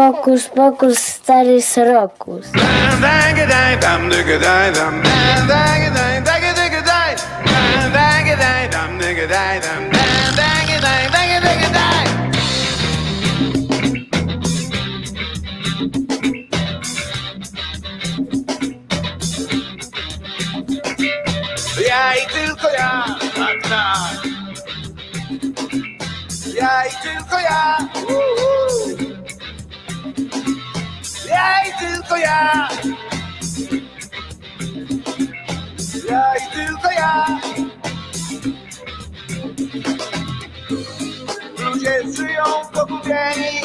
Pokus, pokus, stary srokus. Ja i tylko ja, tak, tak. Ja i tylko ja. Tylko ja. Ja i tylko ja. Ludzie żyją pogubieni.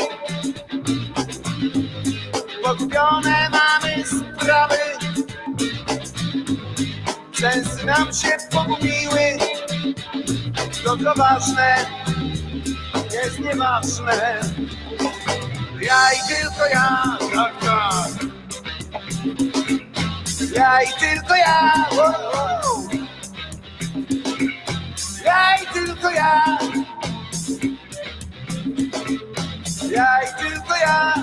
Pogubione mamy sprawy. Sensy nam się pogubiły. To ważne jest nieważne. Ja i tylko ja, tak, tak. Ja i tylko ja. Ja i tylko ja. Ja i tylko ja.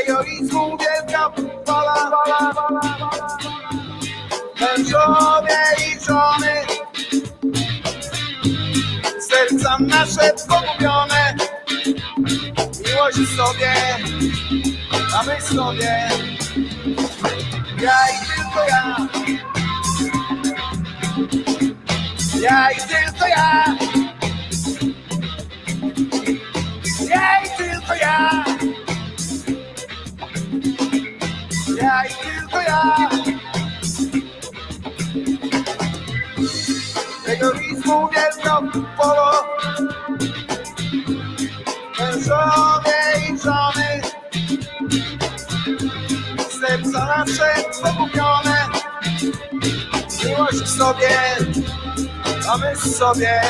Egoizmu wielka pola, pola, pola, pola. Mężowie i żony serca nasze pogubione. Miłość sobie, a my sobie. Ja i tylko ja. Ja i tylko ja. Ja i tylko ja. Ja i tylko ja. Egoizmu wielką polo Mężowie i żony Serca nasze pogubione Miłość sobie, a my sobie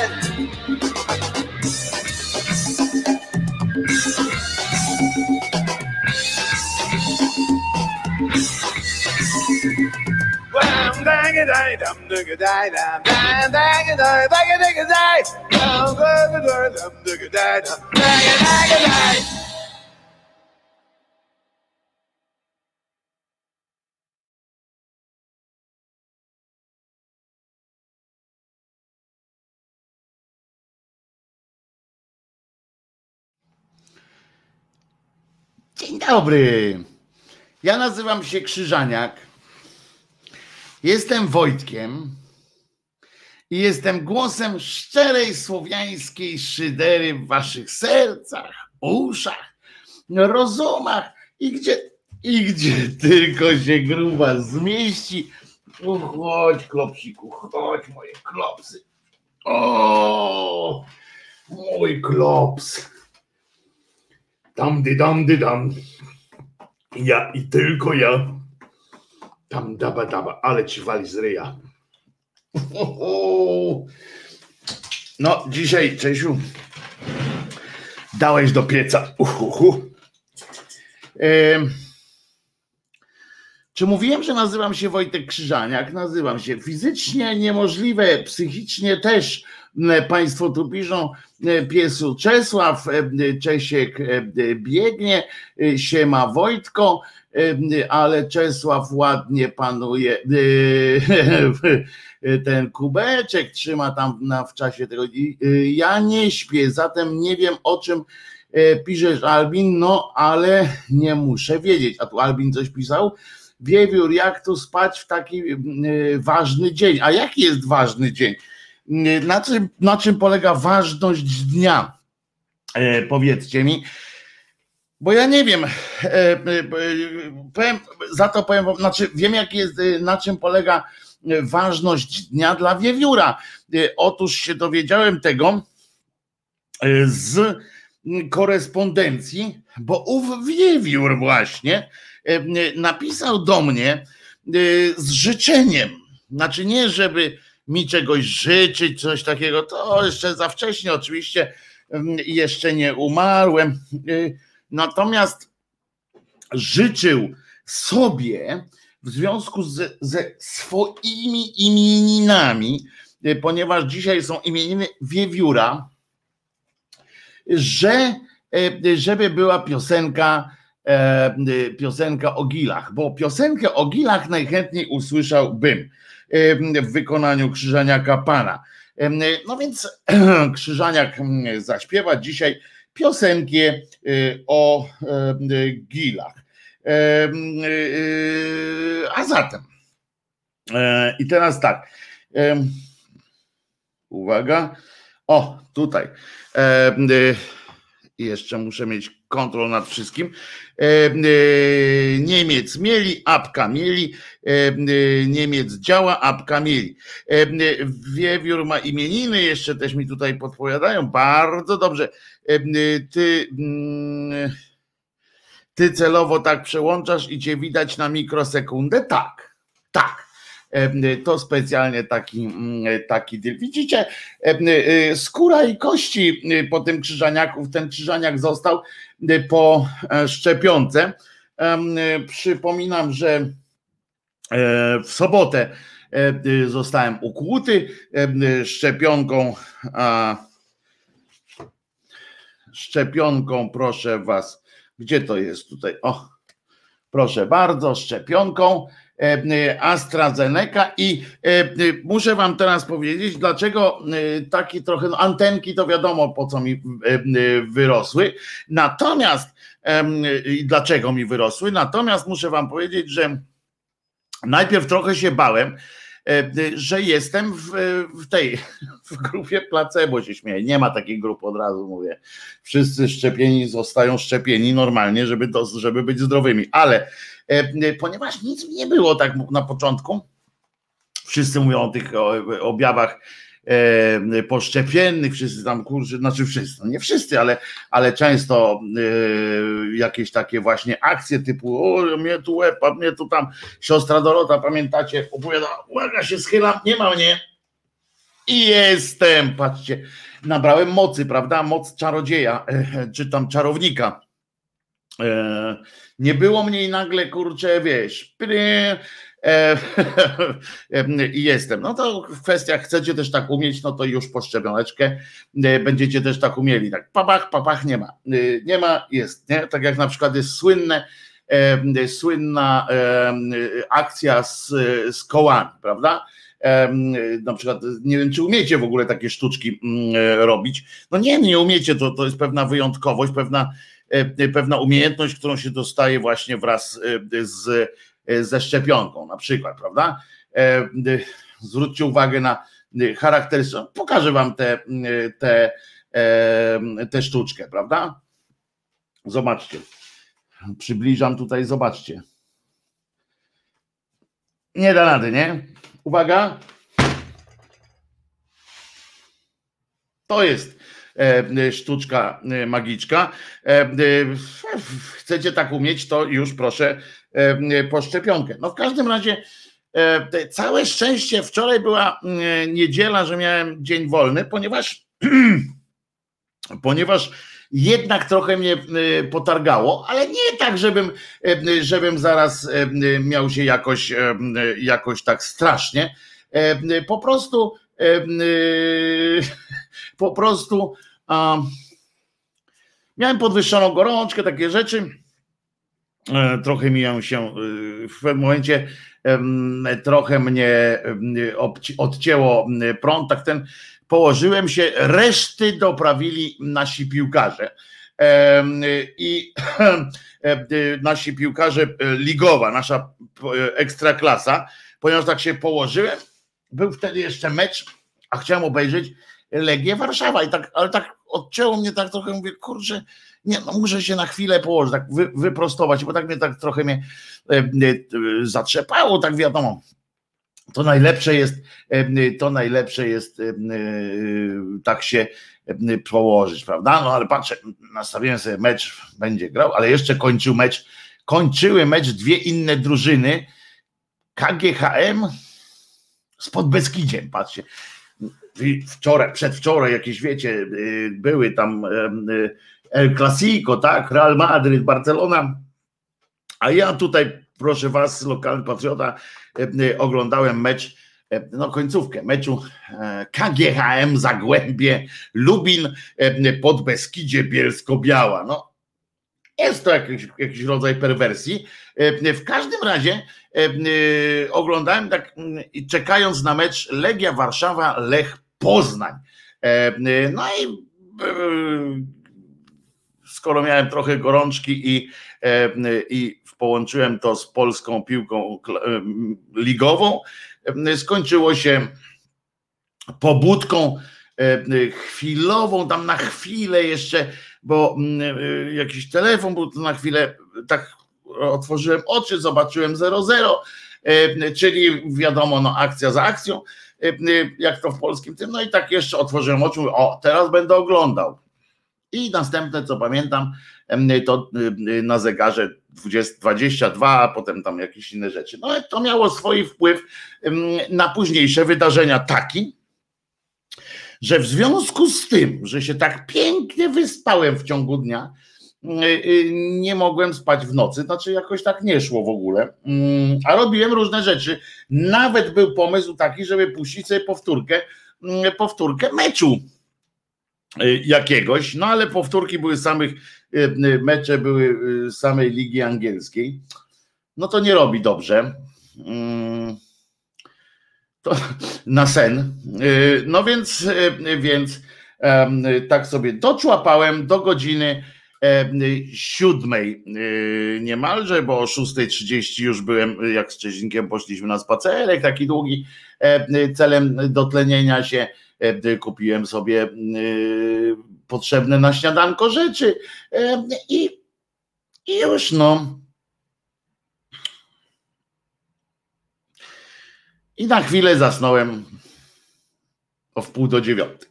Dzień dobry. Ja nazywam się Krzyżaniak. Jestem Wojtkiem i jestem głosem szczerej słowiańskiej szydery w waszych sercach, uszach, rozumach i gdzie, i gdzie tylko się gruba zmieści. Chodź, klopsiku, chodź, moje klopsy. O, mój klops. Dam dy dam dy dam. Ja i tylko ja. Tam daba daba, ale ci wali z ryja. No, dzisiaj, Czesiu, dałeś do pieca. Uhuhu. Czy mówiłem, że nazywam się Wojtek Krzyżaniak? Nazywam się. Fizycznie niemożliwe, psychicznie też. Państwo tu piszą, piesu Czesław, Czesiek biegnie, e, siema Wojtko, ale Czesław ładnie panuje ten kubeczek, trzyma tam na, w czasie tego. Ja nie śpię, zatem nie wiem o czym e, piszesz Albin, no ale nie muszę wiedzieć. A tu Albin coś pisał? Wiewiór, jak tu spać w taki ważny dzień? A jaki jest ważny dzień? Na czym, na czym polega ważność dnia? E, powiedzcie mi. Bo ja nie wiem. E, e, e, powiem, za to powiem, znaczy wiem, jak jest, na czym polega ważność dnia dla wiewióra. Otóż się dowiedziałem tego z korespondencji, bo ów wiewiór właśnie napisał do mnie z życzeniem. Znaczy nie, żeby mi czegoś życzyć, coś takiego, to jeszcze za wcześnie oczywiście, jeszcze nie umarłem. E, Natomiast życzył sobie w związku z, ze swoimi imieninami, e, ponieważ dzisiaj są imieniny wiewióra, że żeby była piosenka piosenka o gilach, bo piosenkę o gilach najchętniej usłyszałbym w wykonaniu Krzyżaniaka Pana. No więc Krzyżaniak zaśpiewa dzisiaj piosenkę o gilach. A zatem, i teraz tak, uwaga, o tutaj, jeszcze muszę mieć kontrolę nad wszystkim. Niemiec mieli, apka mieli, Niemiec działa, apka mieli. Wiewiór ma imieniny, jeszcze też mi tutaj podpowiadają, bardzo dobrze. Ty ty celowo tak przełączasz i cię widać na mikrosekundę? Tak, tak. To specjalnie taki, taki deal. Widzicie, skóra i kości po tym krzyżaniaku, ten krzyżaniak został po e, szczepionce. Przypominam, że e, w sobotę e, zostałem ukłuty szczepionką. Szczepionką, proszę was gdzie to jest tutaj? O, proszę bardzo, szczepionką AstraZeneca i e, muszę wam teraz powiedzieć, dlaczego e, taki trochę, no antenki to wiadomo po co mi wyrosły, natomiast dlaczego mi wyrosły, natomiast muszę wam powiedzieć, że najpierw trochę się bałem, E, że jestem w, w tej w grupie placebo się śmieję. Nie ma takiej grupy od razu mówię. Wszyscy szczepieni zostają szczepieni normalnie, żeby, żeby być zdrowymi. Ale e, ponieważ nic nie było tak na początku, wszyscy mówią o tych objawach e, poszczepiennych, wszyscy tam kurczę, znaczy wszyscy, no nie wszyscy, ale, ale często e, jakieś takie właśnie akcje typu o mnie tu łeb, a mnie tu tam siostra Dorota, pamiętacie, opowiada, uwaga się schylam, nie ma mnie. I jestem, patrzcie, nabrałem mocy, prawda, moc czarodzieja, e, czy tam czarownika, e, nie było mnie i nagle, kurczę, wiesz, E, i jestem. No to w kwestiach chcecie też tak umieć, no to już po szczepioneczkę e, będziecie też tak umieli. Tak, papach, papach nie ma. E, nie ma, jest. Nie? Tak jak na przykład jest słynne, słynna akcja z, z kołami, prawda? Na przykład, nie wiem, czy umiecie w ogóle takie sztuczki mm, robić. No nie, nie umiecie, to, to jest pewna wyjątkowość, pewna, pewna umiejętność, którą się dostaje właśnie wraz z E, ze szczepionką na przykład, prawda? E, zwróćcie uwagę na charakterystyczne, pokażę wam tę te, te, te sztuczkę, prawda? Zobaczcie. Przybliżam tutaj, zobaczcie. Nie da rady, nie? Uwaga. To jest E, sztuczka e, magiczka. E, chcecie tak umieć, to już proszę po szczepionkę. No w każdym razie całe szczęście wczoraj była niedziela, że miałem dzień wolny, ponieważ ponieważ jednak trochę mnie potargało, ale nie tak, żebym, żebym zaraz miał się jakoś, jakoś tak strasznie. Po prostu po prostu miałem podwyższoną gorączkę, takie rzeczy. E, trochę mijał się e, w pewnym momencie trochę mnie odcięło prąd, tak ten położyłem się, reszty doprawili nasi piłkarze. I nasi piłkarze ligowa, nasza ekstraklasa, ponieważ tak się położyłem, był wtedy jeszcze mecz, a chciałem obejrzeć Legię Warszawa i tak, ale tak odcięło mnie tak trochę, mówię, kurczę, nie, no muszę się na chwilę położyć, tak wy, wyprostować, bo tak mnie tak trochę mnie e, e, zatrzepało, tak wiadomo. To najlepsze jest, e, to najlepsze jest e, e, tak się e, położyć, prawda? No ale patrzę, nastawiłem sobie mecz, będzie grał, ale jeszcze kończył mecz, kończyły mecz dwie inne drużyny, KGHM z Podbeskidziem, patrzcie. Wczoraj, przedwczoraj jakieś, wiecie, y, były tam y, El Clasico, tak, Real Madrid, Barcelona, a ja tutaj, proszę was, lokalny patriota, y, oglądałem mecz no końcówkę meczu KGHM Zagłębie Lubin pod Beskidzie Bielsko-Biała. No, jest to jakiś, jakiś rodzaj perwersji. W każdym razie oglądałem tak, czekając na mecz Legia Warszawa, Lech Poznań. No i skoro miałem trochę gorączki i, i połączyłem to z polską piłką ligową, skończyło się pobudką chwilową, tam na chwilę jeszcze, bo jakiś telefon to na chwilę tak otworzyłem oczy, zobaczyłem 0-0, czyli wiadomo, no akcja za akcją, jak to w polskim tym, no i tak jeszcze otworzyłem oczy, mówię, o, teraz będę oglądał. I następne, co pamiętam, to na zegarze 20, 22, a potem tam jakieś inne rzeczy. No to miało swój wpływ na późniejsze wydarzenia taki, że w związku z tym, że się tak pięknie wyspałem w ciągu dnia, nie mogłem spać w nocy, znaczy jakoś tak nie szło w ogóle, a robiłem różne rzeczy. Nawet był pomysł taki, żeby puścić sobie powtórkę, powtórkę meczu jakiegoś, no ale powtórki były samych, mecze były samej ligi angielskiej. No to nie robi dobrze. To na sen. No więc, więc tak sobie doczłapałem do godziny siódmej niemalże, bo o 6.30 już byłem, jak z Czezinkiem poszliśmy na spacerek, taki długi, celem dotlenienia się kupiłem sobie potrzebne na śniadanko rzeczy i, i już no. I na chwilę zasnąłem o wpół do dziewiątej.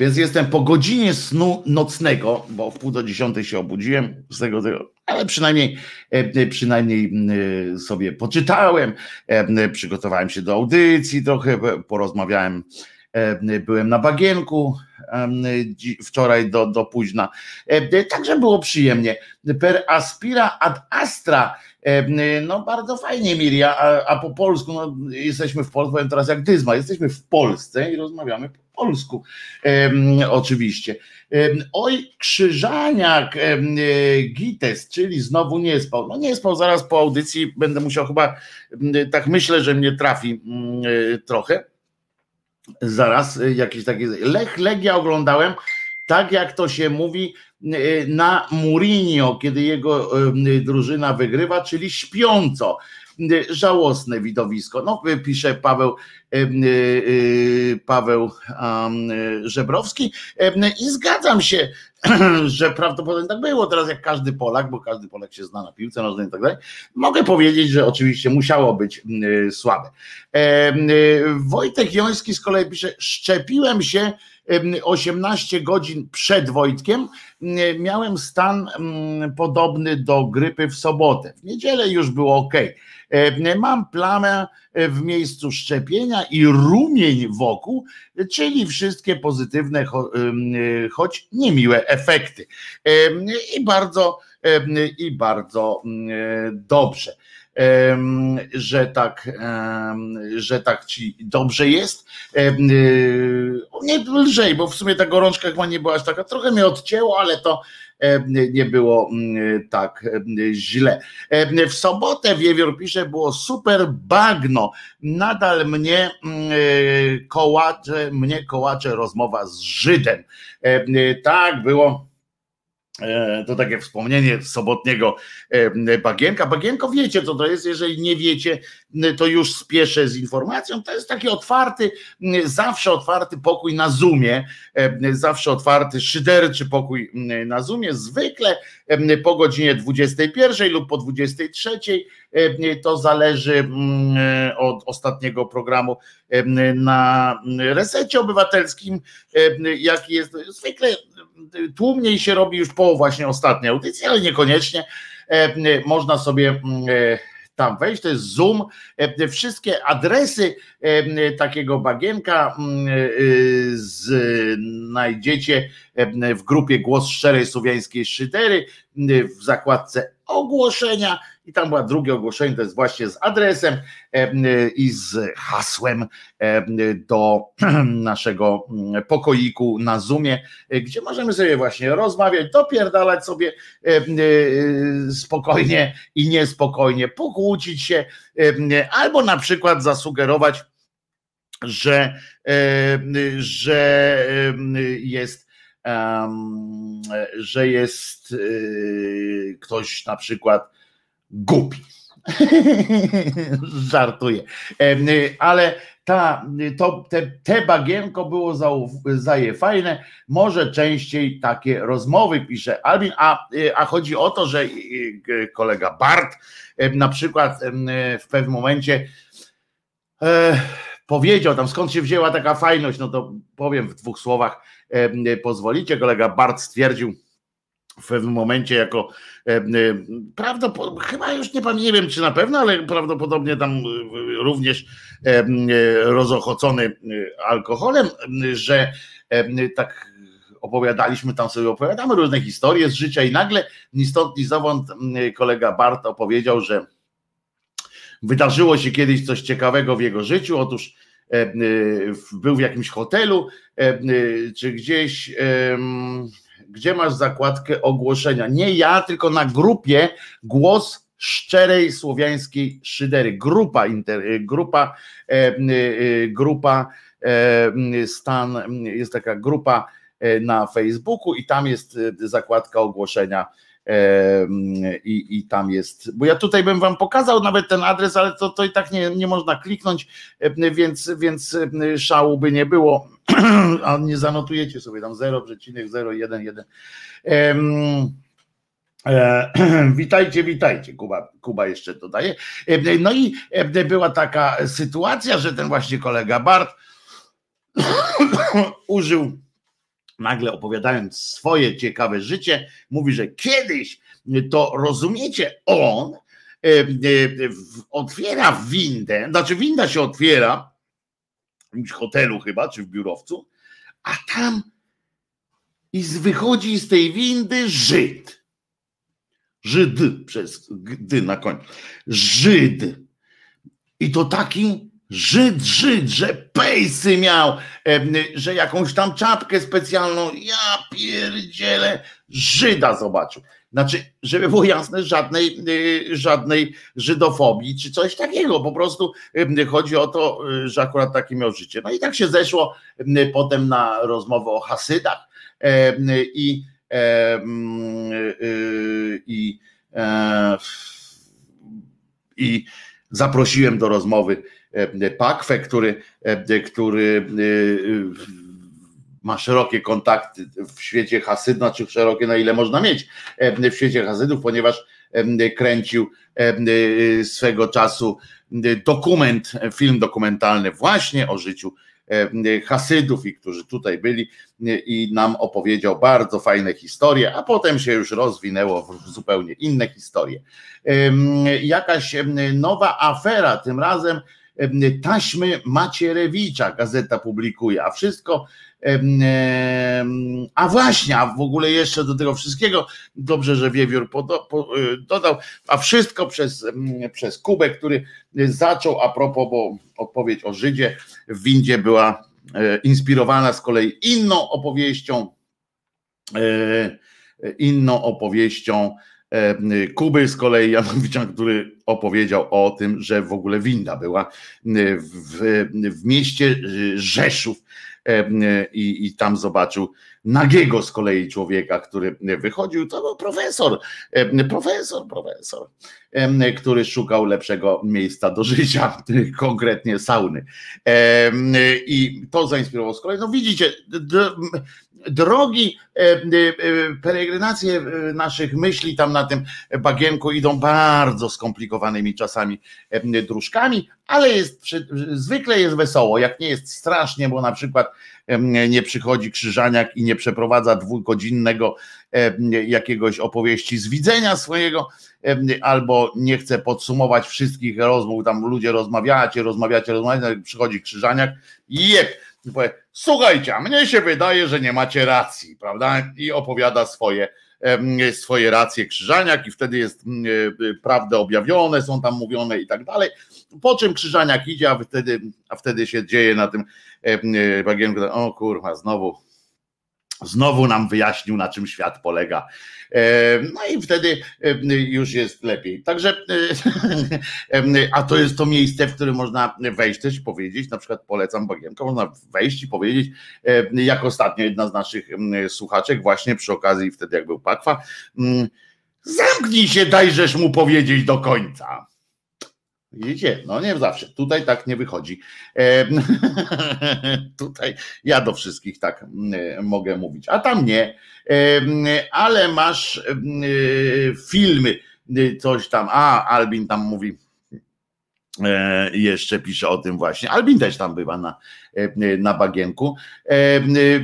Więc jestem po godzinie snu nocnego, bo w pół do dziesiątej się obudziłem z tego, tego ale przynajmniej, przynajmniej sobie poczytałem, przygotowałem się do audycji trochę, porozmawiałem, byłem na bagienku wczoraj do, do późna, także było przyjemnie. Per aspira ad astra, no bardzo fajnie Miria, a, a po polsku, no, jesteśmy w Polsce, powiem teraz jak Dyzma, jesteśmy w Polsce i rozmawiamy po polsku oczywiście. Oj, Krzyżaniak Gites, czyli znowu nie spał. No nie spał zaraz po audycji, będę musiał chyba, tak myślę, że mnie trafi trochę. Zaraz jakieś takie. Lech Legia oglądałem, tak jak to się mówi na Mourinho, kiedy jego drużyna wygrywa, czyli śpiąco żałosne widowisko. No, pisze Paweł, Paweł Żebrowski i zgadzam się, że prawdopodobnie tak było teraz jak każdy Polak, bo każdy Polak się zna na piłce nożnej i tak dalej. Mogę powiedzieć, że oczywiście musiało być słabe. Wojtek Joński z kolei pisze, szczepiłem się 18 godzin przed Wojtkiem, miałem stan podobny do grypy w sobotę. W niedzielę już było ok. Mam plamę w miejscu szczepienia i rumień wokół, czyli wszystkie pozytywne, choć niemiłe efekty. I bardzo, i bardzo dobrze że tak, że tak ci dobrze jest. Nie lżej, bo w sumie ta gorączka chyba nie była aż taka, trochę mnie odcięło, ale to nie było tak źle. W sobotę Wiewiór pisze, było super bagno. Nadal mnie kołacze, mnie kołacze rozmowa z Żydem. Tak, było to takie wspomnienie sobotniego e, bagienka. Bagienko wiecie, co to jest. Jeżeli nie wiecie, to już spieszę z informacją. To jest taki otwarty, zawsze otwarty pokój na Zoomie, e, zawsze otwarty, szyderczy pokój na Zoomie. Zwykle po godzinie 21 lub po 23. To zależy od ostatniego programu na resecie obywatelskim, jaki jest. Zwykle tłumniej się robi już po właśnie ostatniej audycji, ale niekoniecznie e, można sobie mm, e, tam wejść, to jest Zoom. E, wszystkie adresy takiego bagienka mm, znajdziecie w grupie Głos Szczerej Słowiańskiej Szydery. w zakładce ogłoszenia i tam była drugie ogłoszenie, to jest właśnie z adresem i z hasłem do naszego pokoiku na Zoomie, gdzie możemy sobie właśnie rozmawiać, dopierdalać sobie spokojnie i niespokojnie, pokłócić się, albo na przykład zasugerować, że, że jest że jest ktoś na przykład głupi. Żartuję. Ale ta, to, te, te bagienko było za, zaje fajne. Może częściej takie rozmowy, pisze Albin, a, a chodzi o to, że kolega Bart na przykład w pewnym momencie e, powiedział tam, skąd się wzięła taka fajność, no to powiem w dwóch słowach, pozwolicie. Kolega Bart stwierdził w pewnym momencie jako prawdopodobnie, chyba już nie, nie wiem czy na pewno, ale prawdopodobnie tam e, również e, rozochocony e, alkoholem, że tak opowiadaliśmy tam sobie, opowiadamy różne historie z życia i nagle ni stąd, ni zowąd kolega Bart opowiedział, że wydarzyło się kiedyś coś ciekawego w jego życiu. Otóż E, e, był w jakimś hotelu, e, czy gdzieś, gdzie masz zakładkę ogłoszenia. Nie ja, tylko na grupie głos szczerej słowiańskiej szydery. Grupa, inter, grupa, grupa stan, jest taka grupa na Facebooku i tam jest zakładka ogłoszenia i, i tam jest, bo ja tutaj bym wam pokazał nawet ten adres, ale to, to i tak nie, nie można kliknąć, więc, więc szału by nie było, a nie zanotujecie sobie tam 0,011. E, witajcie, witajcie, Kuba, Kuba jeszcze dodaje. No i była taka sytuacja, że ten właśnie kolega Bart użył nagle opowiadając swoje ciekawe życie, mówi, że kiedyś to rozumiecie, on e, e, otwiera windę, znaczy winda się otwiera w hotelu chyba, czy w biurowcu, a tam i wychodzi z tej windy Żyd. Żyd przez gdy na końcu. Żyd. I to taki Żyd, Żyd, że pejsy miał, że jakąś tam czapkę specjalną, ja pierdzielę, Żyda zobaczył. Znaczy, żeby było jasne, żadnej, y, żadnej żydofobii czy coś takiego. Po prostu chodzi o to, y, że akurat takie miał życie. No i tak się zeszło potem na rozmowę o Hasydach i, y, i, i zaprosiłem do rozmowy E, Pakwę, który, e, który e, ma szerokie kontakty w świecie Hasydów, znaczy szerokie na ile można mieć w świecie Hasydów, ponieważ kręcił swego czasu dokument, film dokumentalny właśnie o życiu Hasydów i którzy tutaj byli i nam opowiedział bardzo fajne historie, a potem się już rozwinęło w zupełnie inne historie. Jakaś nowa afera, tym razem taśmy Macierewicza gazeta publikuje, a wszystko, a właśnie, a w ogóle jeszcze do tego wszystkiego, dobrze, że Wiewiór y, dodał, a wszystko przez, przez Kubę, który zaczął, a propos, bo odpowiedź o Żydzie w windzie była e, inspirowana z kolei inną opowieścią, e, inną opowieścią Kuby z kolei Janowicza, który opowiedział o tym, że w ogóle winda była w, w mieście Rzeszów e, i, i tam zobaczył nagiego z kolei człowieka, który wychodził, to był profesor, profesor, profesor, który szukał lepszego miejsca do życia, konkretnie sauny. I to zainspirowało z kolei. No widzicie, drogi, e, e, peregrinacje naszych myśli tam na tym bagienku idą bardzo skomplikowanymi czasami dróżkami, ale jest, zwykle jest wesoło, jak nie jest strasznie, bo na przykład nie przychodzi krzyżaniak i nie przeprowadza dwugodzinnego jakiegoś opowieści z widzenia swojego, albo nie chce podsumować wszystkich rozmów, tam ludzie rozmawiacie, rozmawiacie, rozmawiacie, przychodzi krzyżaniak i jeb, słuchajcie, a mnie się wydaje, że nie macie racji, prawda? I opowiada swoje swoje racje Krzyżaniak i wtedy jest prawda objawione, są tam mówione i tak dalej. Po czym Krzyżaniak idzie, a wtedy, a wtedy się dzieje na tym bagienku, o kurwa, znowu Znowu nam wyjaśnił, na czym świat polega. No i wtedy już jest lepiej. Także, a to jest to miejsce, w którym można wejść też i powiedzieć, na przykład polecam Bagienko, można wejść i powiedzieć, jak ostatnio jedna z naszych słuchaczek, właśnie przy okazji wtedy jak był Pakwa, zamknij się, dajżesz mu powiedzieć do końca. Widzicie, no nie zawsze. Tutaj tak nie wychodzi. E, tutaj ja do wszystkich tak e, mogę mówić, a tam nie. E, ale masz e, filmy, coś tam. A, Albin tam mówi. E, jeszcze pisze o tym właśnie. Albin też tam bywa na, e, na bagienku.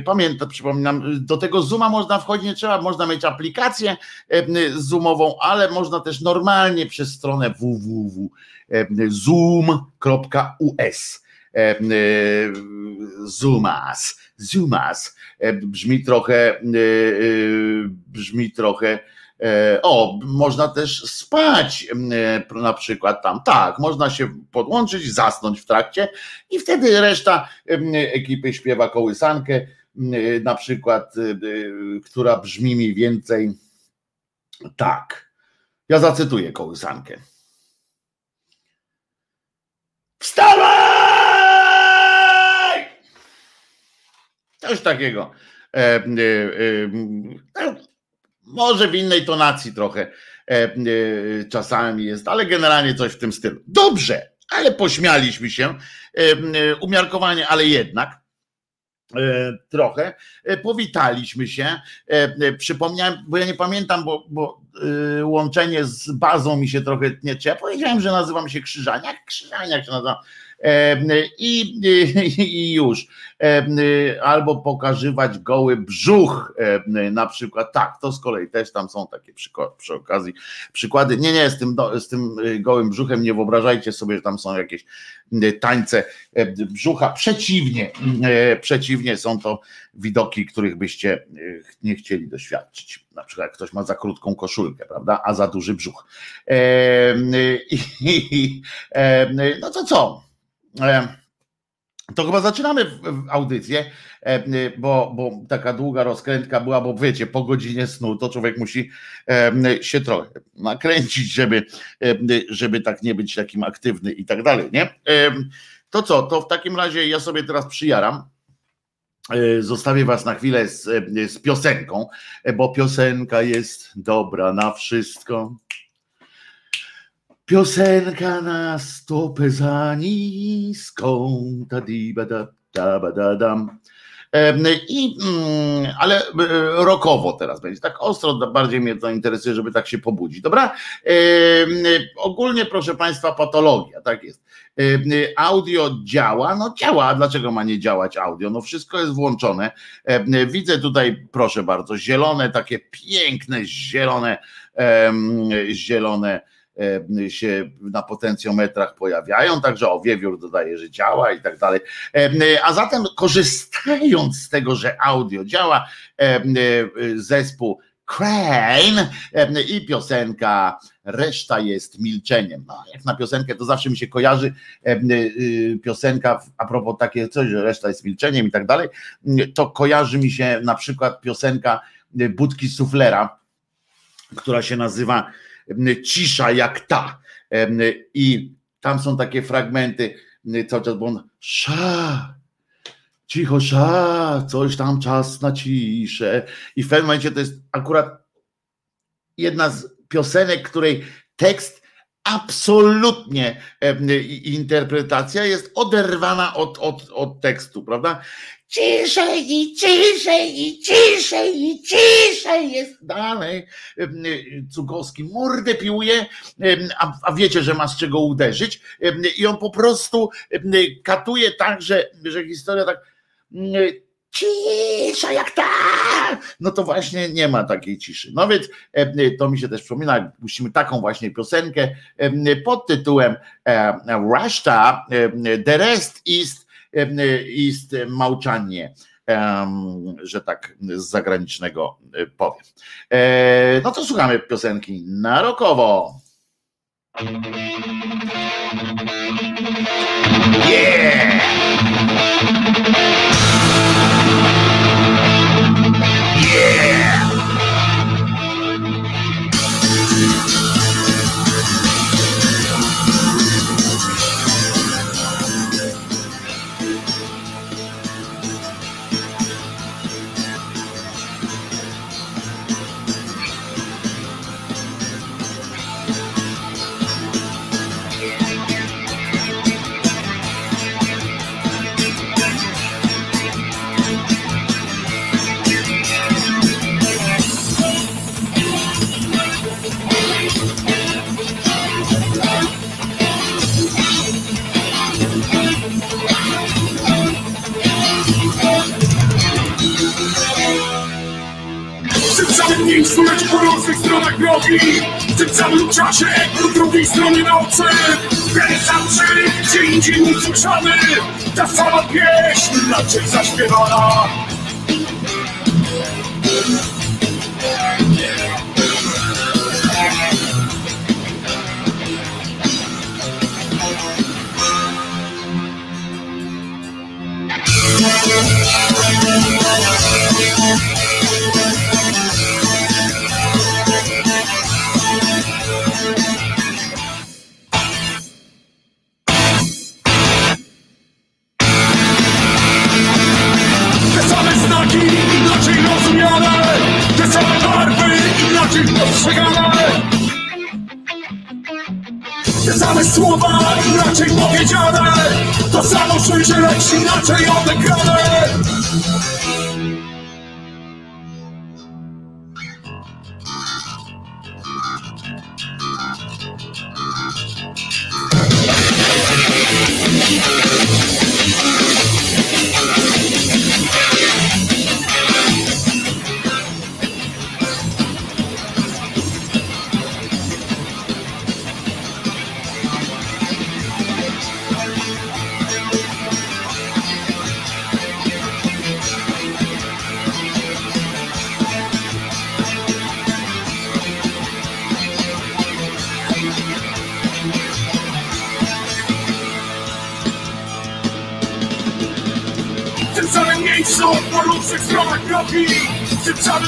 Pamiętam, przypominam, do tego Zooma można wchodzić, nie trzeba, można mieć aplikację Zoomową, ale można też normalnie przez stronę www zoom.us. Zoomas, Zoomas. Brzmi trochę, brzmi trochę. O, można też spać na przykład tam. Tak, można się podłączyć, zasnąć w trakcie i wtedy reszta ekipy śpiewa kołysankę, na przykład, która brzmi mniej więcej tak. Ja zacytuję kołysankę. Wstawaj! Coś takiego. E, e, e, może w innej tonacji trochę e, e, czasami jest, ale generalnie coś w tym stylu. Dobrze, ale pośmialiśmy się. E, umiarkowanie, ale jednak trochę. Powitaliśmy się. Przypomniałem, bo ja nie pamiętam, bo, bo łączenie z bazą mi się trochę nie. Ja powiedziałem, że nazywam się Krzyżaniak? Krzyżaniak się nazywa. I, i już. Albo pokazywać goły brzuch, na przykład. Tak, to z kolei też tam są takie przy, przy okazji przykłady. Nie, nie, z tym, z tym gołym brzuchem nie wyobrażajcie sobie, że tam są jakieś tańce brzucha. Przeciwnie, przeciwnie są to widoki, których byście nie chcieli doświadczyć. Na przykład jak ktoś ma za krótką koszulkę, prawda, a za duży brzuch. No to co? To chyba zaczynamy audycję, bo, bo taka długa rozkrętka była, bo wiecie, po godzinie snu to człowiek musi się trochę nakręcić, żeby, żeby tak nie być takim aktywny i tak dalej, nie? To co, to w takim razie ja sobie teraz przyjaram. Zostawię Was na chwilę z, z piosenką, bo piosenka jest dobra na wszystko. Piosenka na stopę za niską. Ta diba da, da, ba, da, dam. I, mm, ale e, rokowo teraz będzie, tak ostro, bardziej mnie to interesuje, żeby tak się pobudzić, dobra? Ogólnie, proszę Państwa, patologia, tak jest. Audio działa, no działa, a dlaczego ma nie działać audio? No wszystko jest włączone. Widzę tutaj, proszę bardzo, zielone, takie piękne, zielone, zielone się na potencjometrach pojawiają, także o wiewiór dodaje, że działa i tak dalej. E, a zatem korzystając z tego, że audio działa, e, zespół Crane i piosenka Reszta jest milczeniem. No, jak na piosenkę to zawsze mi się kojarzy piosenka a propos takie coś, że reszta jest milczeniem i tak dalej, to kojarzy mi się na przykład piosenka Budki Suflera, która się nazywa cisza jak ta. I tam są takie fragmenty cały czas, bo sza, cicho sza, coś tam czas na ciszę. I w pewnym momencie to jest akurat jedna z piosenek, której tekst absolutnie interpretacja jest oderwana od, od, od tekstu, prawda? Ciszej i ciszej i ciszej i ciszej jest dalej. Cugowski mordę piłuje, a, a wiecie, że ma z czego uderzyć i on po prostu katuje tak, że, że historia tak cisza jak ta, no to właśnie nie ma takiej ciszy. No więc to mi się też przypomina, puścimy taką właśnie piosenkę pod tytułem Rashta, The Rest is jest małczanie. że tak z zagranicznego powiem. E, no to słuchamy piosenki na rokowo. Yeah! Lecz po różnych stronach drogi W tym samym czasie po drugiej stronie nocy. Ten sam szereg, gdzie indziej usłyszany. Ta sama pieśń, inaczej zaśpiewana słyszę, lecz inaczej odegrane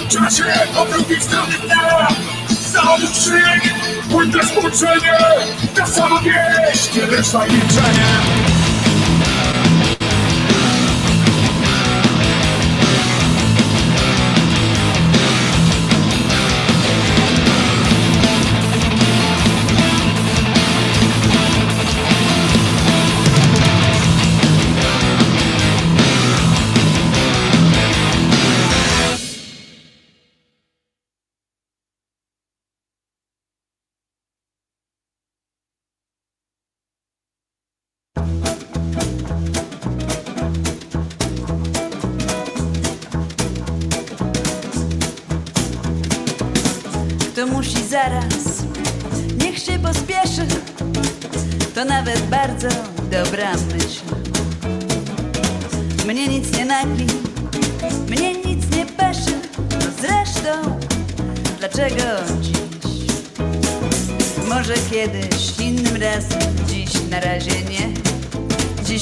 Trzeba się obrócić w stronę dna. Za krzyk, płytne skończenie Ta sama pieśń, nie lecz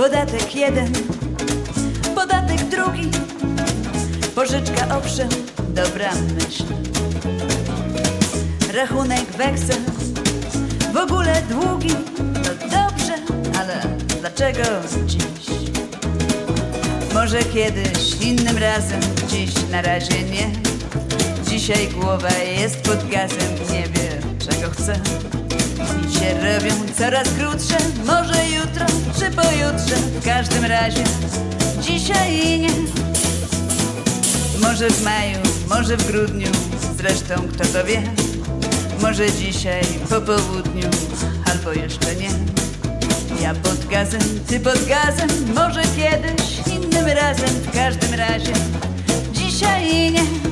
Podatek jeden, podatek drugi, pożyczka owszem, dobra myśl. Rachunek weksel, w ogóle długi, no dobrze, ale dlaczego dziś? Może kiedyś innym razem, dziś na razie nie. Dzisiaj głowa jest pod gazem, nie wie czego chce. Dni się robią coraz krótsze, może jutro czy pojutrze, w każdym razie dzisiaj nie. Może w maju, może w grudniu, zresztą kto to wie. Może dzisiaj po południu, albo jeszcze nie. Ja pod gazem, ty pod gazem, może kiedyś innym razem, w każdym razie dzisiaj nie.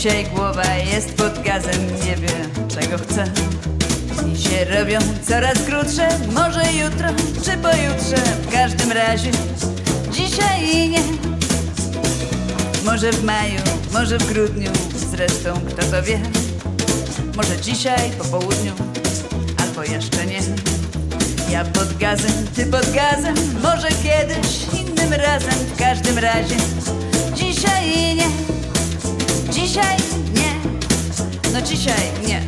Dzisiaj głowa jest pod gazem, nie wie czego chce. Dni się robią coraz krótsze, może jutro czy pojutrze, w każdym razie dzisiaj nie. Może w maju, może w grudniu, zresztą kto to wie. Może dzisiaj po południu, albo jeszcze nie. Ja pod gazem, ty pod gazem, może kiedyś innym razem, w każdym razie dzisiaj nie, dzisiaj nie, no dzisiaj nie.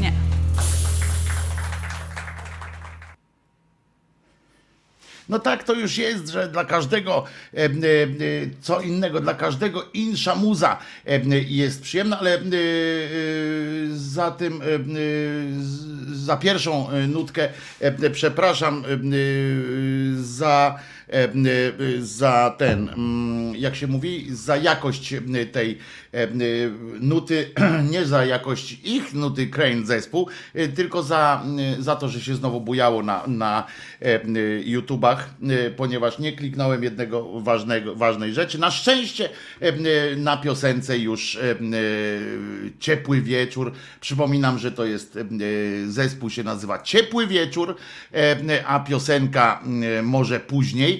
Nie. No tak to już jest, że dla każdego e, e, co innego, dla każdego insza muza e, jest przyjemna, ale e, e, za tym, e, za pierwszą nutkę przepraszam za za ten, jak się mówi, za jakość e, tej e, e, nuty, nie za jakość ich nuty Crane zespół, e, tylko za, e, za to, że się znowu bujało na, na e, e, YouTubach, e, ponieważ nie kliknąłem jednego ważnego, ważnej rzeczy. Na szczęście e, e, na piosence już e, e, Ciepły Wieczór. Przypominam, że to jest e, zespół się nazywa Ciepły Wieczór, e, a piosenka e, może później.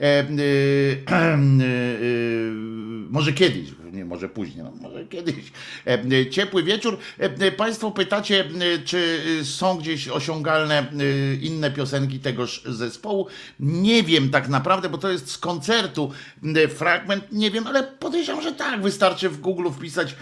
E, e, e, może kiedyś, nie może później, no, może kiedyś. Ciepły wieczór. Państwo pytacie, czy są gdzieś osiągalne inne piosenki tegoż zespołu. Nie wiem tak naprawdę, bo to jest z koncertu fragment, nie wiem, ale podejrzewam, że tak. Wystarczy w Google wpisać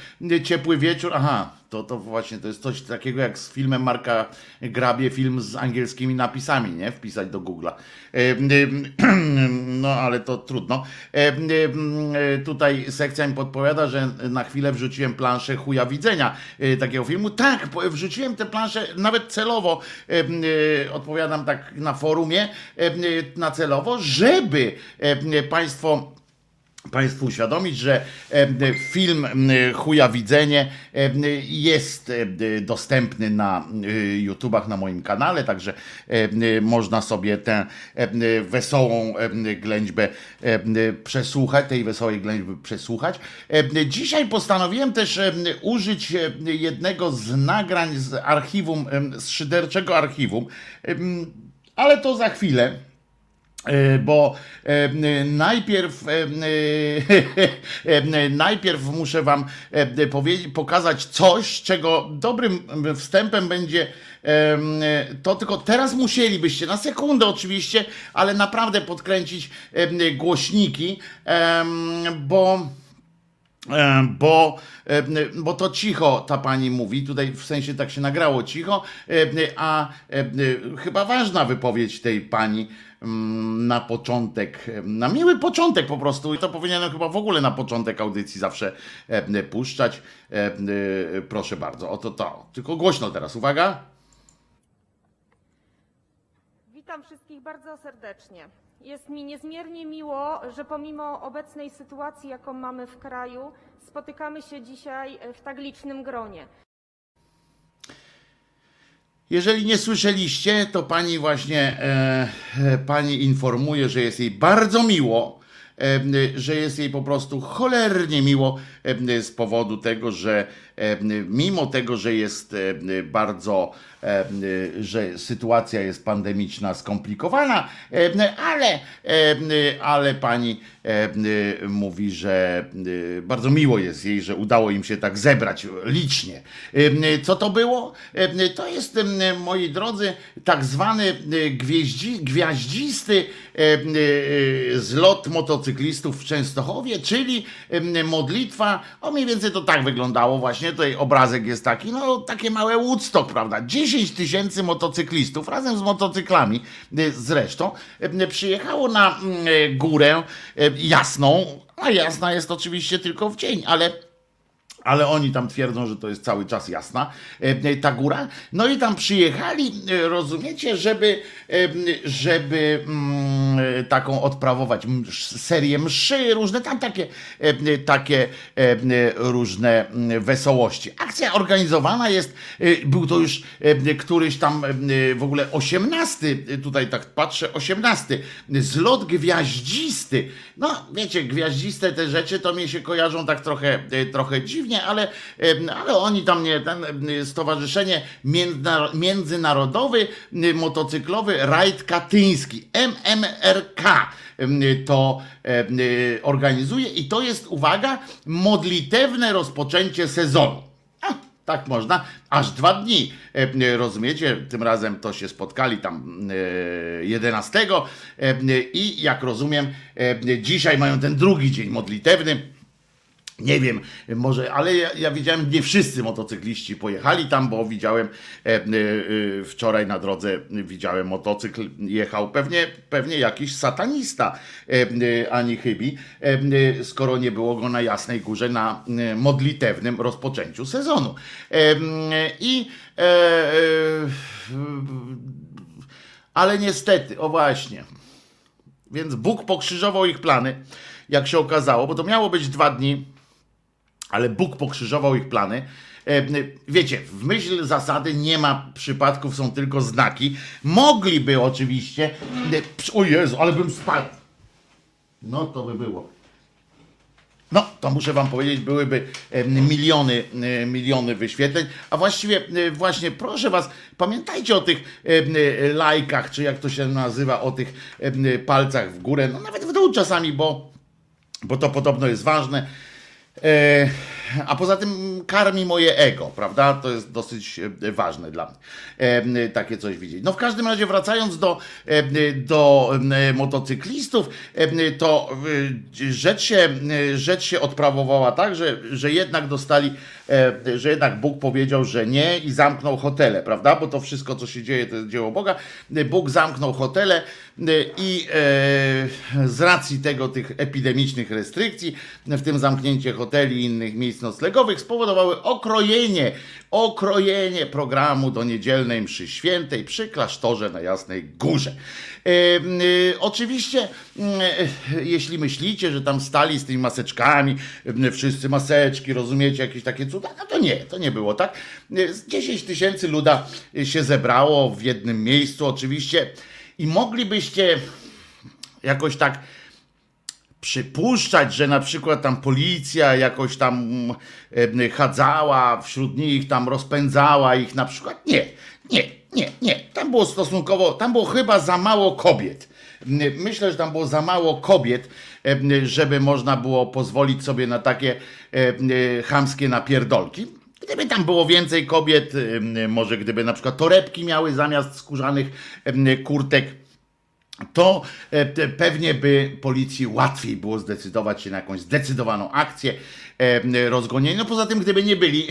Ciepły wieczór. Aha, to, to właśnie to jest coś takiego jak z filmem Marka Grabie, film z angielskimi napisami, nie? Wpisać do Google'a. No ale to trudno. E, e, e, Tutaj sekcja mi podpowiada, że na chwilę wrzuciłem planszę chuja widzenia takiego filmu. Tak, wrzuciłem tę planszę nawet celowo, odpowiadam tak na forumie, na celowo, żeby Państwo Państwu uświadomić, że film Chuja Widzenie jest dostępny na e, YouTubach, na moim kanale, także można sobie tę wesołą ględźbę przesłuchać, tej wesołej ględźby przesłuchać. Dzisiaj postanowiłem też użyć jednego z nagrań z archiwum, z szyderczego archiwum, ale to za chwilę. E, Bo e, najpierw, e, najpierw muszę Wam pokazać coś, czego dobrym wstępem będzie to tylko teraz musielibyście, na sekundę oczywiście, ale naprawdę podkręcić głośniki, bo. Bo, bo to cicho ta pani mówi, tutaj w sensie tak się nagrało cicho, a chyba ważna wypowiedź tej pani na początek, na miły początek po prostu. I to powinienem chyba w ogóle na początek audycji zawsze puszczać. E, e, Proszę bardzo, oto to. Tylko głośno teraz, uwaga. Witam wszystkich bardzo serdecznie. Jest mi niezmiernie miło, że pomimo obecnej sytuacji, jaką mamy w kraju, spotykamy się dzisiaj w tak licznym gronie. Jeżeli nie słyszeliście, to pani właśnie e, e, pani informuje, że jest jej bardzo miło, e, że jest jej po prostu cholernie miło z powodu tego, że e, mimo tego, że jest e, bardzo, e, że sytuacja jest pandemiczna, skomplikowana, e, ale, e, ale pani e, mówi, że e, bardzo miło jest jej, że udało im się tak zebrać licznie. E, Co to było? E, To jest, e, moi drodzy, tak zwany e, gwieździ, gwiaździsty e, e, zlot motocyklistów w Częstochowie, czyli em, o mniej więcej to tak wyglądało właśnie, tutaj obrazek jest taki, no takie małe Woodstock, prawda, 10 tysięcy motocyklistów razem z motocyklami e, zresztą em, przyjechało na mm, e, górę jasną, a jasna jest oczywiście tylko w dzień, ale ale oni tam twierdzą, że to jest cały czas jasna e, ta góra. No i tam przyjechali, e, rozumiecie, żeby, e, żeby mm, taką odprawować serię mszy, różne tam takie, takie różne wesołości. Akcja organizowana jest, był to już któryś tam w ogóle osiemnasty, tutaj tak patrzę, osiemnasty, zlot gwiaździsty. No wiecie, gwiaździste te rzeczy to mi się kojarzą tak trochę, trochę dziwnie, ale, ale oni tam nie, ten Stowarzyszenie Międzyna- Międzynarodowy em, Motocyklowy Rajd Katyński, MMRK to y, organizuje i to jest, uwaga, modlitewne rozpoczęcie sezonu. Tak można, aż dwa dni. Rozumiecie, tym razem to się spotkali tam e, 11 e, i jak rozumiem, dzisiaj mają ten drugi dzień modlitewny. Nie wiem, może, ale ja, ja widziałem, nie wszyscy motocykliści pojechali tam, bo widziałem e, e, e, wczoraj na drodze, widziałem motocykl, jechał pewnie, pewnie jakiś satanista, e, e, ani chybi, e, skoro nie było go na Jasnej Górze na modlitewnym rozpoczęciu sezonu. I ale niestety, o właśnie, więc Bóg pokrzyżował ich plany, jak się okazało, bo to miało być dwa dni, ale Bóg pokrzyżował ich plany. E, Wiecie, w myśl zasady nie ma przypadków, są tylko znaki. Mogliby oczywiście. e, O Jezu, ale bym spadł. No to by było. No, to muszę wam powiedzieć, byłyby e, miliony, miliony wyświetleń, a właściwie właśnie proszę was, pamiętajcie o tych lajkach, czy jak to się nazywa, o tych palcach w górę, no nawet w dół czasami, bo, bo to podobno jest ważne. E, a poza tym karmi moje ego, prawda? To jest dosyć e, ważne dla mnie. E, takie coś widzieć. No w każdym razie wracając do, e, do motocyklistów, to rzecz się, rzecz się odprawowała tak, że, że jednak dostali, że jednak Bóg powiedział, że nie i zamknął hotele, prawda? Bo to wszystko, co się dzieje, to jest dzieło Boga. Bóg zamknął hotele i z racji tego tych epidemicznych restrykcji, w tym zamknięcie hoteli i innych miejsc noclegowych, spowodowały okrojenie, okrojenie programu do niedzielnej mszy świętej przy klasztorze na Jasnej Górze. E, e, oczywiście, e, jeśli myślicie, że tam stali z tymi maseczkami, e, wszyscy maseczki, rozumiecie, jakieś takie cuda, no to nie, to nie było tak. E, z 10 tysięcy luda się zebrało w jednym miejscu oczywiście i moglibyście jakoś tak przypuszczać, że na przykład tam policja jakoś tam chadzała wśród nich, tam rozpędzała ich na przykład. Nie, nie, nie, nie. Tam było stosunkowo, tam było chyba za mało kobiet. Myślę, że tam było za mało kobiet, żeby można było pozwolić sobie na takie chamskie napierdolki. Gdyby tam było więcej kobiet, może gdyby na przykład torebki miały zamiast skórzanych kurtek, to e, pewnie by policji łatwiej było zdecydować się na jakąś zdecydowaną akcję e, rozgonienia. No poza tym, gdyby nie byli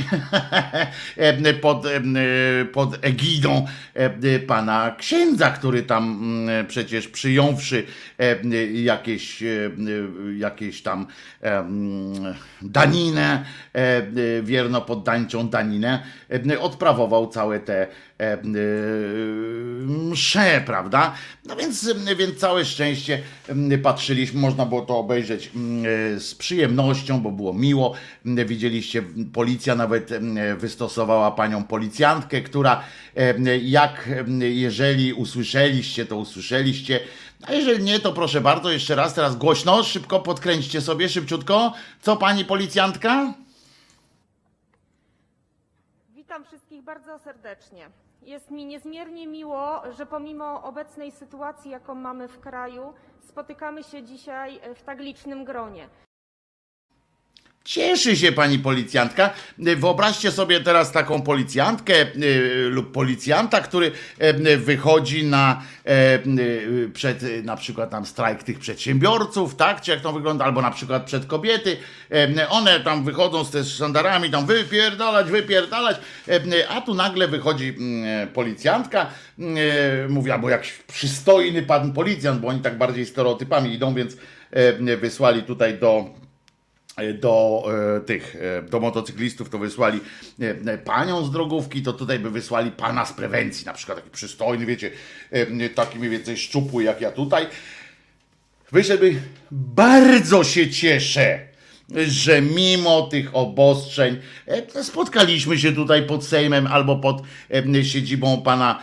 e, pod, e, pod egidą pana księdza, który tam mm, przecież przyjąwszy jakieś, jakieś tam mm, daninę, wierno poddańczą daninę, odprawował całe te msze, prawda? No więc, więc całe szczęście patrzyliśmy, można było to obejrzeć m, z przyjemnością, bo było miło. M, Widzieliście, policja nawet m, wystosowała panią policjantkę, która jak jeżeli usłyszeliście, to usłyszeliście. A jeżeli nie, to proszę bardzo, jeszcze raz, teraz głośno, szybko podkręćcie sobie, szybciutko. Co pani policjantka? bardzo serdecznie. Jest mi niezmiernie miło, że pomimo obecnej sytuacji, jaką mamy w kraju, spotykamy się dzisiaj w tak licznym gronie. Cieszy się pani policjantka. Wyobraźcie sobie teraz taką policjantkę y, lub policjanta, który e, wychodzi na e, przed na przykład tam strajk tych przedsiębiorców, tak? Czy jak to wygląda, albo na przykład przed kobiety. E, One tam wychodzą z te szandarami, tam wypierdalać, wypierdalać, e, a tu nagle wychodzi mm, policjantka, e, mówi, albo jakiś przystojny pan policjant, bo oni tak bardziej stereotypami idą, więc e, wysłali tutaj do do e, tych, e, do motocyklistów to wysłali e, panią z drogówki, to tutaj by wysłali pana z prewencji, na przykład taki przystojny, wiecie, e, taki mniej więcej szczupły jak ja tutaj. Wyszedłby, bardzo się cieszę, że mimo tych obostrzeń e, spotkaliśmy się tutaj pod Sejmem albo pod e, siedzibą pana,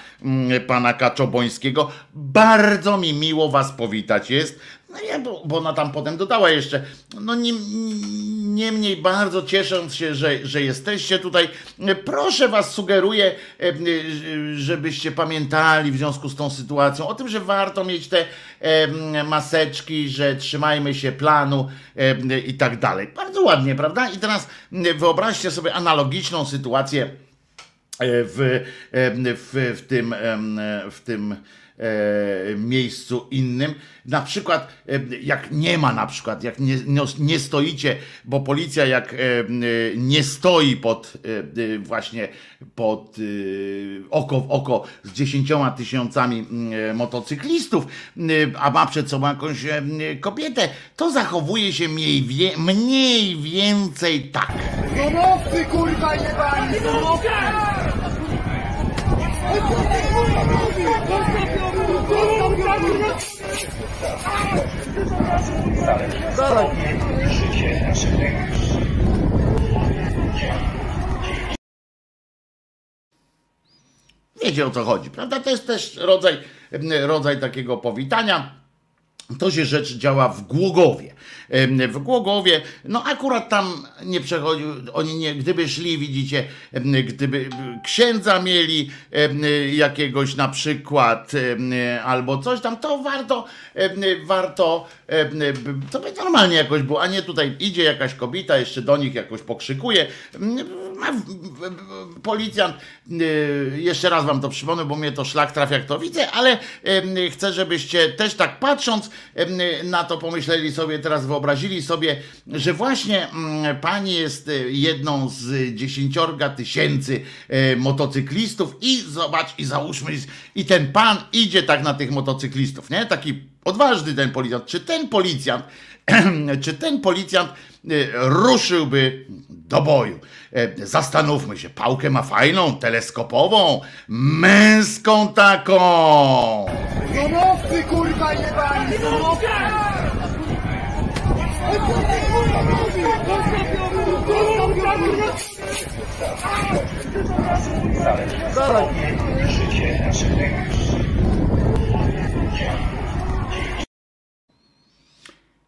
pana Kaczobońskiego. Bardzo mi miło was powitać jest. No nie, bo, bo ona tam potem dodała jeszcze, no niemniej nie bardzo ciesząc się, że, że jesteście tutaj, proszę was, sugeruję, e, żebyście pamiętali w związku z tą sytuacją o tym, że warto mieć te e, maseczki, że trzymajmy się planu e, i tak dalej. Bardzo ładnie, prawda? I teraz wyobraźcie sobie analogiczną sytuację w, w, w tym, w tym e, miejscu innym. Na przykład, e, jak nie ma na przykład, jak nie, nie, stoicie, bo policja jak e, e, nie stoi pod e, e, właśnie pod e, oko w oko z dziesięcioma tysiącami e, motocyklistów, e, a ma przed sobą jakąś e, kobietę, to zachowuje się mniej, wie, mniej więcej tak. Zonowcy kurwa jebani! Wiecie o co chodzi, prawda? To jest też rodzaj, rodzaj takiego powitania. To się rzecz działa w Głogowie. W Głogowie, no akurat tam nie przechodził, oni nie, gdyby szli, widzicie, gdyby księdza mieli jakiegoś na przykład albo coś tam, to warto, warto, to by normalnie jakoś było, a nie tutaj idzie jakaś kobieta, jeszcze do nich jakoś pokrzykuje. W- Policjant, y, jeszcze raz wam to przypomnę, bo mnie to szlak trafia, jak to widzę, ale em, chcę, żebyście też tak patrząc na to pomyśleli sobie, teraz wyobrazili sobie, że właśnie mm, pani jest jedną z dziesięciorga tysięcy e, motocyklistów i zobacz, i załóżmy, i ten pan idzie tak na tych motocyklistów, nie? Taki odważny ten policjant. Czy ten policjant, czy ten policjant y, ruszyłby do boju? E, Zastanówmy się, pałkę ma fajną, teleskopową, męską taką. Kurwa jebani!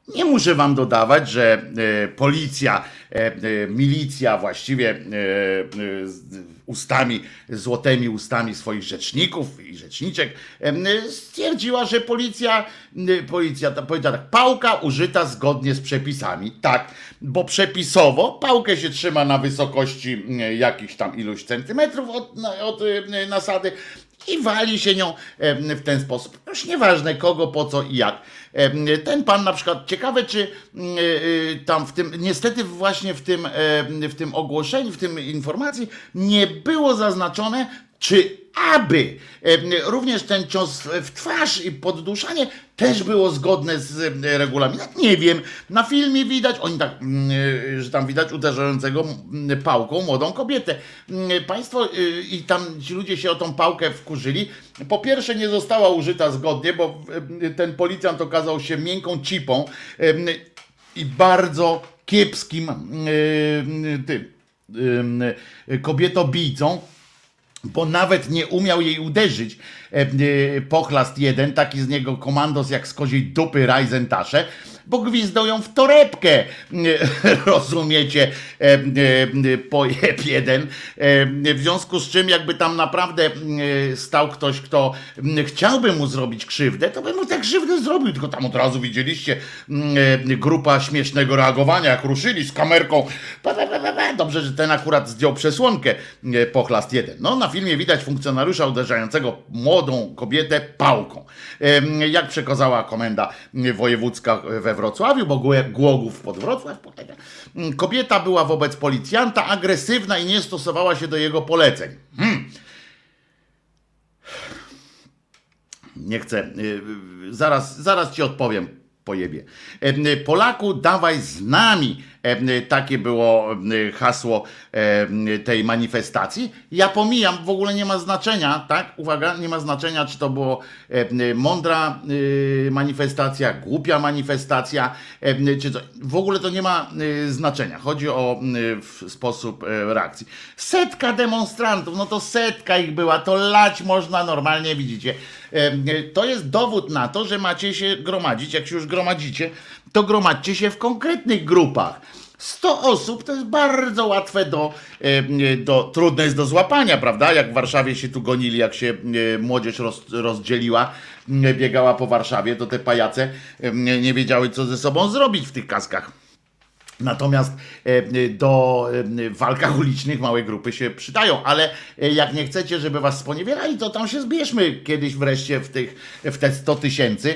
Nie muszę wam dodawać, że e, policja, e, e, milicja właściwie ustami, złotymi ustami swoich rzeczników i rzeczniczek stwierdziła, że policja, policja powiedziała tak, pałka użyta zgodnie z przepisami. Tak, bo przepisowo pałkę się trzyma na wysokości jakichś tam iluś centymetrów od, od nasady i wali się nią w ten sposób. Już nieważne kogo, po co i jak. Ten pan na przykład, ciekawe czy mm, y, tam w tym, niestety właśnie w tym, w tym ogłoszeniu, w tym informacji nie było zaznaczone, czy aby również ten cios w twarz i podduszanie też było zgodne z em, regulaminem. Nie wiem, na filmie widać, oni tak, mm, y, że tam widać uderzającego mm, pałką młodą kobietę. Mm, Państwo y, i tam ci ludzie się o tą pałkę wkurzyli. Po pierwsze nie została użyta zgodnie, bo ten policjant okazał się miękką cipą i bardzo kiepskim y, tym kobietobijcą bo nawet nie umiał jej uderzyć, pochlast jeden, taki z niego komandos jak z koziej dupy Rajzentasze, bo gwizdą ją w torebkę, rozumiecie, pojeb jeden, w związku z czym jakby tam naprawdę stał ktoś, kto chciałby mu zrobić krzywdę, to by mu tę krzywdę zrobił, tylko tam od razu widzieliście grupa śmiesznego reagowania, jak ruszyli z kamerką, dobrze, że ten akurat zdjął przesłonkę, pochlast jeden. No na filmie widać funkcjonariusza uderzającego młodą kobietę pałką. Jak przekazała komenda wojewódzka we Wrocławiu, bo Głogów pod Wrocław. Kobieta była wobec policjanta agresywna i nie stosowała się do jego poleceń. Hmm. Nie chcę, zaraz, zaraz ci odpowiem, pojebie. Polaku, dawaj z nami takie było hasło tej manifestacji. Ja pomijam, w ogóle nie ma znaczenia, tak? Uwaga, nie ma znaczenia, czy to było mądra y, manifestacja, głupia manifestacja, czy to, w ogóle to nie ma y, znaczenia. Chodzi o sposób e, reakcji. Setka demonstrantów, no to setka ich była, to lać można normalnie, widzicie. To jest dowód na to, że macie się gromadzić, jak się już gromadzicie, to gromadźcie się w konkretnych grupach. 100 osób to jest bardzo łatwe do, do, trudne jest do złapania, prawda? Jak w Warszawie się tu gonili, jak się młodzież roz, rozdzieliła, biegała po Warszawie, to te pajace nie wiedziały, co ze sobą zrobić w tych kaskach. Natomiast e, do e, walkach ulicznych małe grupy się przydają, ale e, jak nie chcecie, żeby was sponiewierali, to tam się zbierzmy kiedyś wreszcie w, tych, w te 100 tysięcy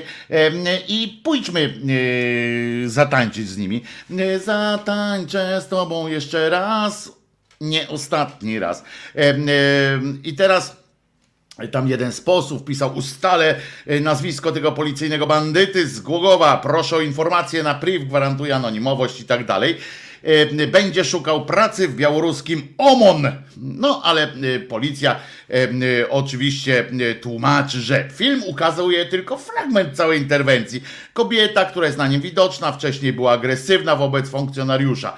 i pójdźmy zatańczyć z nimi. Zatańczę z tobą jeszcze raz, nie ostatni raz. I teraz tam jeden z posłów pisał, ustalę e, nazwisko tego policyjnego bandyty z Głogowa, proszę o informację na priv, gwarantuje anonimowość i tak dalej. E, będzie szukał pracy w białoruskim OMON. No, ale e, policja oczywiście tłumaczy, że film ukazuje tylko fragment całej interwencji. Kobieta, która jest na nim widoczna, wcześniej była agresywna wobec funkcjonariusza.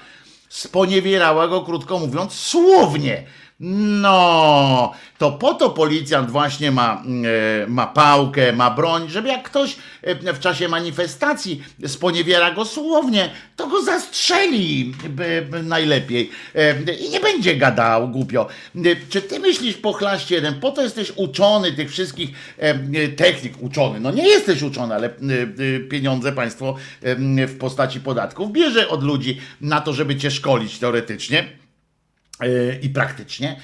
Sponiewierała go, krótko mówiąc, słownie no, to po to policjant właśnie ma, e, ma pałkę, ma broń, żeby jak ktoś e, w czasie manifestacji sponiewiera go słownie, to go zastrzeli najlepiej. E, i nie będzie gadał głupio. Czy ty myślisz po chlaście jeden, po to jesteś uczony tych wszystkich technik, uczony, no nie jesteś uczony, ale pieniądze państwo w postaci podatków bierze od ludzi na to, żeby cię szkolić teoretycznie i praktycznie,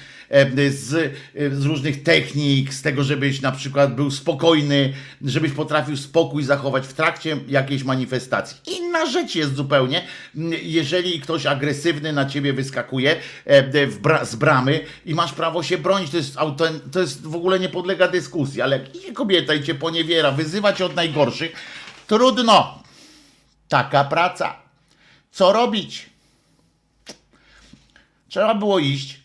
z, z, różnych technik, z tego, żebyś na przykład był spokojny, żebyś potrafił spokój zachować w trakcie jakiejś manifestacji. Inna rzecz jest zupełnie, jeżeli ktoś agresywny na ciebie wyskakuje bra z bramy i masz prawo się bronić, to jest, to jest w ogóle nie podlega dyskusji, ale jak kobieta i cię poniewiera, wyzywa cię od najgorszych, trudno. Taka praca. Co robić? Trzeba było iść,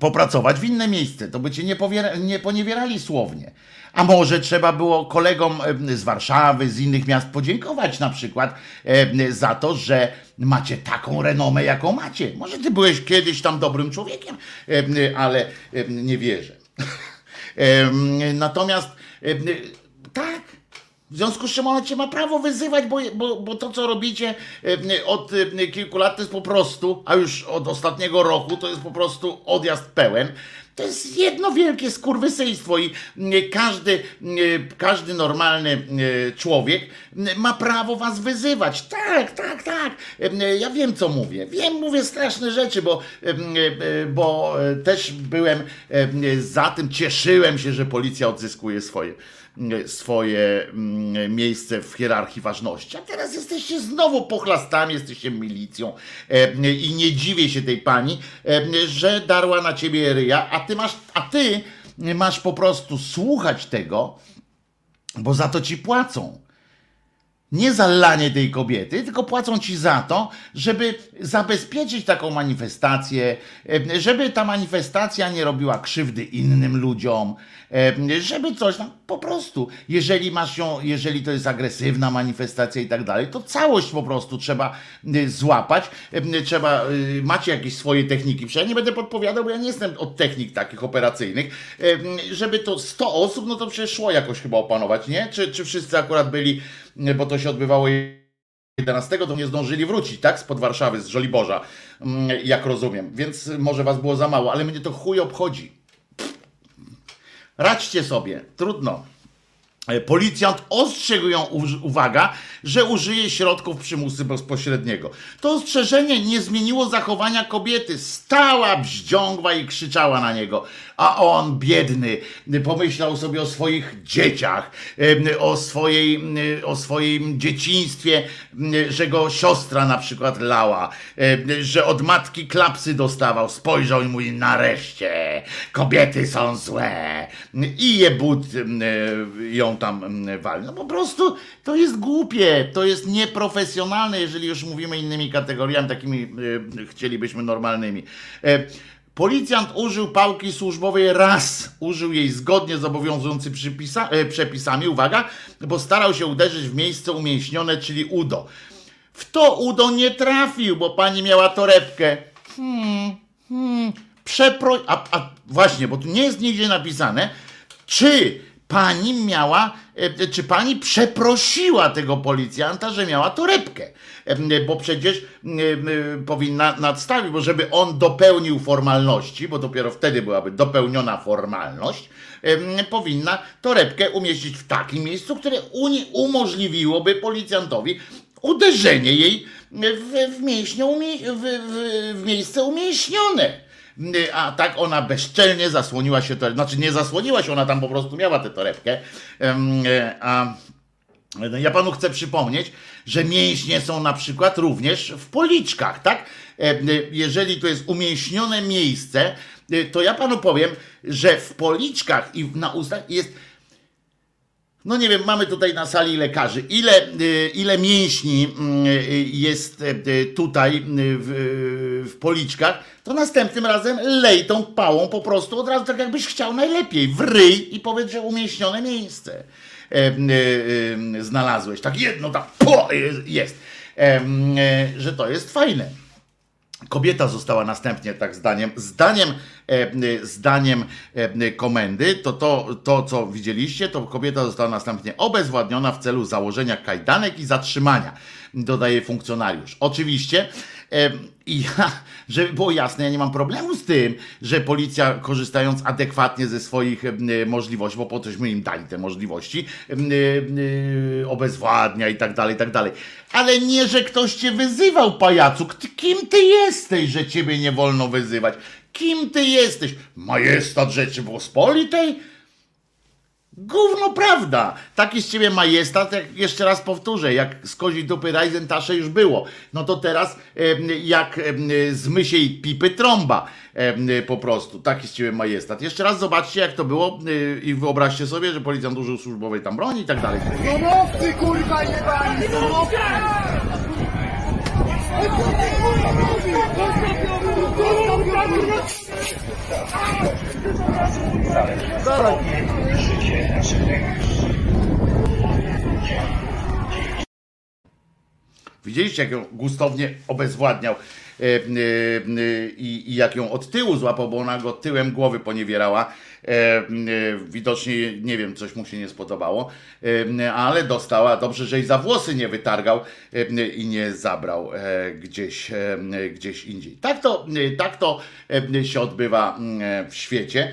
popracować w inne miejsce, to by cię nie, nie poniewierali słownie. A może trzeba było kolegom z Warszawy, z innych miast podziękować na przykład za to, że macie taką renomę, jaką macie. Może ty byłeś kiedyś tam dobrym człowiekiem, ale nie wierzę. Natomiast tak, w związku z czym ona cię ma prawo wyzywać, bo, bo, bo to, co robicie e, od e, kilku lat, to jest po prostu, a już od ostatniego roku, to jest po prostu odjazd pełen. To jest jedno wielkie skurwysyństwo i każdy, każdy normalny człowiek ma prawo was wyzywać. Tak, tak, tak. Ja wiem, co mówię. Wiem, mówię straszne rzeczy, bo, bo też byłem za tym, cieszyłem się, że policja odzyskuje swoje swoje mm, miejsce w hierarchii ważności. A teraz jesteście znowu pochlastami, jesteście milicją e, i nie dziwię się tej pani, e, że darła na ciebie ryja, a ty masz, a ty masz po prostu słuchać tego, bo za to ci płacą. nie za lanie tej kobiety, tylko płacą ci za to, żeby zabezpieczyć taką manifestację, e, żeby ta manifestacja nie robiła krzywdy innym ludziom, żeby coś tam, po prostu, jeżeli masz ją, jeżeli to jest agresywna manifestacja i tak dalej, to całość po prostu trzeba y, złapać, e, trzeba, y, macie jakieś swoje techniki, przecież ja nie będę podpowiadał, bo ja nie jestem od technik takich operacyjnych, żeby to 100 osób, no to przecież szło jakoś chyba opanować, nie? Czy, czy wszyscy akurat byli bo to się odbywało 11, to nie zdążyli wrócić, tak? Spod Warszawy, z Żoliborza, mm, jak rozumiem. Więc może was było za mało, ale mnie to chuj obchodzi. Radźcie sobie, trudno. E, policjant ostrzegł ją, uwaga, że użyje środków przymusu bezpośredniego. To ostrzeżenie nie zmieniło zachowania kobiety. Stała bździągła i krzyczała na niego. A on, biedny, pomyślał sobie o swoich dzieciach, o, swojej, o swoim dzieciństwie, że go siostra na przykład lała, że od matki klapsy dostawał. Spojrzał i mówi, nareszcie, kobiety są złe. I je but ją tam wali. No po prostu to jest głupie, to jest nieprofesjonalne, jeżeli już mówimy innymi kategoriami, takimi chcielibyśmy normalnymi. Policjant użył pałki służbowej raz, użył jej zgodnie z obowiązującymi przepisami, uwaga, bo starał się uderzyć w miejsce umięśnione, czyli udo. W to udo nie trafił, bo pani miała torebkę. Hmm, hmm, przepro... A, a właśnie, bo tu nie jest nigdzie napisane, czy pani miała, e, czy pani przeprosiła tego policjanta, że miała torebkę? E, bo przecież e, powinna nadstawić, bo żeby on dopełnił formalności, bo dopiero wtedy byłaby dopełniona formalność, powinna torebkę umieścić w takim miejscu, które umożliwiłoby policjantowi uderzenie jej w, w, w, w, w miejsce umięśnione a tak ona bezczelnie zasłoniła się, to, znaczy nie zasłoniła się, ona tam po prostu miała tę torebkę, e, a no, ja panu chcę przypomnieć, że mięśnie są na przykład również w policzkach, tak? E, jeżeli to jest umięśnione miejsce, e, to ja panu powiem, że w policzkach i na ustach jest no nie wiem, mamy tutaj na sali lekarzy. Ile, y, ile mięśni mm, y, jest y, tutaj w, w policzkach, to następnym razem lej tą pałą po prostu od razu tak jakbyś chciał najlepiej. W ryj i powiedz, że umieśnione miejsce znalazłeś. Tak jedno, tak po, jest. Że to jest fajne. Kobieta została następnie, tak zdaniem, zdaniem, e, zdaniem e, komendy, to, to to, co widzieliście, to kobieta została następnie obezwładniona w celu założenia kajdanek i zatrzymania, dodaje funkcjonariusz. Oczywiście i ja, żeby było jasne, ja nie mam problemu z tym, że policja korzystając adekwatnie ze swoich możliwości, bo po cośmy im dali te możliwości, obezwładnia i tak dalej, i tak dalej. Ale nie, że ktoś cię wyzywał, pajacu. Kim ty jesteś, że ciebie nie wolno wyzywać? Kim ty jesteś? Majestat Rzeczypospolitej? Gówno prawda! Taki z ciebie majestat, jak jeszcze raz powtórzę, jak z kozi dupy Rajzentasze już było. No to teraz jak z mysiej pipy trąba po prostu. Taki z ciebie majestat. Jeszcze raz zobaczcie jak to było y, i wyobraźcie sobie, że policjant użył służbowej tam broni i tak dalej. Kurwa jebani! Widzieliście, jak ją gustownie obezwładniał i, i jak ją od tyłu złapał, bo ona go tyłem głowy poniewierała. Widocznie, nie wiem, coś mu się nie spodobało, ale dostała. Dobrze, że i za włosy nie wytargał i nie zabrał gdzieś, gdzieś indziej. Tak to, tak to się odbywa w świecie.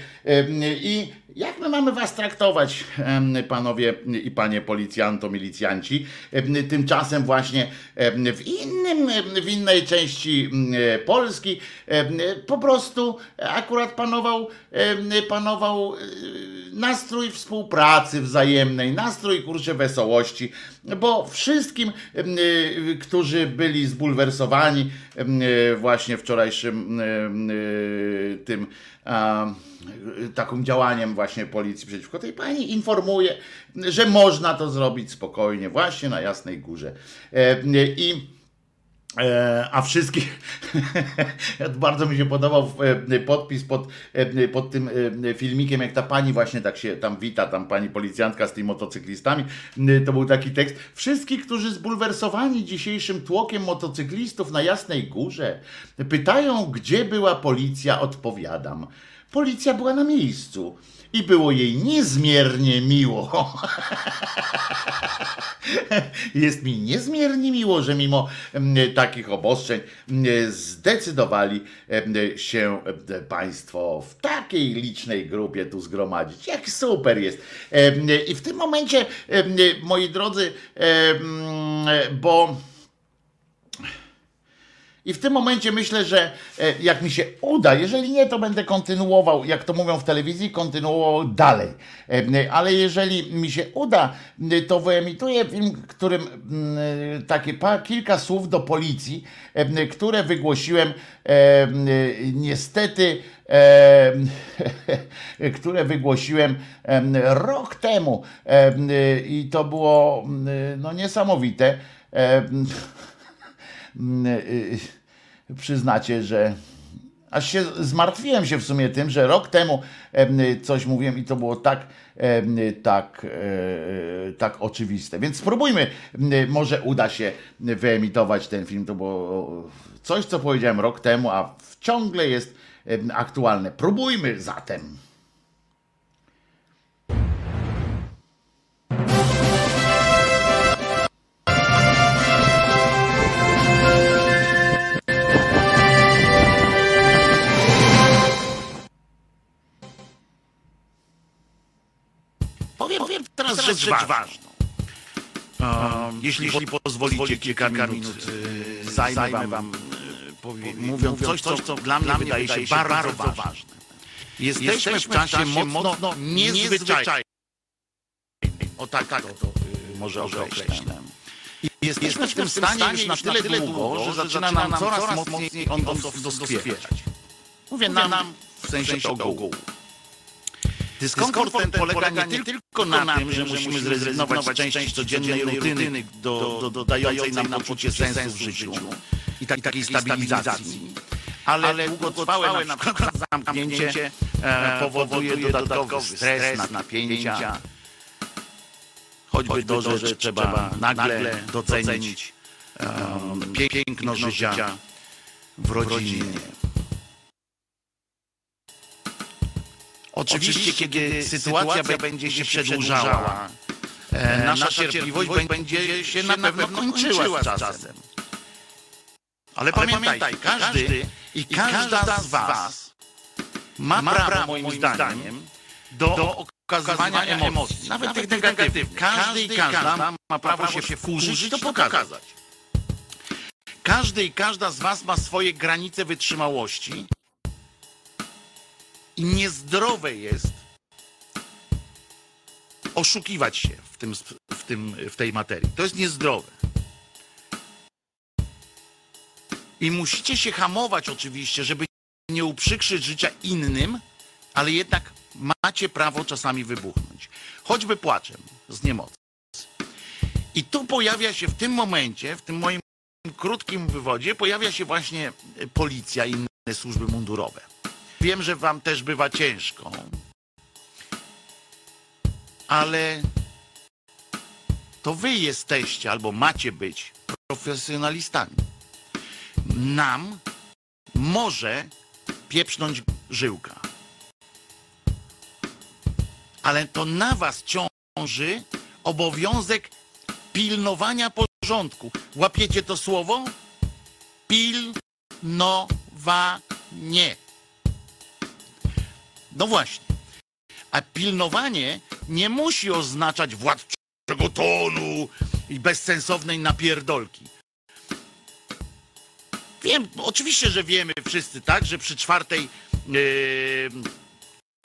I jak my mamy was traktować, panowie i panie policjanto, milicjanci? Tymczasem właśnie w innym, w innej części Polski. Po prostu akurat panował, panował e, nastrój współpracy wzajemnej, nastrój kurczę wesołości, bo wszystkim, e, którzy byli zbulwersowani e, właśnie wczorajszym tym takim działaniem właśnie policji przeciwko tej pani informuje, że można to zrobić spokojnie właśnie na Jasnej Górze. E, I A wszystkich bardzo mi się podobał e, podpis pod, e, pod tym e, filmikiem, jak ta pani właśnie tak się tam wita, tam pani policjantka z tymi motocyklistami. E, To był taki tekst. Wszystkich, którzy zbulwersowani dzisiejszym tłokiem motocyklistów na Jasnej Górze, pytają, gdzie była policja, odpowiadam. Policja była na miejscu. I było jej niezmiernie miło. Jest mi niezmiernie miło, że mimo mm, takich obostrzeń mm, zdecydowali mm, się Państwo w takiej licznej grupie tu zgromadzić. Jak super jest. I w tym momencie, moi drodzy, bo. I w tym momencie myślę, że e, jak mi się uda, jeżeli nie, to będę kontynuował, jak to mówią w telewizji, kontynuował dalej. E, Ale jeżeli mi się uda, to wyemituję film, którym takie kilka słów do policji, e, które wygłosiłem niestety, które wygłosiłem rok temu. I to było no, niesamowite. Mm, y, przyznacie, że aż się zmartwiłem się w sumie tym, że rok temu em, coś mówiłem i to było tak, tak, e, tak oczywiste. Więc spróbujmy, może uda się wyemitować ten film. To było coś, co powiedziałem rok temu, a ciągle jest aktualne. Próbujmy zatem. Rzecz, ważną. Um, jeśli, jeśli pozwolicie kilka minut, y, zajmę wam, y, powie, mówiąc coś, co, co dla mnie wydaje się bardzo, ważne. Jesteśmy w czasie mocno niezwyczajnym. O tak, tak to może określę. I Jesteśmy w tym stanie już na tyle długo, że zaczyna nam coraz mocniej on dos- doskwierać. Mówię nam w sensie ogółu. Dyskomfort ten polega nie tylko na tym, że musimy zrezygnować z części codziennej rutyny do, do, dodającej nam poczucie sensu w życiu. i tak- takiej stabilizacji, ale długotrwałe na przykład zamknięcie e, powoduje dodatkowy stres, napięcia, choćby to, że trzeba nagle docenić em, piękno życia w rodzinie. Oczywiście, kiedy sytuacja będzie się przedłużała, e, nasza cierpliwość będzie się na pewno kończyła z czasem. Ale pamiętaj, każdy i każda z was ma prawo, moim zdaniem, do okazywania emocji, nawet tych negatywnych. Każdy i każda ma prawo się wkurzyć i to pokazać. Każdy i każda z was ma swoje granice wytrzymałości i niezdrowe jest oszukiwać się w, tym, w, tym, w tej materii. To jest niezdrowe. I musicie się hamować oczywiście, żeby nie uprzykrzyć życia innym, ale jednak macie prawo czasami wybuchnąć. Choćby płaczem z niemocy. I tu pojawia się w tym momencie, w tym moim krótkim wywodzie, pojawia się właśnie policja i inne służby mundurowe. Wiem, że wam też bywa ciężko, ale to wy jesteście albo macie być profesjonalistami. Nam może pieprznąć żyłka. Ale to na was ciąży obowiązek pilnowania porządku. Łapiecie to słowo? Pilnowanie. No właśnie. A pilnowanie nie musi oznaczać władczego tonu i bezsensownej napierdolki. Wiem, oczywiście, że wiemy wszyscy, tak, że przy czwartej yy,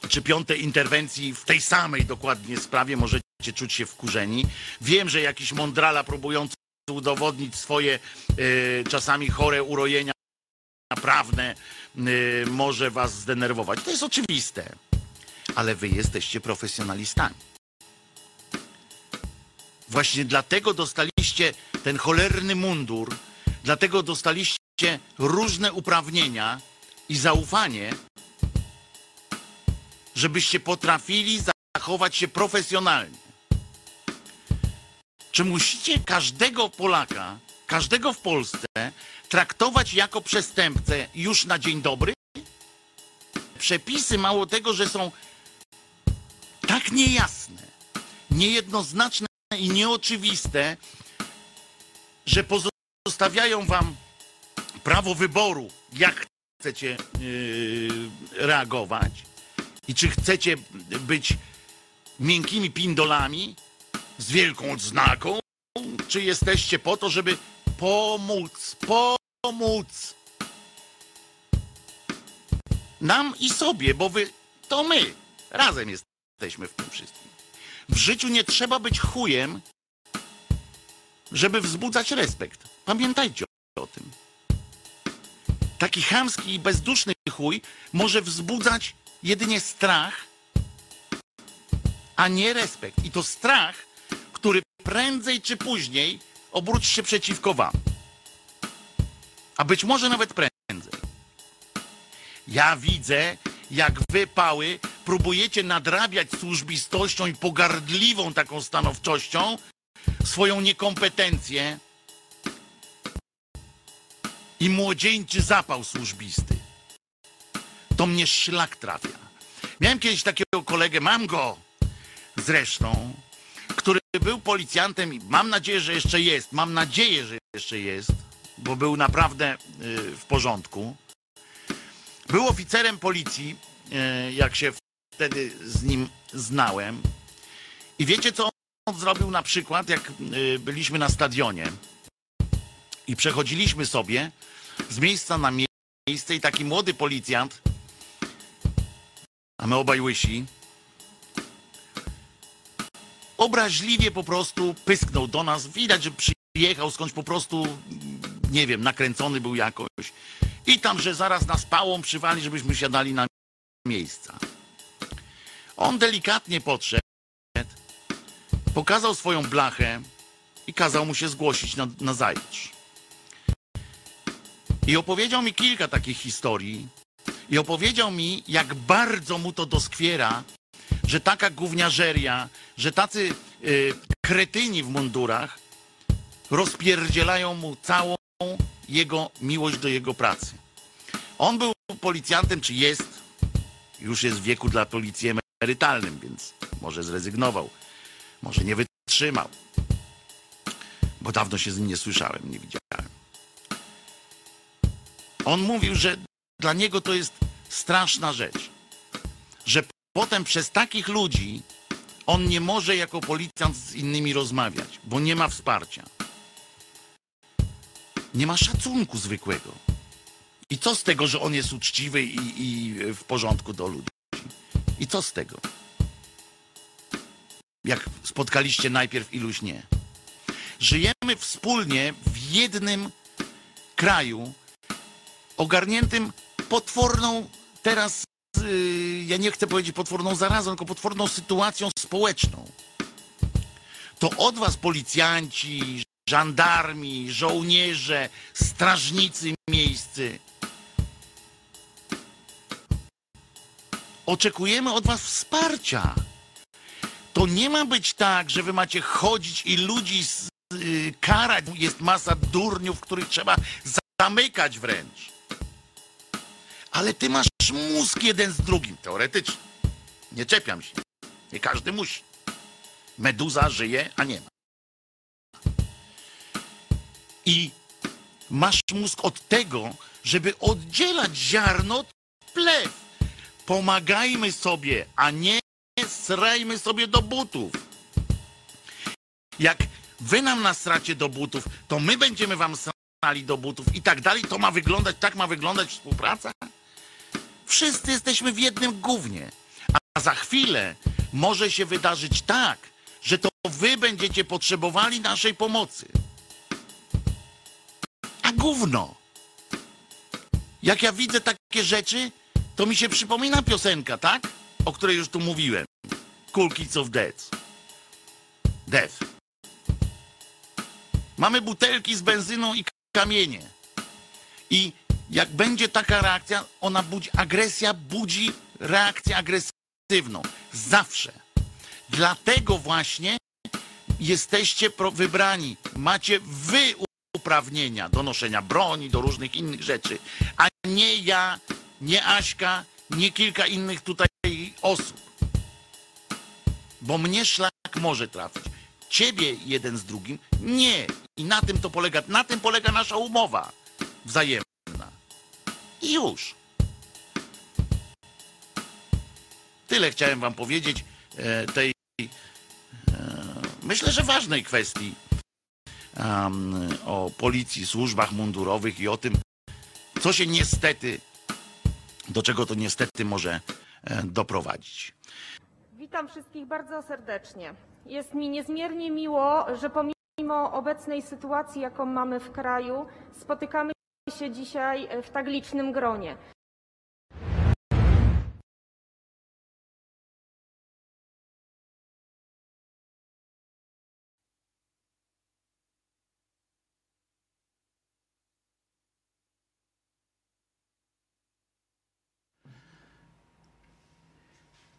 czy piątej interwencji w tej samej dokładnie sprawie możecie czuć się wkurzeni. Wiem, że jakiś mądrala próbujący udowodnić swoje yy, czasami chore urojenia prawne yy, może was zdenerwować. To jest oczywiste. Ale wy jesteście profesjonalistami. Właśnie dlatego dostaliście ten cholerny mundur, dlatego dostaliście różne uprawnienia i zaufanie, żebyście potrafili zachować się profesjonalnie. Czy musicie każdego Polaka, każdego w Polsce traktować jako przestępcę już na dzień dobry? Przepisy, mało tego, że są tak niejasne, niejednoznaczne i nieoczywiste, że pozostawiają wam prawo wyboru, jak chcecie yy, reagować i czy chcecie być miękkimi pindolami z wielką odznaką, czy jesteście po to, żeby pomóc, pomóc nam i sobie, bo wy to my razem jesteśmy w tym wszystkim. W życiu nie trzeba być chujem, żeby wzbudzać respekt. Pamiętajcie o tym. Taki chamski i bezduszny chuj może wzbudzać jedynie strach, a nie respekt. I to strach, który prędzej czy później obróci się przeciwko wam. A być może nawet prędzej. Ja widzę, jak wy, pały, próbujecie nadrabiać służbistością i pogardliwą taką stanowczością swoją niekompetencję i młodzieńczy zapał służbisty. To mnie szlak trafia. Miałem kiedyś takiego kolegę, mam go zresztą, był policjantem i mam nadzieję, że jeszcze jest. Mam nadzieję, że jeszcze jest, bo był naprawdę y, w porządku. Był oficerem policji, y, jak się wtedy z nim znałem. I wiecie, co on zrobił na przykład, jak y, byliśmy na stadionie i przechodziliśmy sobie z miejsca na miejsce i taki młody policjant, a my obaj łysi, obraźliwie po prostu pysknął do nas. Widać, że przyjechał skądś po prostu, nie wiem, nakręcony był jakoś. I tam, że zaraz nas pałą przywali, żebyśmy siadali na miejsca. On delikatnie podszedł, pokazał swoją blachę i kazał mu się zgłosić na, na zajutrz. I opowiedział mi kilka takich historii. I opowiedział mi, jak bardzo mu to doskwiera, że taka gówniarzeria, że tacy y, kretyni w mundurach rozpierdzielają mu całą jego miłość do jego pracy. On był policjantem, czy jest, już jest w wieku dla policji emerytalnym, więc może zrezygnował, może nie wytrzymał, bo dawno się z nim nie słyszałem, nie widziałem. On mówił, że dla niego to jest straszna rzecz, że potem przez takich ludzi on nie może jako policjant z innymi rozmawiać, bo nie ma wsparcia. Nie ma szacunku zwykłego. I co z tego, że on jest uczciwy i, i w porządku do ludzi? I co z tego? Jak spotkaliście najpierw iluś nie. Żyjemy wspólnie w jednym kraju, ogarniętym potworną teraz, ja nie chcę powiedzieć potworną zarazą, tylko potworną sytuacją społeczną. To od was policjanci, żandarmi, żołnierze, strażnicy miejscy. Oczekujemy od was wsparcia. To nie ma być tak, że wy macie chodzić i ludzi z, yy, karać. Jest masa durniów, których trzeba zamykać wręcz. Ale ty masz mózg jeden z drugim, teoretycznie. Nie czepiam się. Nie każdy musi. Meduza żyje, a nie ma. I masz mózg od tego, żeby oddzielać ziarno od plew. Pomagajmy sobie, a nie srajmy sobie do butów. Jak wy nam nasracie do butów, to my będziemy wam znali do butów i tak dalej, to ma wyglądać, tak ma wyglądać współpraca? Wszyscy jesteśmy w jednym gównie. A za chwilę może się wydarzyć tak, że to wy będziecie potrzebowali naszej pomocy. A gówno. Jak ja widzę takie rzeczy, to mi się przypomina piosenka, tak? O której już tu mówiłem. Cool Kids of Death. Death. Mamy butelki z benzyną i kamienie. I jak będzie taka reakcja, ona budzi, agresja budzi reakcję agresywną. Zawsze. Dlatego właśnie jesteście wybrani. Macie wy uprawnienia do noszenia broni, do różnych innych rzeczy, a nie ja, nie Aśka, nie kilka innych tutaj osób. Bo mnie szlak może trafić. Ciebie jeden z drugim nie. I na tym to polega, na tym polega nasza umowa wzajemna. I już. Tyle chciałem wam powiedzieć e, tej e, myślę, że ważnej kwestii o policji, służbach mundurowych i o tym, co się niestety, do czego to niestety może e, doprowadzić. Witam wszystkich bardzo serdecznie. Jest mi niezmiernie miło, że pomimo obecnej sytuacji, jaką mamy w kraju, spotykamy się dzisiaj w tak licznym gronie.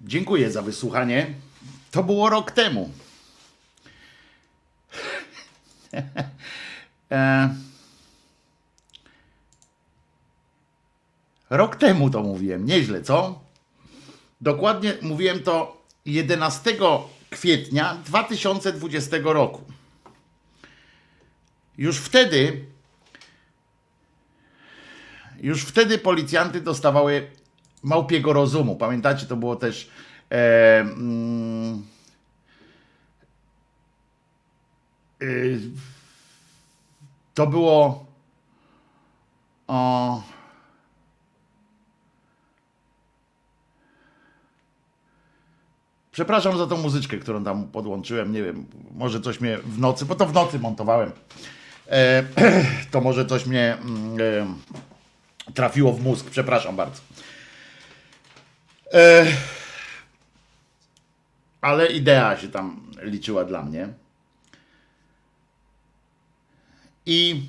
Dziękuję za wysłuchanie. To było rok temu. e... Rok temu to mówiłem, nieźle, co? Dokładnie mówiłem to 11 kwietnia 2020 roku. Już wtedy, już wtedy policjanty dostawały małpiego rozumu. Pamiętacie, to było też. E, mm, y, to było. O, Przepraszam za tą muzyczkę, którą tam podłączyłem. Nie wiem, może coś mnie w nocy, bo to w nocy montowałem. E, to może coś mnie mm, e, trafiło w mózg. Przepraszam bardzo. E, ale idea się tam liczyła dla mnie. I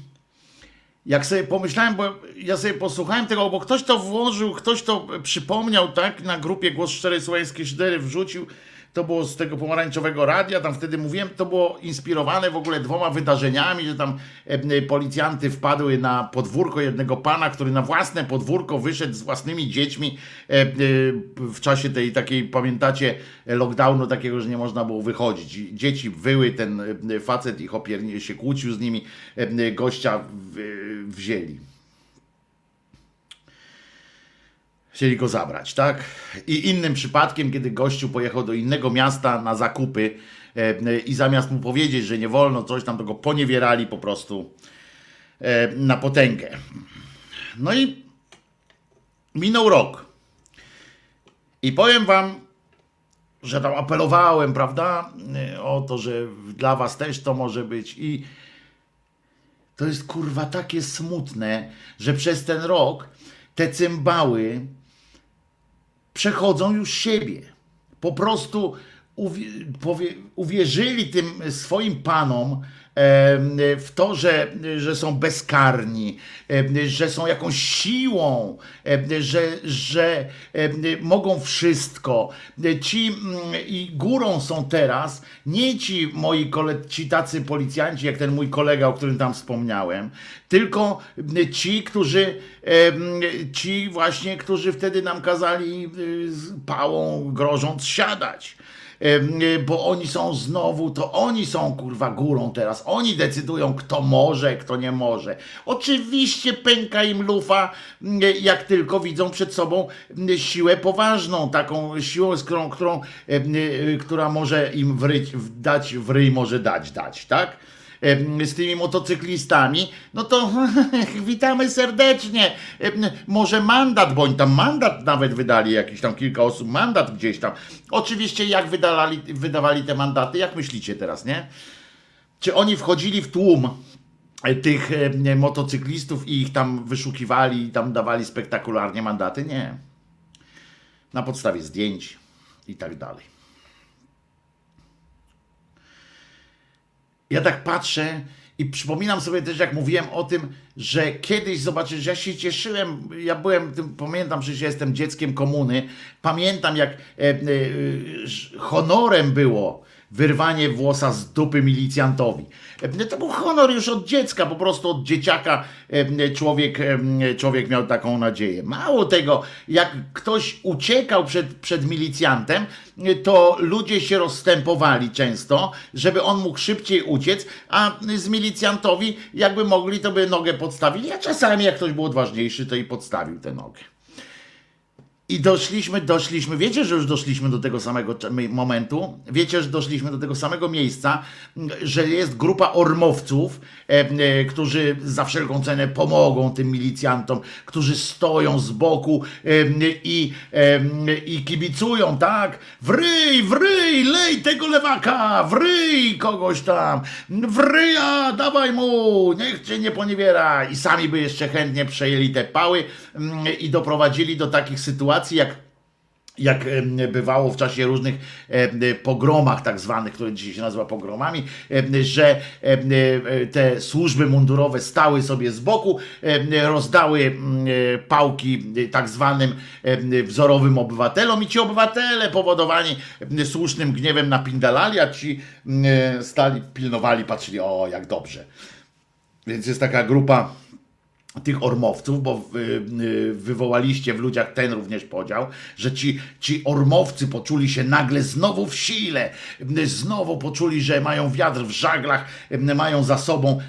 jak sobie pomyślałem, bo ja sobie posłuchałem tego, bo ktoś to włożył, ktoś to przypomniał, tak, na grupie Głos Szczerej Słowiańskiej Szydery wrzucił, to było z tego pomarańczowego radia, tam wtedy mówiłem, to było inspirowane w ogóle dwoma wydarzeniami, że tam e, policjanty wpadły na podwórko jednego pana, który na własne podwórko wyszedł z własnymi dziećmi e, e, w czasie tej takiej, pamiętacie, lockdownu takiego, że nie można było wychodzić. Dzieci wyły, ten facet ich opiernie się kłócił z nimi, gościa wzięli. Chcieli go zabrać, tak? I innym przypadkiem, kiedy gościu pojechał do innego miasta na zakupy e, i zamiast mu powiedzieć, że nie wolno coś tam, to go poniewierali po prostu e, na potęgę. No i minął rok. I powiem wam, że tam apelowałem, prawda, e, o to, że dla was też to może być i to jest kurwa takie smutne, że przez ten rok te cymbały przechodzą już siebie. Po prostu uwierzyli tym swoim panom w to, że, że są bezkarni, że są jakąś siłą, że, że mogą wszystko. Ci mm, i górą są teraz nie ci moi kole, ci tacy policjanci, jak ten mój kolega, o którym tam wspomniałem, tylko ci, którzy ci właśnie, którzy wtedy nam kazali y, pałą grożąc siadać. Y, Bo oni są znowu, to oni są kurwa górą teraz. Oni decydują, kto może, kto nie może. Oczywiście pęka im lufa, jak tylko widzą przed sobą siłę poważną, taką siłą, z którą, którą, y, która może im wryć, dać w może dać, dać, tak? Z tymi motocyklistami, no to witamy serdecznie. Może mandat, bo oni tam mandat nawet wydali, jakiś tam kilka osób mandat gdzieś tam. Oczywiście jak wydali, wydawali te mandaty, jak myślicie teraz, nie? Czy oni wchodzili w tłum e, tych e, motocyklistów i ich tam wyszukiwali i tam dawali spektakularnie mandaty? Nie. Na podstawie zdjęć i tak dalej. Ja tak patrzę i przypominam sobie też, jak mówiłem o tym, że kiedyś zobaczysz, ja się cieszyłem, ja byłem, pamiętam, że jestem dzieckiem komuny, pamiętam jak e, e, honorem było wyrwanie włosa z dupy milicjantowi. E, To był honor już od dziecka, po prostu od dzieciaka e, człowiek, e, człowiek miał taką nadzieję. Mało tego, jak ktoś uciekał przed, przed milicjantem, to ludzie się rozstępowali często, żeby on mógł szybciej uciec, a z milicjantowi jakby mogli, to by nogę podstawili, a czasami jak ktoś był odważniejszy, to i podstawił tę nogę. I doszliśmy, doszliśmy, wiecie, że już doszliśmy do tego samego momentu, wiecie, że doszliśmy do tego samego miejsca, m, że jest grupa ormowców, e, e, którzy za wszelką cenę pomogą tym milicjantom, którzy stoją z boku e, i, e, i kibicują, tak? Wryj, wryj, lej tego lewaka, wryj kogoś tam, wryja, dawaj mu, niech cię nie poniewiera. I sami by jeszcze chętnie przejęli te pały mm, i doprowadzili do takich sytuacji, jak jak bywało w czasie różnych pogromach tak zwanych, które dzisiaj się nazywa pogromami, że e, te służby mundurowe stały sobie z boku, rozdały mm, pałki tak zwanym wzorowym obywatelom i ci obywatele powodowani słusznym gniewem napindalali, a ci mm, stali, pilnowali, patrzyli, o jak dobrze. Więc jest taka grupa tych ormowców, bo y, y, wywołaliście w ludziach ten również podział, że ci, ci ormowcy poczuli się nagle znowu w sile, y, znowu poczuli, że mają wiatr w żaglach, mają za sobą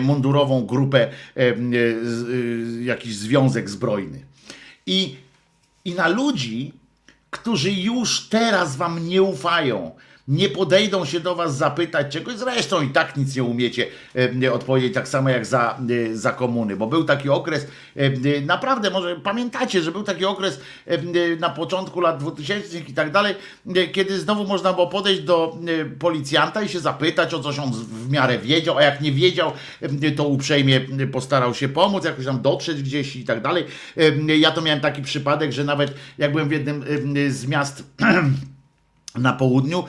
mundurową grupę, jakiś związek zbrojny. I, I na ludzi, którzy już teraz wam nie ufają, nie podejdą się do was zapytać czegoś, zresztą i tak nic nie umiecie e, odpowiedzieć, tak samo jak za, e, za komuny, bo był taki okres, e, e, naprawdę, może pamiętacie, że był taki okres e, e, na początku lat 2000 i tak dalej, kiedy znowu można było podejść do policjanta i się zapytać o coś, on w miarę wiedział, a jak nie wiedział, to uprzejmie postarał się pomóc, jakoś tam dotrzeć gdzieś i tak dalej. Ja to miałem taki przypadek, że nawet jak byłem w jednym z miast na południu,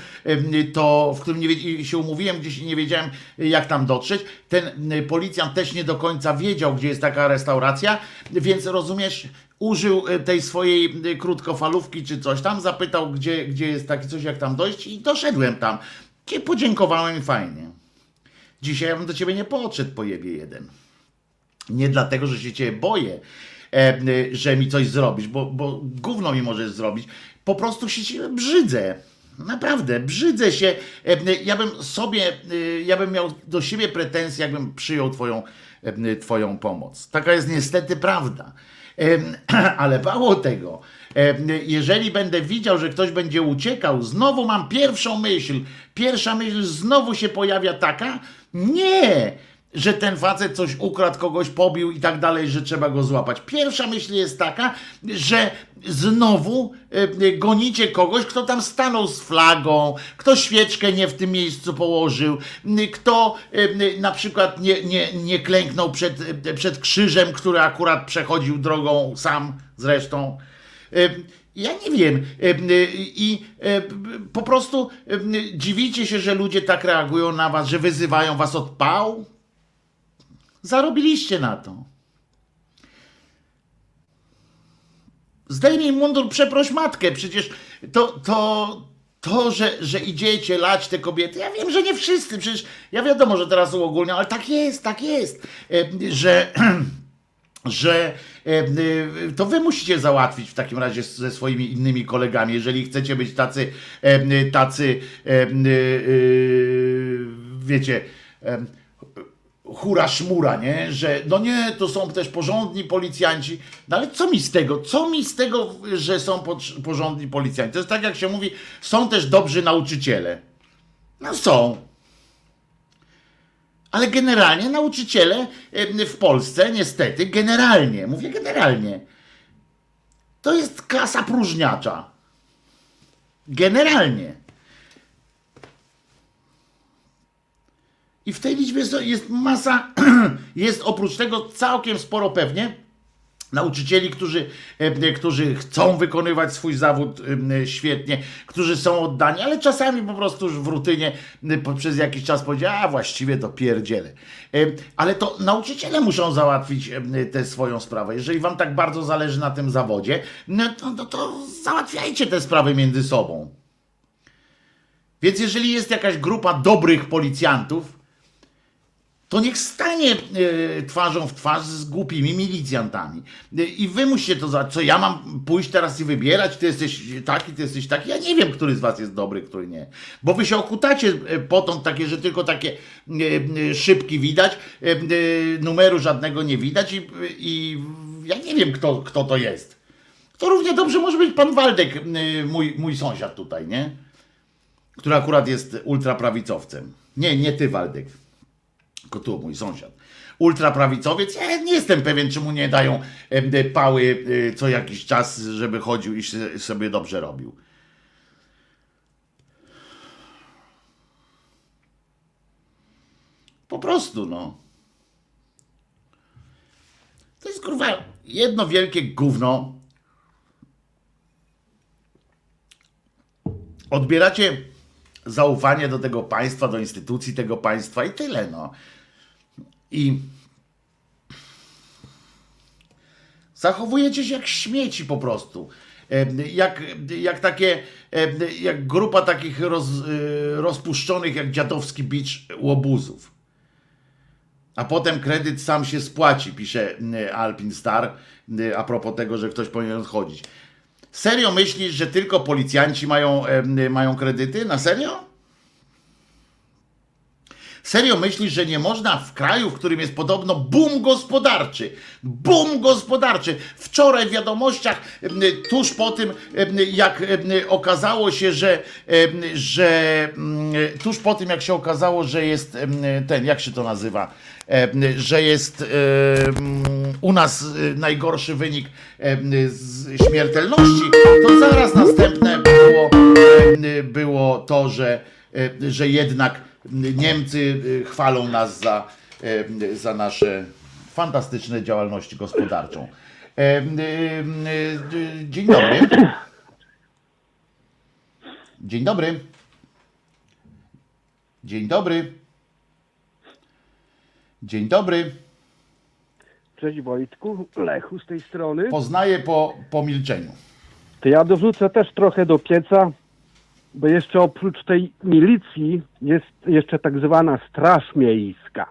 to w którym nie się umówiłem, gdzieś nie wiedziałem jak tam dotrzeć. Ten y, policjant też nie do końca wiedział, gdzie jest taka restauracja, więc rozumiesz, użył y, tej swojej y, krótkofalówki czy coś tam, zapytał, gdzie, gdzie jest takie coś, jak tam dojść i doszedłem tam. I podziękowałem fajnie. Dzisiaj ja bym do ciebie nie podszedł, pojebie jeden. Nie dlatego, że się ciebie boję, e, że mi coś zrobisz, bo, bo gówno mi możesz zrobić. Po prostu się ciebie brzydzę. Naprawdę, brzydzę się. E, Ja bym sobie, y, ja bym miał do siebie pretensje, jakbym przyjął twoją, e, twoją pomoc. Taka jest niestety prawda. Ale mało tego, jeżeli będę widział, że ktoś będzie uciekał, znowu mam pierwszą myśl. Pierwsza myśl znowu się pojawia taka, nie, że ten facet coś ukradł, kogoś pobił i tak dalej, że trzeba go złapać. Pierwsza myśl jest taka, że znowu e, gonicie kogoś, kto tam stanął z flagą, kto świeczkę nie w tym miejscu położył, kto e, na przykład nie, nie, nie klęknął przed, e, przed krzyżem, który akurat przechodził drogą sam zresztą. Ja nie wiem. I po prostu dziwicie się, że ludzie tak reagują na was, że wyzywają was od pał? Zarobiliście na to. Zdejmij mundur, przeproś matkę. Przecież to, to, to że, że idziecie lać te kobiety, ja wiem, że nie wszyscy, przecież ja wiadomo, że teraz uogólniam, ale tak jest, tak jest, e, że że e, e, to wy musicie załatwić w takim razie ze swoimi innymi kolegami, jeżeli chcecie być tacy, tacy, wiecie, hura szmura, nie? Że no nie, to są też porządni policjanci. No ale co mi z tego? Co mi z tego, że są po- porządni policjanci? To jest tak, jak się mówi, są też dobrzy nauczyciele. No są. Ale generalnie nauczyciele w Polsce, niestety, generalnie, mówię generalnie, to jest klasa próżniacza. Generalnie. I w tej liczbie jest- masa, jest oprócz tego całkiem sporo pewnie nauczycieli, którzy, e, którzy chcą wykonywać swój zawód e, świetnie, którzy są oddani, ale czasami po prostu już w rutynie e, przez jakiś czas powiedział, a właściwie to pierdzielę. E, Ale to nauczyciele muszą załatwić tę swoją sprawę. Jeżeli wam tak bardzo zależy na tym zawodzie, no to, to, to załatwiajcie te sprawy między sobą. Więc jeżeli jest jakaś grupa dobrych policjantów, to niech stanie e, twarzą w twarz z głupimi milicjantami. E, I wy musicie to za. Co ja mam pójść teraz i wybierać? Ty jesteś taki, ty jesteś taki. Ja nie wiem, który z was jest dobry, który nie. Bo wy się okutacie e, potąd takie, że tylko takie szybki widać, numeru żadnego nie widać i, i ja nie wiem, kto, kto to jest. To równie dobrze może być pan Waldek, mój, mój sąsiad tutaj, nie? Który akurat jest ultraprawicowcem. Nie, nie ty, Waldek tu mój sąsiad. Ultraprawicowiec, ja nie jestem pewien, czy mu nie dają pały e, co jakiś czas, żeby chodził i sobie dobrze robił. Po prostu, no. To jest kurwa jedno wielkie gówno. Odbieracie zaufanie do tego państwa, do instytucji tego państwa i tyle, no. I zachowujecie się jak śmieci po prostu. Jak, jak takie, jak grupa takich roz, y, rozpuszczonych jak dziadowski bicz łobuzów. A potem kredyt sam się spłaci, pisze Alpin Star, a propos tego, że ktoś powinien odchodzić. Serio myślisz, że tylko policjanci mają, mają kredyty? Na serio? Serio myślisz, że nie można w kraju, w którym jest podobno boom gospodarczy, boom gospodarczy. Wczoraj w wiadomościach, tuż po tym, jak okazało się, że, że mm, tuż po tym, jak się okazało, że jest ten, jak się to nazywa, że jest u nas e, najgorszy wynik z śmiertelności, to zaraz następne było, było to, że, e, że jednak Niemcy e, chwalą nas za, e, za nasze fantastyczne działalność gospodarczą. E, e, Dzień dobry. Dzień dobry. Dzień dobry. Dzień dobry. Cześć Wojtku, Lechu z tej strony. Poznaję po, po milczeniu. To ja dorzucę też trochę do pieca, bo jeszcze oprócz tej milicji jest jeszcze tak zwana straż miejska.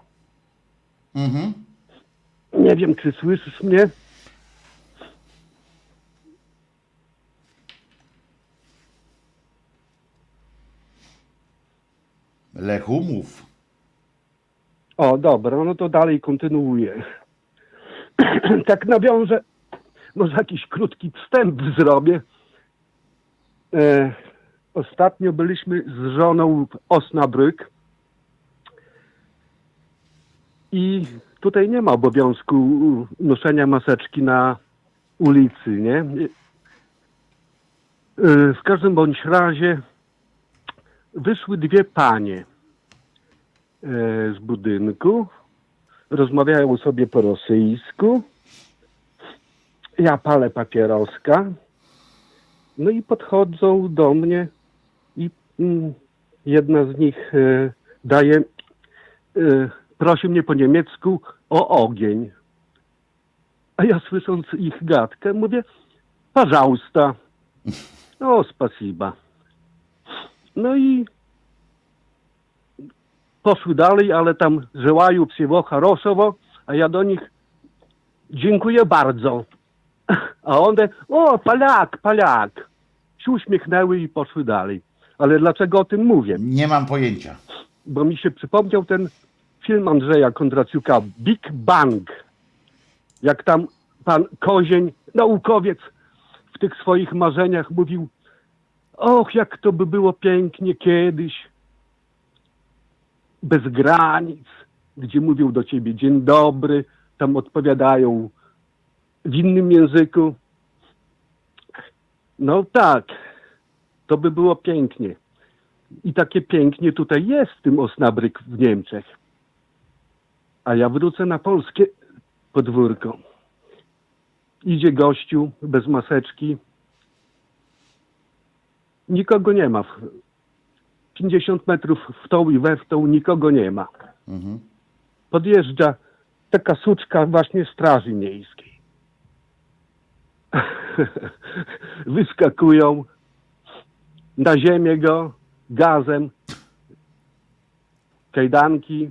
Mhm. Nie wiem, czy słyszysz mnie? Lechu, mów. O, dobra, no to dalej kontynuuję. tak nawiążę, może jakiś krótki wstęp zrobię. E, ostatnio byliśmy z żoną w Osnabrück i tutaj nie ma obowiązku noszenia maseczki na ulicy, nie? E, w każdym bądź razie wyszły dwie panie e, z budynku. Rozmawiają sobie po rosyjsku. Ja palę papieroska. No i podchodzą do mnie Jedna z nich e, daje, e, prosi mnie po niemiecku o ogień. A ja słysząc ich gadkę mówię, parzausta. O, spasiba. No i poszły dalej, ale tam żyłają psiwo rosowo, a ja do nich dziękuję bardzo. A one, o, palak, palak". Się uśmiechnęły i poszły dalej. Ale dlaczego o tym mówię? Nie mam pojęcia. Bo mi się przypomniał ten film Andrzeja Kondraciuka, Big Bang. Jak tam pan Kozień, naukowiec, w tych swoich marzeniach mówił, och, jak to by było pięknie kiedyś, bez granic, gdzie mówią do ciebie dzień dobry, tam odpowiadają w innym języku. No tak, to by było pięknie. I takie pięknie tutaj jest w tym Osnabryk w Niemczech. A ja wrócę na polskie podwórko. Idzie gościu bez maseczki. Nikogo nie ma. W- 50 metrów w tą i we w tą nikogo nie ma. Podjeżdża taka suczka właśnie straży miejskiej. Wyskakują na ziemię go gazem, kajdanki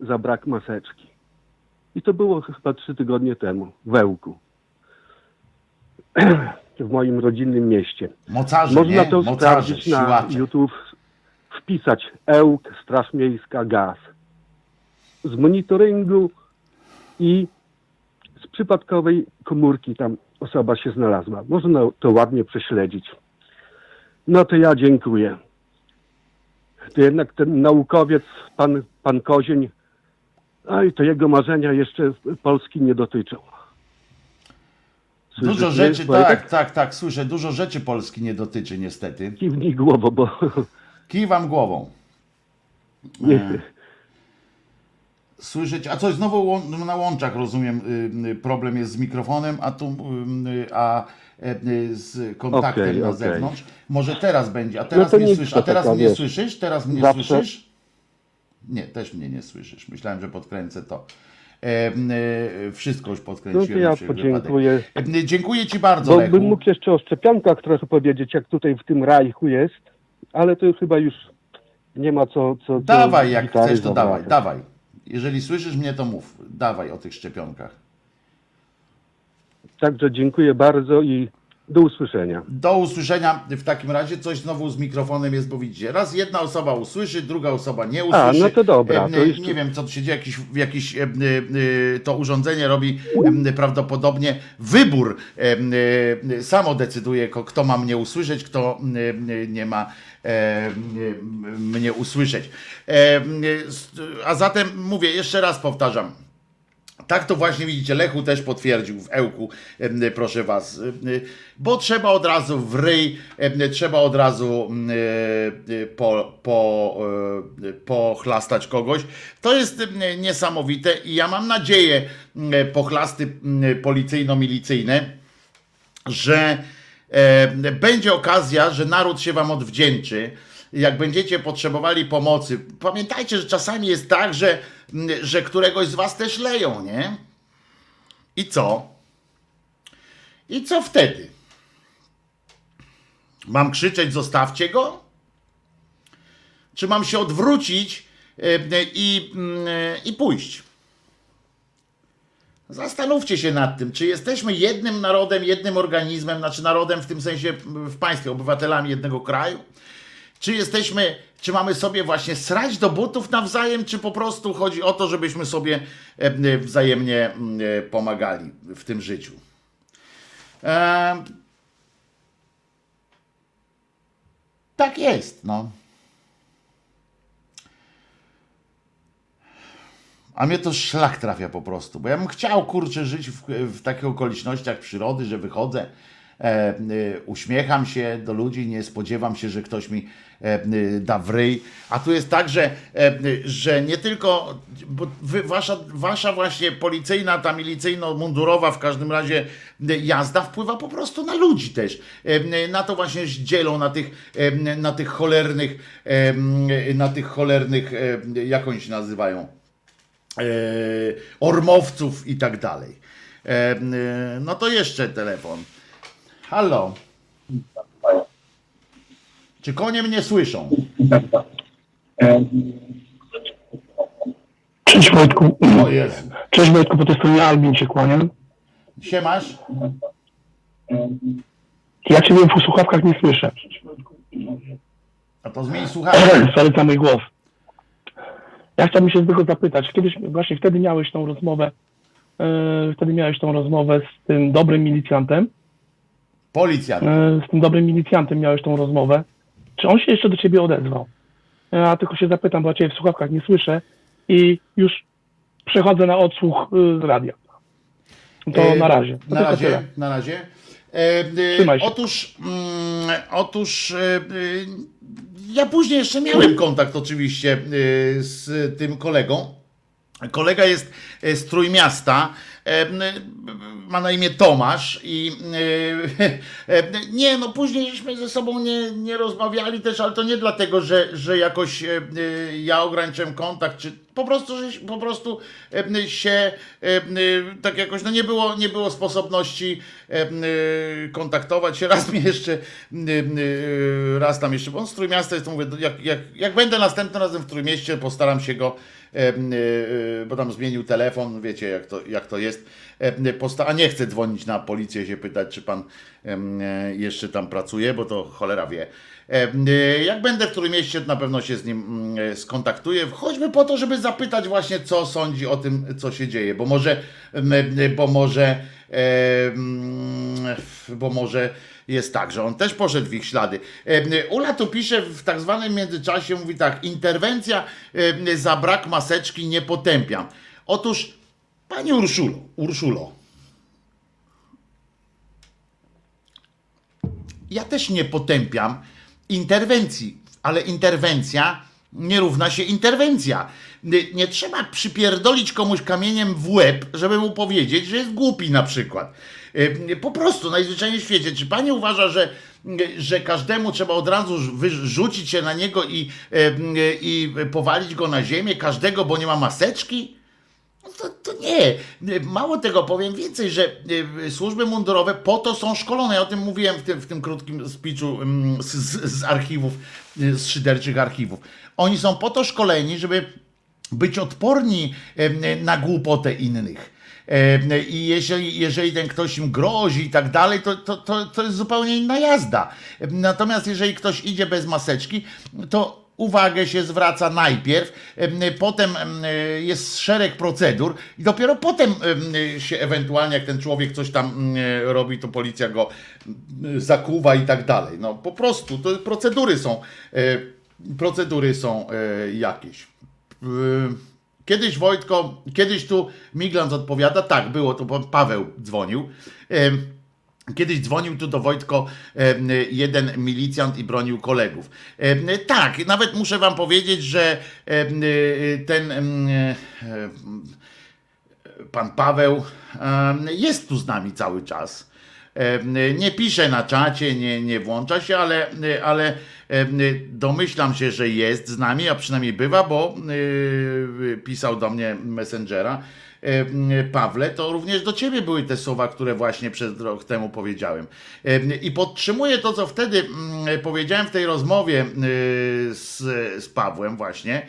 za brak maseczki. I to było chyba trzy tygodnie temu w Ełku. W moim rodzinnym mieście. Mocarze, Można nie? to Mocarze, sprawdzić na siłacze. YouTube, wpisać Ełk, Straż Miejska, Gaz. Z monitoringu i z przypadkowej komórki tam osoba się znalazła. Można to ładnie prześledzić. No to ja dziękuję. To jednak ten naukowiec, pan, pan Kozień, oj, to jego marzenia jeszcze Polski nie dotyczą. Dużo rzeczy, ja tak, tak, tak, słyszę, dużo rzeczy Polski nie dotyczy niestety. Kiwnij głową, bo Kiwam głową. nie, Słyszeć, a coś znowu łą- na łączach rozumiem, y, y, problem jest z mikrofonem, a tu, y, a e, z kontaktem Okej, na okej. zewnątrz. Może teraz będzie, a teraz to mnie słyszysz, a teraz mnie wiesz, słyszysz, teraz mnie zawsze- słyszysz? Nie, też mnie nie słyszysz. Myślałem, że podkręcę to. E, y, wszystko już no podkręciłem. to ja podziękuję. E, Dziękuję Ci bardzo, Bo Lechu. bym mógł jeszcze o szczepionkach trochę powiedzieć, jak tutaj w tym rajchu jest, ale to chyba już nie ma co... co Dawaj, jak chcesz, to dawaj, dawaj. Jeżeli słyszysz mnie, to mów. Dawaj o tych szczepionkach. Także dziękuję bardzo i do usłyszenia. Do usłyszenia w takim razie. Coś znowu z mikrofonem jest, bo widzicie, raz jedna osoba usłyszy, druga osoba nie usłyszy. A, no to dobra, E, to nie, jeszcze- nie wiem, co tu się dzieje, jakiś, jakiś e, e, to urządzenie robi prawdopodobnie wybór. Samo decyduje, kto ma mnie usłyszeć, kto nie ma mnie usłyszeć. E, e, a zatem mówię, jeszcze raz powtarzam. Tak to właśnie widzicie, Lechu też potwierdził w Ełku, em, proszę was, bo trzeba od razu w ryj, trzeba od razu e, po, po, e, pochlastać kogoś. To jest niesamowite i ja mam nadzieję, pochlasty policyjno-milicyjne, że e, będzie okazja, że naród się wam odwdzięczy. Jak będziecie potrzebowali pomocy, pamiętajcie, że czasami jest tak, że, że któregoś z was też leją, nie? I co? I co wtedy? Mam krzyczeć, zostawcie go? Czy mam się odwrócić e, i, mm, i pójść? Zastanówcie się nad tym, czy jesteśmy jednym narodem, jednym organizmem, znaczy narodem w tym sensie w państwie, obywatelami jednego kraju? Czy jesteśmy, czy mamy sobie właśnie srać do butów nawzajem, czy po prostu chodzi o to, żebyśmy sobie e, wzajemnie mm, e, pomagali w tym życiu? Em, tak jest, no. A mnie to szlak trafia po prostu, bo ja bym chciał, kurczę, żyć w, w takich okolicznościach przyrody, że wychodzę, e, e, uśmiecham się do ludzi, nie spodziewam się, że ktoś mi e, e, da w ryj. A tu jest tak, że, e, że nie tylko, bo wy, wasza, wasza właśnie policyjna, ta milicyjno-mundurowa w każdym razie e, jazda wpływa po prostu na ludzi też. Na to właśnie dzielą, na tych, na tych cholernych, na tych cholernych, jak oni się nazywają? E, ormowców i tak dalej. E, e, no to jeszcze telefon. Halo. Czy konie mnie słyszą? Cześć Wojtku. O Jezu. Cześć Wojtku, po tej stronie Albin się kłaniam. Siemasz? Ja Ciebie w słuchawkach nie słyszę. A to zmień słuchawkę. Sorry za mój głos. Ja chciałbym się tylko zapytać, kiedyś właśnie wtedy miałeś tą rozmowę, e, wtedy miałeś tą rozmowę z tym dobrym milicjantem, Policjant. e, z tym dobrym milicjantem miałeś tą rozmowę. Czy on się jeszcze do Ciebie odezwał? Ja tylko się zapytam, bo ja Ciebie w słuchawkach nie słyszę i już przechodzę na odsłuch y, z radia. To E, na razie. To Na razie, tyle. na razie. E, e, otóż, mm, otóż e, e, ja później jeszcze miałem kontakt oczywiście e, z tym kolegą. Kolega jest e, z Trójmiasta, ma na imię Tomasz i e, nie, no później żeśmy ze sobą nie, nie rozmawiali też, ale to nie dlatego, że, że jakoś e, ja ograniczyłem kontakt, czy po prostu, że po prostu się tak jakoś, no nie było, nie było sposobności kontaktować się. Raz mnie jeszcze, raz tam jeszcze, bo on z Trójmiasta jest, to mówię, jak, jak, jak będę następnym razem w Trójmieście, postaram się go bo tam zmienił telefon, wiecie jak to, jak to jest, E, posta- a nie chcę dzwonić na policję się pytać, czy pan e, jeszcze tam pracuje, bo to cholera wie. E, Jak będę w Trójmieście, to na pewno się z nim e, skontaktuję, choćby po to, żeby zapytać właśnie, co sądzi o tym, co się dzieje, bo może, e, bo może, bo może jest tak, że on też poszedł w ich ślady. Ula tu pisze w tak zwanym międzyczasie, mówi tak, interwencja za brak maseczki nie potępiam. Otóż, pani Urszulo, Urszulo, ja też nie potępiam interwencji, ale interwencja nie równa się interwencja. Nie, trzeba przypierdolić komuś kamieniem w łeb, żeby mu powiedzieć, że jest głupi na przykład. E, Po prostu, najzwyczajniej w świecie. Czy pani uważa, że, że każdemu trzeba od razu wyrzucić się na niego i, e, i powalić go na ziemię, każdego, bo nie ma maseczki? No To, to nie. Mało tego powiem więcej, że służby mundurowe po to są szkolone. Ja o tym mówiłem w tym, w tym krótkim speechu mm, z, z, z archiwów, z szyderczych archiwów. Oni są po to szkoleni, żeby być odporni na głupotę innych. I jeżeli, jeżeli ten ktoś im grozi i tak dalej, to, to, to, to jest zupełnie inna jazda. Natomiast jeżeli ktoś idzie bez maseczki, to uwagę się zwraca najpierw, em, potem em, jest szereg procedur i dopiero potem em, się ewentualnie, jak ten człowiek coś tam robi, to policja go zakuwa i tak dalej. No po prostu, to procedury są, e, procedury są e, jakieś. E, Kiedyś Wojtko, kiedyś tu Miglans odpowiada, tak było, to pan Paweł dzwonił. Kiedyś dzwonił tu do Wojtko jeden milicjant i bronił kolegów. Tak, nawet muszę wam powiedzieć, że em, ten e, pan Paweł jest tu z nami cały czas. Nie pisze na czacie, nie, nie włącza się, ale, ale domyślam się, że jest z nami, a przynajmniej bywa, bo y, pisał do mnie Messengera. Pawle, to również do ciebie były te słowa, które właśnie przed rok temu powiedziałem. Em, I podtrzymuję to, co wtedy mm, powiedziałem w tej rozmowie y, z, z Pawłem właśnie,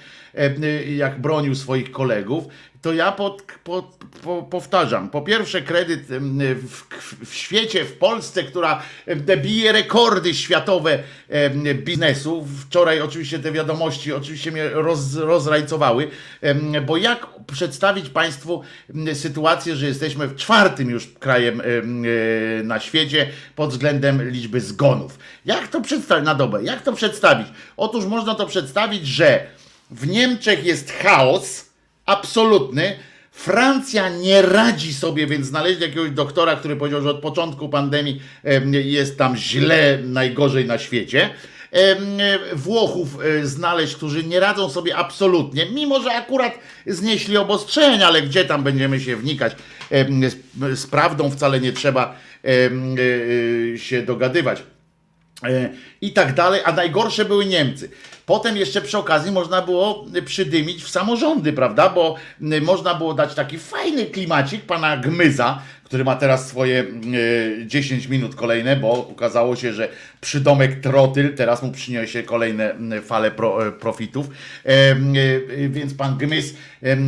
jak bronił swoich kolegów, to ja pod, pod, po, powtarzam. Po pierwsze, kredyt w, w świecie, w Polsce, która bije rekordy światowe biznesu. Wczoraj oczywiście te wiadomości oczywiście mnie roz, rozrajcowały, bo jak przedstawić Państwu sytuację, że jesteśmy w czwartym już krajem em, e, na świecie pod względem liczby zgonów. Jak to przedstawić na dobę? Jak to przedstawić? Otóż można to przedstawić, że w Niemczech jest chaos, absolutny. Francja nie radzi sobie, więc znaleźli jakiegoś doktora, który powiedział, że od początku pandemii em, jest tam źle, najgorzej na świecie. Włochów e, znaleźć, którzy nie radzą sobie absolutnie, mimo że akurat znieśli obostrzenia, ale gdzie tam będziemy się wnikać z, prawdą wcale nie trzeba e, e, się dogadywać i tak dalej, a najgorsze były Niemcy. Potem jeszcze przy okazji można było przydymić w samorządy, prawda? Bo można było dać taki fajny klimacik pana Gmyza, który ma teraz swoje y, 10 minut kolejne, bo okazało się, że przydomek Trotyl teraz mu przyniesie kolejne fale pro, profitów. E, Więc pan Gmyz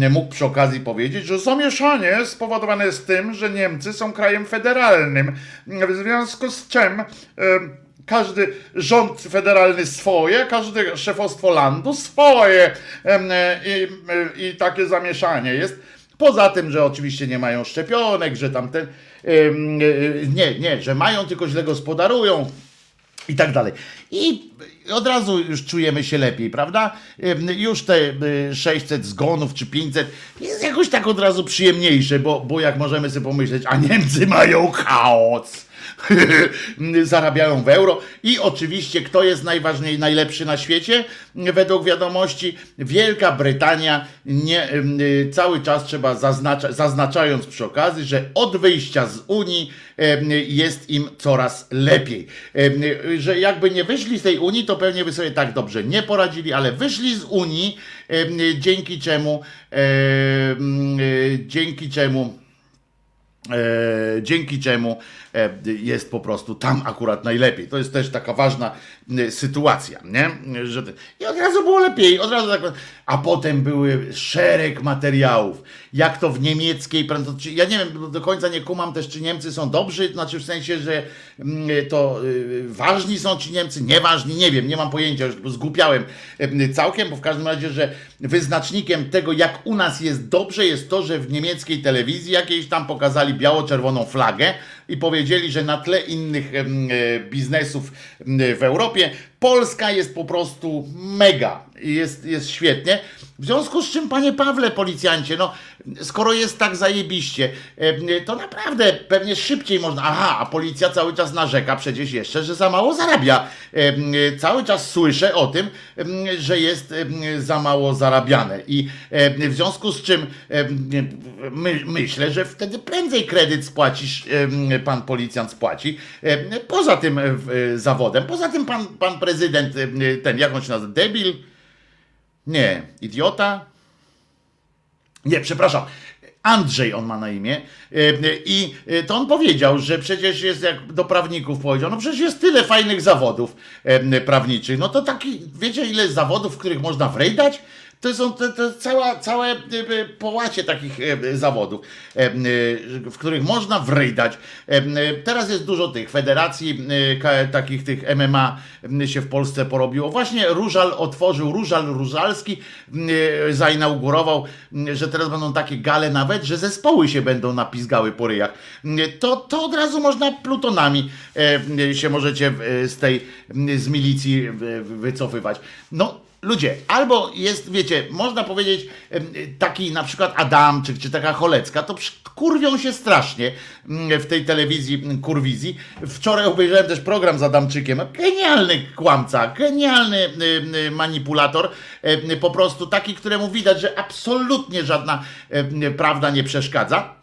mógł przy okazji powiedzieć, że zamieszanie spowodowane jest tym, że Niemcy są krajem federalnym, w związku z czym każdy rząd federalny swoje, każde szefostwo landu swoje e, i, e, i takie zamieszanie jest. Poza tym, że oczywiście nie mają szczepionek, że tamten, e, nie, nie, że mają, tylko źle gospodarują i tak dalej. I od razu już czujemy się lepiej, prawda? Już te y, 600 zgonów czy 500 jest jakoś tak od razu przyjemniejsze, bo, bo jak możemy sobie pomyśleć, a Niemcy mają chaos. zarabiają w euro i oczywiście kto jest najważniejszy, najlepszy na świecie według wiadomości Wielka Brytania nie, y, cały czas trzeba zaznacza, zaznaczając przy okazji, że od wyjścia z Unii jest im coraz lepiej. Że jakby nie wyszli z tej Unii, to pewnie by sobie tak dobrze nie poradzili, ale wyszli z Unii, dzięki czemu dzięki czemu E, dzięki czemu e, jest po prostu tam akurat najlepiej. To jest też taka ważna e, sytuacja, nie? Że, I od razu było lepiej, od razu tak, a potem były szereg materiałów, jak to w niemieckiej, ja nie wiem, do końca nie kumam też, czy Niemcy są dobrzy, znaczy w sensie, że to y, ważni są ci Niemcy, nieważni, nie wiem, nie mam pojęcia, już zgłupiałem całkiem, bo w każdym razie, że wyznacznikiem tego, jak u nas jest dobrze, jest to, że w niemieckiej telewizji jakiejś tam pokazali biało-czerwoną flagę i powiedzieli, że na tle innych e, biznesów w Europie Polska jest po prostu mega jest, jest świetnie. W związku z czym, panie Pawle, policjancie, no skoro jest tak zajebiście, to naprawdę pewnie szybciej można. Aha, a policja cały czas narzeka przecież jeszcze, że za mało zarabia. Cały czas słyszę o tym, że jest za mało zarabiane. I w związku z czym my, myślę, że wtedy prędzej kredyt spłacisz, pan policjant spłaci. Poza tym e, zawodem, poza tym pan, pan prezydent, em, ten, jak on się nazywa, debil? Nie, idiota? Nie, przepraszam. Andrzej on ma na imię. E, I to on powiedział, że przecież jest, jak do prawników powiedział, no przecież jest tyle fajnych zawodów prawniczych. No to taki, wiecie ile zawodów, w których można wrejdać? To są to, to cała, całe e, e, połacie takich e, zawodów, w których można wrejdać. E, Teraz jest dużo tych federacji, takich tych MMA się w Polsce porobiło. Właśnie Różal otworzył, Różal Różalski zainaugurował, że teraz będą takie gale nawet, że zespoły się będą napizgały po ryjach. To, to od razu można plutonami się możecie z tej, z milicji wycofywać. No, Ludzie, albo jest, wiecie, można powiedzieć, taki na przykład Adamczyk, czy taka Cholecka, to kurwią się strasznie mm, w tej telewizji, mm, kurwizji. Wczoraj obejrzałem też program z Adamczykiem. Genialny kłamca, genialny manipulator, po prostu taki, któremu widać, że absolutnie żadna prawda nie przeszkadza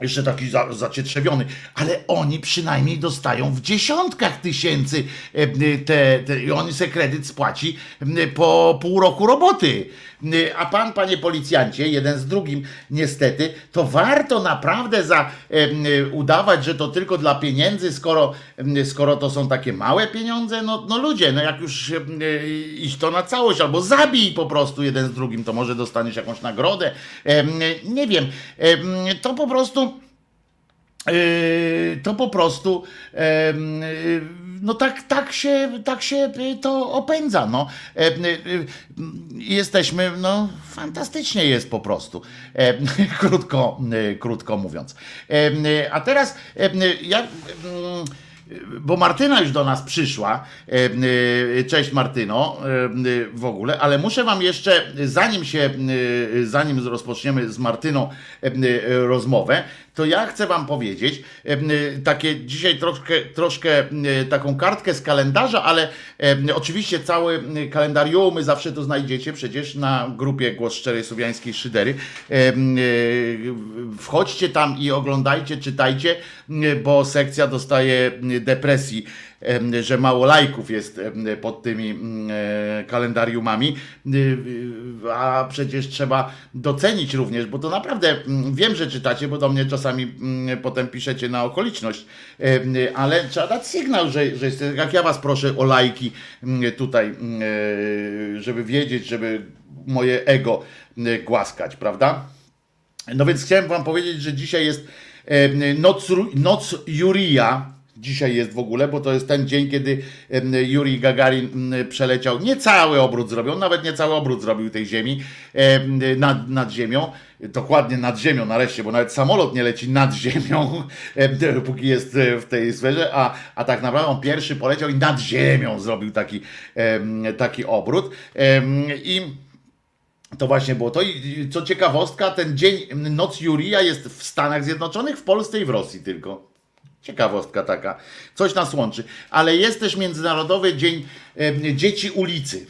jeszcze taki za, zacietrzewiony, ale oni przynajmniej dostają w dziesiątkach tysięcy e, te, te, i on se kredyt spłaci po pół roku roboty. A pan, panie policjancie, jeden z drugim niestety, to warto naprawdę za, e, udawać, że to tylko dla pieniędzy, skoro, skoro to są takie małe pieniądze, no, no ludzie, no jak już m, iść to na całość, albo zabij po prostu jeden z drugim, to może dostaniesz jakąś nagrodę, nie wiem, Em, to po prostu to po prostu yy, no tak, tak, się, tak się yy, to opędza. No. Yy, yy, Jesteśmy, no fantastycznie jest po prostu, krótko, yy, krótko mówiąc. Yy, A teraz yy, ja... mm, bo Martyna już do nas przyszła. Cześć Martyno w ogóle, ale muszę wam jeszcze, zanim się, zanim rozpoczniemy z Martyną rozmowę, to ja chcę wam powiedzieć, e, takie dzisiaj troszkę, troszkę e, taką kartkę z kalendarza, ale oczywiście cały kalendarium zawsze to znajdziecie przecież na grupie Głos Szczerej Słowiańskiej Szydery. Wchodźcie tam i oglądajcie, czytajcie, bo sekcja dostaje depresji, że mało lajków jest pod tymi kalendariumami, Y, a przecież trzeba docenić również, bo to naprawdę wiem, że czytacie, bo do mnie czasami potem piszecie na okoliczność, ale trzeba dać sygnał, że, że jest, jak ja was proszę o lajki tutaj, żeby wiedzieć, żeby moje ego głaskać, prawda? No więc chciałem wam powiedzieć, że dzisiaj jest noc, noc Jurija. Dzisiaj jest w ogóle, bo to jest ten dzień, kiedy Juri Gagarin przeleciał, nie cały obrót zrobił, nawet nie cały obrót zrobił tej ziemi em, nad, nad ziemią, dokładnie nad ziemią nareszcie, bo nawet samolot nie leci nad ziemią, em, póki jest e, w tej sferze, a, a tak naprawdę on pierwszy poleciał i nad ziemią zrobił taki, taki obrót i to właśnie było to. I co ciekawostka, ten dzień, noc Jurija jest w Stanach Zjednoczonych, w Polsce i w Rosji tylko. Ciekawostka taka. Coś nas łączy. Ale jest też Międzynarodowy Dzień Dzieci Ulicy.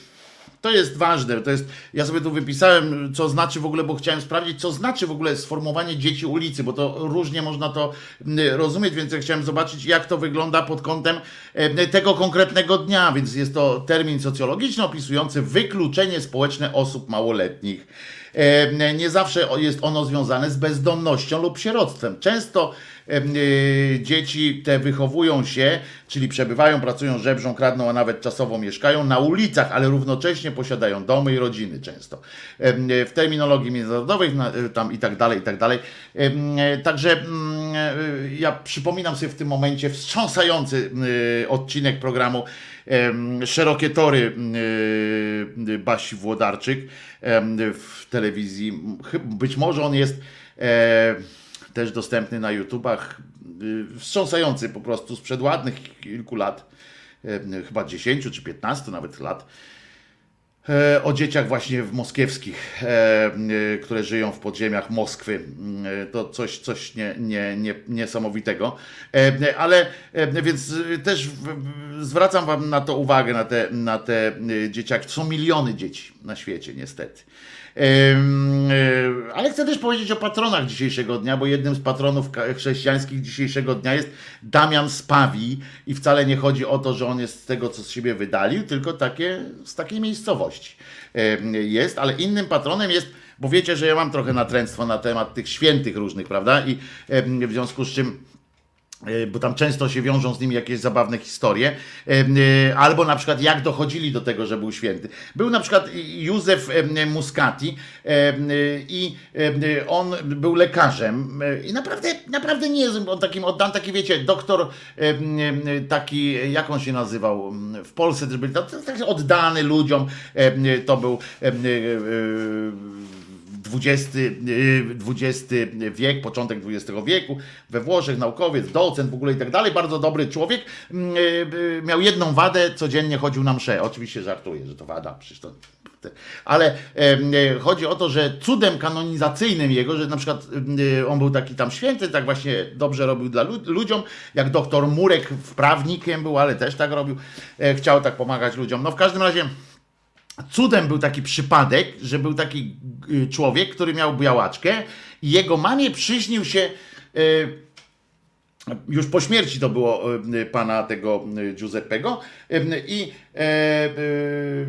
To jest ważne. To jest, ja sobie tu wypisałem, co znaczy w ogóle, bo chciałem sprawdzić, co znaczy w ogóle sformułowanie dzieci ulicy, bo to różnie można to rozumieć, więc ja chciałem zobaczyć, jak to wygląda pod kątem em, tego konkretnego dnia. Więc jest to termin socjologiczny opisujący wykluczenie społeczne osób małoletnich. Nie zawsze jest ono związane z bezdomnością lub sieroctwem. Często e, dzieci te wychowują się, czyli przebywają, pracują, żebrzą, kradną, a nawet czasowo mieszkają na ulicach, ale równocześnie posiadają domy i rodziny często. E, W terminologii międzynarodowej na- e, tam i tak dalej, i tak dalej. Także mm, ja przypominam sobie w tym momencie wstrząsający odcinek programu Szerokie Tory e, Basi Włodarczyk w telewizji. Być może on jest e, też dostępny na YouTubach. Y, Wstrząsający po prostu sprzed ładnych kilku lat, chyba 10 czy 15 nawet lat. E, o dzieciach właśnie w moskiewskich, e, e, które żyją w podziemiach Moskwy. To coś, coś nie, nie, nie, niesamowitego. Ale więc też zwracam Wam na to uwagę, na te, na te dzieciaki. Są miliony dzieci na świecie, niestety. E, Ale chcę też powiedzieć o patronach dzisiejszego dnia, bo jednym z patronów chrześcijańskich dzisiejszego dnia jest Damian Spawi i wcale nie chodzi o to, że on jest z tego, co z siebie wydalił, tylko takie, z takiej miejscowości jest, ale innym patronem jest, bo wiecie, że ja mam trochę natręctwo na temat tych świętych różnych, prawda? I w związku z czym bo tam często się wiążą z nimi jakieś zabawne historie, e, e, albo na przykład jak dochodzili do tego, że był święty. Był na przykład Józef e, Muscati e, e, i e, on był lekarzem e, i naprawdę, naprawdę nie jest on takim oddany, taki wiecie, doktor e, e, taki, jak on się nazywał, w Polsce też był taki oddany ludziom, e, to był e, e, XX, y, XX wiek, początek XX wieku, we Włoszech, naukowiec, docent w ogóle i tak dalej, bardzo dobry człowiek. Mm, y, y, Miał jedną wadę, codziennie chodził na mszę. Oczywiście żartuję, że to wada, przecież to... Ale e, chodzi o to, że cudem kanonizacyjnym jego, że na przykład y, on był taki tam święty, tak właśnie dobrze robił dla lu- ludziom, jak doktor Murek wprawnikiem był, ale też tak robił, e, chciał tak pomagać ludziom. No w każdym razie cudem był taki przypadek, że był taki y, człowiek, który miał białaczkę i jego mamie przyśnił się y, już po śmierci to było y, pana tego Giuseppego i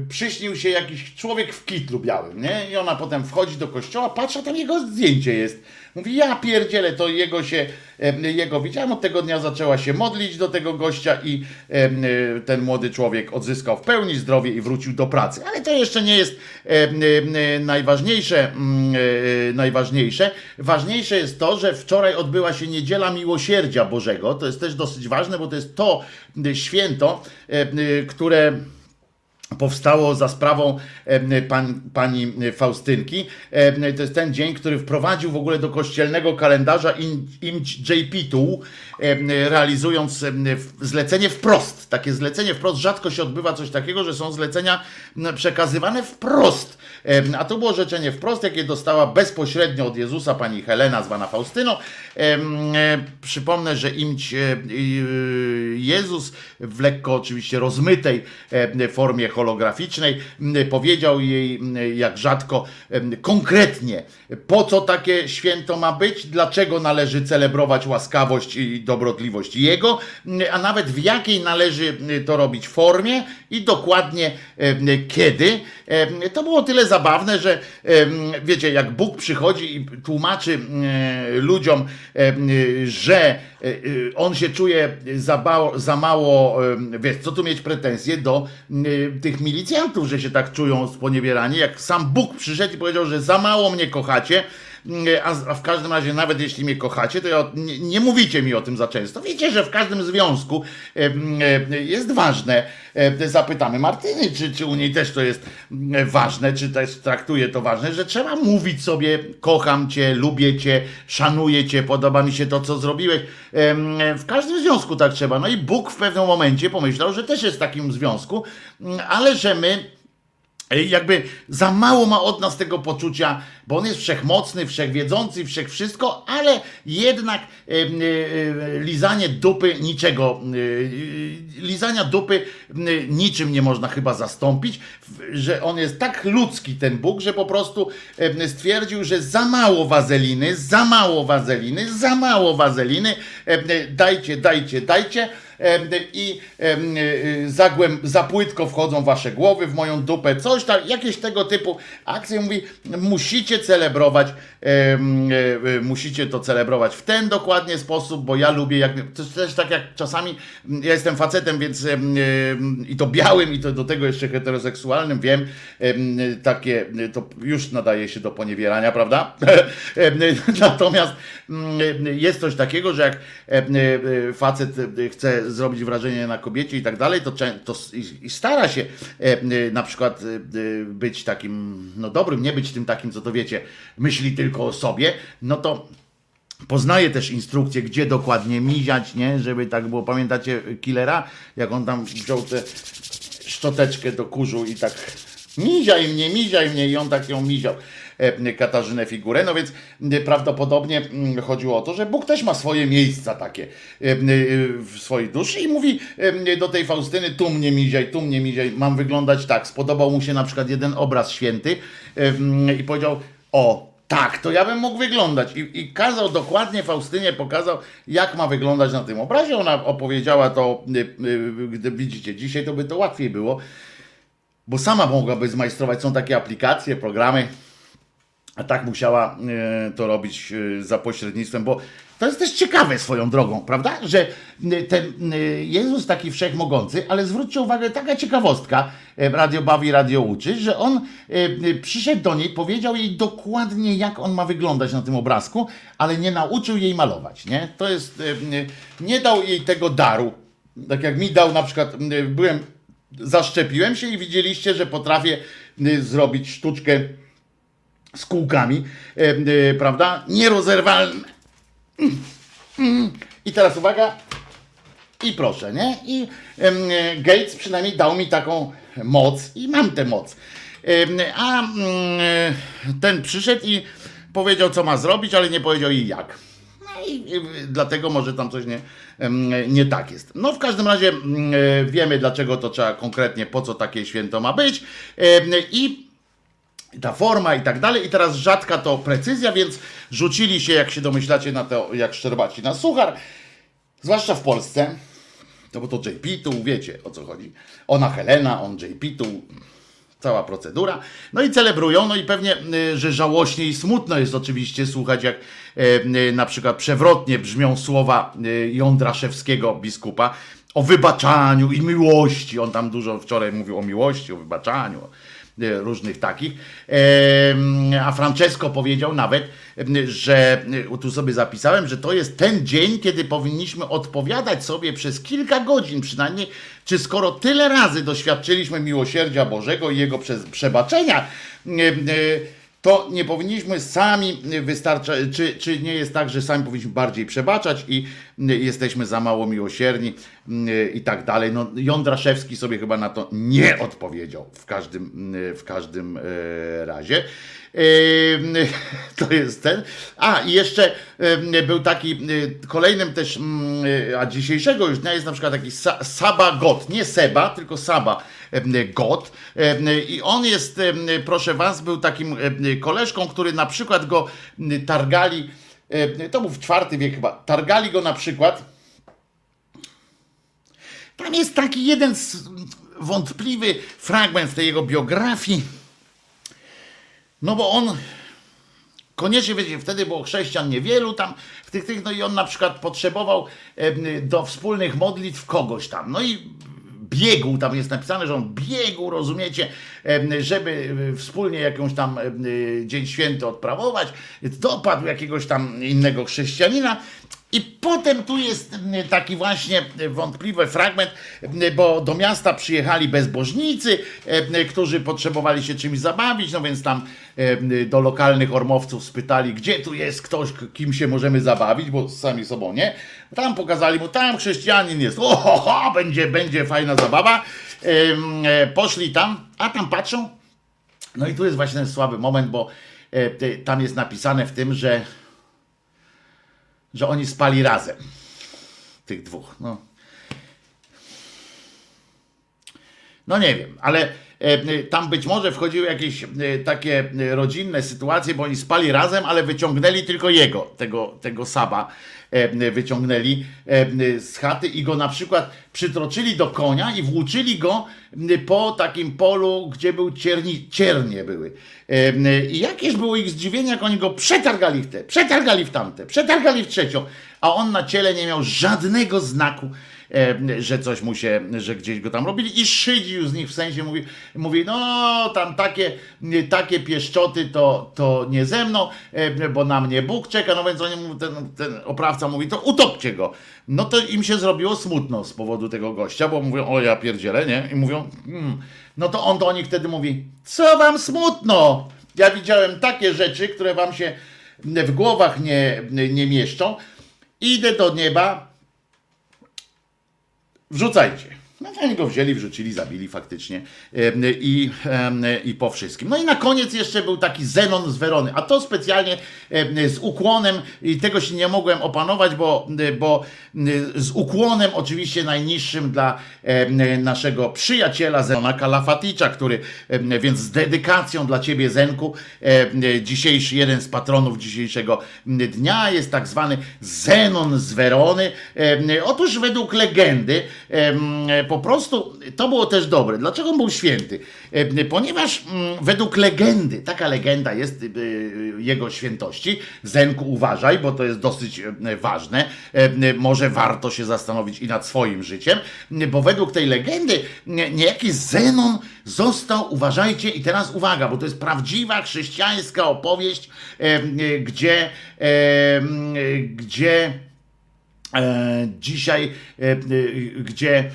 przyśnił się jakiś człowiek w kitlu białym, nie? I ona potem wchodzi do kościoła, patrzy, tam jego zdjęcie jest. Mówi, ja pierdzielę, to jego się, e, jego widziałem, od tego dnia zaczęła się modlić do tego gościa i e, e, ten młody człowiek odzyskał w pełni zdrowie i wrócił do pracy. Ale to jeszcze nie jest e, e, najważniejsze, mm, e, najważniejsze. Ważniejsze jest to, że wczoraj odbyła się Niedziela Miłosierdzia Bożego. To jest też dosyć ważne, bo to jest to e, święto, e, e, które powstało za sprawą pani Faustynki. To jest ten dzień, który wprowadził w ogóle do kościelnego kalendarza im- imć JP-tu, realizując zlecenie wprost. Takie zlecenie wprost. Rzadko się odbywa coś takiego, że są zlecenia przekazywane wprost. A to było życzenie wprost, jakie dostała bezpośrednio od Jezusa pani Helena, zwana Faustyną. E, Przypomnę, że imć e, y, Jezus w lekko oczywiście rozmytej e, formie holograficznej powiedział jej, jak rzadko, konkretnie, po co takie święto ma być, dlaczego należy celebrować łaskawość i dobrotliwość Jego, a nawet w jakiej należy to robić formie i dokładnie kiedy. To było tyle zabawne, że wiecie, jak Bóg przychodzi i tłumaczy ludziom, że e, e, on się czuje za, za mało, wiesz, co tu mieć pretensje do tych milicjantów, że się tak czują sponiewierani, jak sam Bóg przyszedł i powiedział, że za mało mnie kochacie, a, a w każdym razie, nawet jeśli mnie kochacie, to ja, nie, nie mówicie mi o tym za często. Wiecie, że w każdym związku e, e, jest ważne, e, zapytamy Martyny, czy, czy u niej też to jest e, ważne, czy też traktuje to ważne, że trzeba mówić sobie, kocham cię, lubię cię, szanuję cię, podoba mi się to, co zrobiłeś. W każdym związku tak trzeba. No i Bóg w pewnym momencie pomyślał, że też jest w takim związku, mm, ale że my jakby za mało ma od nas tego poczucia, bo on jest wszechmocny, wszechwiedzący, wszechwszystko, ale jednak e, e, lizanie dupy niczego, e, lizania dupy niczym nie można chyba zastąpić, że on jest tak ludzki ten Bóg, że po prostu stwierdził, że za mało wazeliny, za mało wazeliny, za mało wazeliny, dajcie, dajcie, dajcie i em, y, za, głęb, za płytko wchodzą wasze głowy w moją dupę, coś tam, jakieś tego typu akcje. Mówi, musicie celebrować, e, musicie to celebrować w ten dokładnie sposób, bo ja lubię, jak, to też tak jak czasami, mm, ja jestem facetem, więc i to białym, i to do tego jeszcze heteroseksualnym, wiem, em, takie, to już nadaje się do poniewierania, prawda? Natomiast jest coś takiego, że jak em, e, facet e, chce zrobić wrażenie na kobiecie i tak dalej, to, to i, stara się e, na przykład e, e, być takim, no dobrym, nie być tym takim, co to wiecie, myśli tylko o sobie, no to Poznaje też instrukcje, gdzie dokładnie miziać, nie? Żeby tak było. Pamiętacie Killera? Jak on tam wziął tę szczoteczkę do kurzu i tak miziaj mnie, miziaj mnie i on tak ją miział. E, Katarzynę figurę, no więc prawdopodobnie chodziło o to, że Bóg też ma swoje miejsca takie e, e, w swojej duszy i mówi do tej Faustyny, tu mnie miziaj, tu mnie miziaj, mam wyglądać tak. Spodobał mu się na przykład jeden obraz święty i powiedział, o, tak, to ja bym mógł wyglądać. I, I kazał dokładnie Faustynie, pokazał, jak ma wyglądać na tym obrazie. Ona opowiedziała to, gdy widzicie, dzisiaj to by to łatwiej było, bo sama mogłaby zmajstrować. Są takie aplikacje, programy, a tak musiała e, to robić e, za pośrednictwem, bo to jest też ciekawe swoją drogą, prawda? Że e, ten Jezus taki wszechmogący, ale zwróćcie uwagę, taka ciekawostka, radio bawi, radio uczy, że on przyszedł do niej, powiedział jej dokładnie, jak on ma wyglądać na tym obrazku, ale nie nauczył jej malować, nie? To jest, nie dał jej tego daru, tak jak mi dał na przykład, byłem, zaszczepiłem się i widzieliście, że potrafię zrobić sztuczkę z kółkami, e, e, prawda? Nierozerwalne. Mm, mm. I teraz uwaga. I proszę, nie? I Gates przynajmniej dał mi taką moc i mam tę moc. A mm, ten przyszedł i powiedział, co ma zrobić, ale nie powiedział jej jak. No i dlatego może tam coś nie, nie tak jest. No w każdym razie e, wiemy, dlaczego to trzeba konkretnie, po co takie święto ma być. I ta forma i tak dalej. I teraz rzadka to precyzja, więc rzucili się, jak się domyślacie, na to, jak szczerbaci na suchar. Zwłaszcza w Polsce. No bo to JP tu, wiecie o co chodzi. Ona Helena, on JP tu. Cała procedura. No i celebrują, no i pewnie, y, że żałośnie i smutno jest oczywiście słuchać, jak e, y, na przykład przewrotnie brzmią słowa y, Jądraszewskiego biskupa o wybaczaniu i miłości. On tam dużo wczoraj mówił o miłości, o wybaczaniu, różnych takich. Em, A Francesco powiedział nawet, że e, tu sobie zapisałem, że to jest ten dzień, kiedy powinniśmy odpowiadać sobie przez kilka godzin przynajmniej, czy skoro tyle razy doświadczyliśmy miłosierdzia Bożego i Jego przebaczenia, e, to nie powinniśmy sami wystarczać, czy, czy nie jest tak, że sami powinniśmy bardziej przebaczać i jesteśmy za mało miłosierni y, i tak dalej. No, Jądraszewski sobie chyba na to nie odpowiedział w każdym, y, w każdym e, razie. Ym, To jest ten. A, i jeszcze ym, był taki, kolejnym też, mm, a dzisiejszego już dnia jest na przykład taki Sa- Saba Got, nie Seba, tylko Saba Got. Ym, I on jest, proszę was, był takim koleżką, który na przykład go targali, to był w IV wiek chyba, targali go na przykład, tam jest taki jeden wątpliwy fragment w tej jego biografii, no bo on koniecznie, wiecie, wtedy było chrześcijan niewielu tam, w tych, tych, no i on na przykład potrzebował do wspólnych modlitw kogoś tam. No i biegł, tam jest napisane, że on biegł, rozumiecie, żeby wspólnie jakąś tam e, dzień święty odprawować, dopadł jakiegoś tam innego chrześcijanina. I potem tu jest taki właśnie wątpliwy fragment, bo do miasta przyjechali bezbożnicy, którzy potrzebowali się czymś zabawić, no więc tam do lokalnych ormowców spytali, gdzie tu jest ktoś, kim się możemy zabawić, bo sami sobą nie. Tam pokazali mu, tam chrześcijanin jest, o, ho, ho, będzie, będzie fajna zabawa. E, Poszli tam, a tam patrzą, no i tu jest właśnie ten słaby moment, bo e, tam jest napisane w tym, że że oni spali razem. Tych dwóch. No, no nie wiem, ale tam być może wchodziły jakieś e, takie e, rodzinne sytuacje, bo oni spali razem, ale wyciągnęli tylko jego, tego, tego Saba e, wyciągnęli e, z chaty i go na przykład przytroczyli do konia i włóczyli go po takim polu, gdzie był cierni, ciernie były. E, I jakież było ich zdziwienie, jak oni go przetargali w te, przetargali w tamte, przetargali w trzecią, a on na ciele nie miał żadnego znaku, e, że coś mu się, że gdzieś go tam robili i szydził z nich w sensie, mówi, mówi no tam takie, takie pieszczoty to, to nie ze mną, e, bo na mnie Bóg czeka, no więc oni, ten, ten oprawca mówi, to utopcie go. No to im się zrobiło smutno z powodu tego gościa, bo mówią, o ja pierdzielę, nie? I mówią, hmm. no to on do nich wtedy mówi, co wam smutno? Ja widziałem takie rzeczy, które wam się w głowach nie, nie mieszczą. Idę do nieba, wrzucajcie. No oni go wzięli, wrzucili, zabili faktycznie i, i po wszystkim. No i na koniec jeszcze był taki Zenon z Werony, a to specjalnie z ukłonem i tego się nie mogłem opanować, bo, bo z ukłonem oczywiście najniższym dla naszego przyjaciela Zenona Kalafaticza, który, więc z dedykacją dla ciebie Zenku, dzisiejszy jeden z patronów dzisiejszego dnia jest tak zwany Zenon z Werony. Otóż według legendy po prostu to było też dobre. Dlaczego był święty? Em, Ponieważ mm, według legendy, taka legenda jest y, jego świętości, Zenku uważaj, bo to jest dosyć em, ważne, może warto się zastanowić i nad swoim życiem, bo według tej legendy nie- niejaki Zenon został, uważajcie i teraz uwaga, bo to jest prawdziwa chrześcijańska opowieść, gdzie, gdzie e, dzisiaj, e, e, gdzie.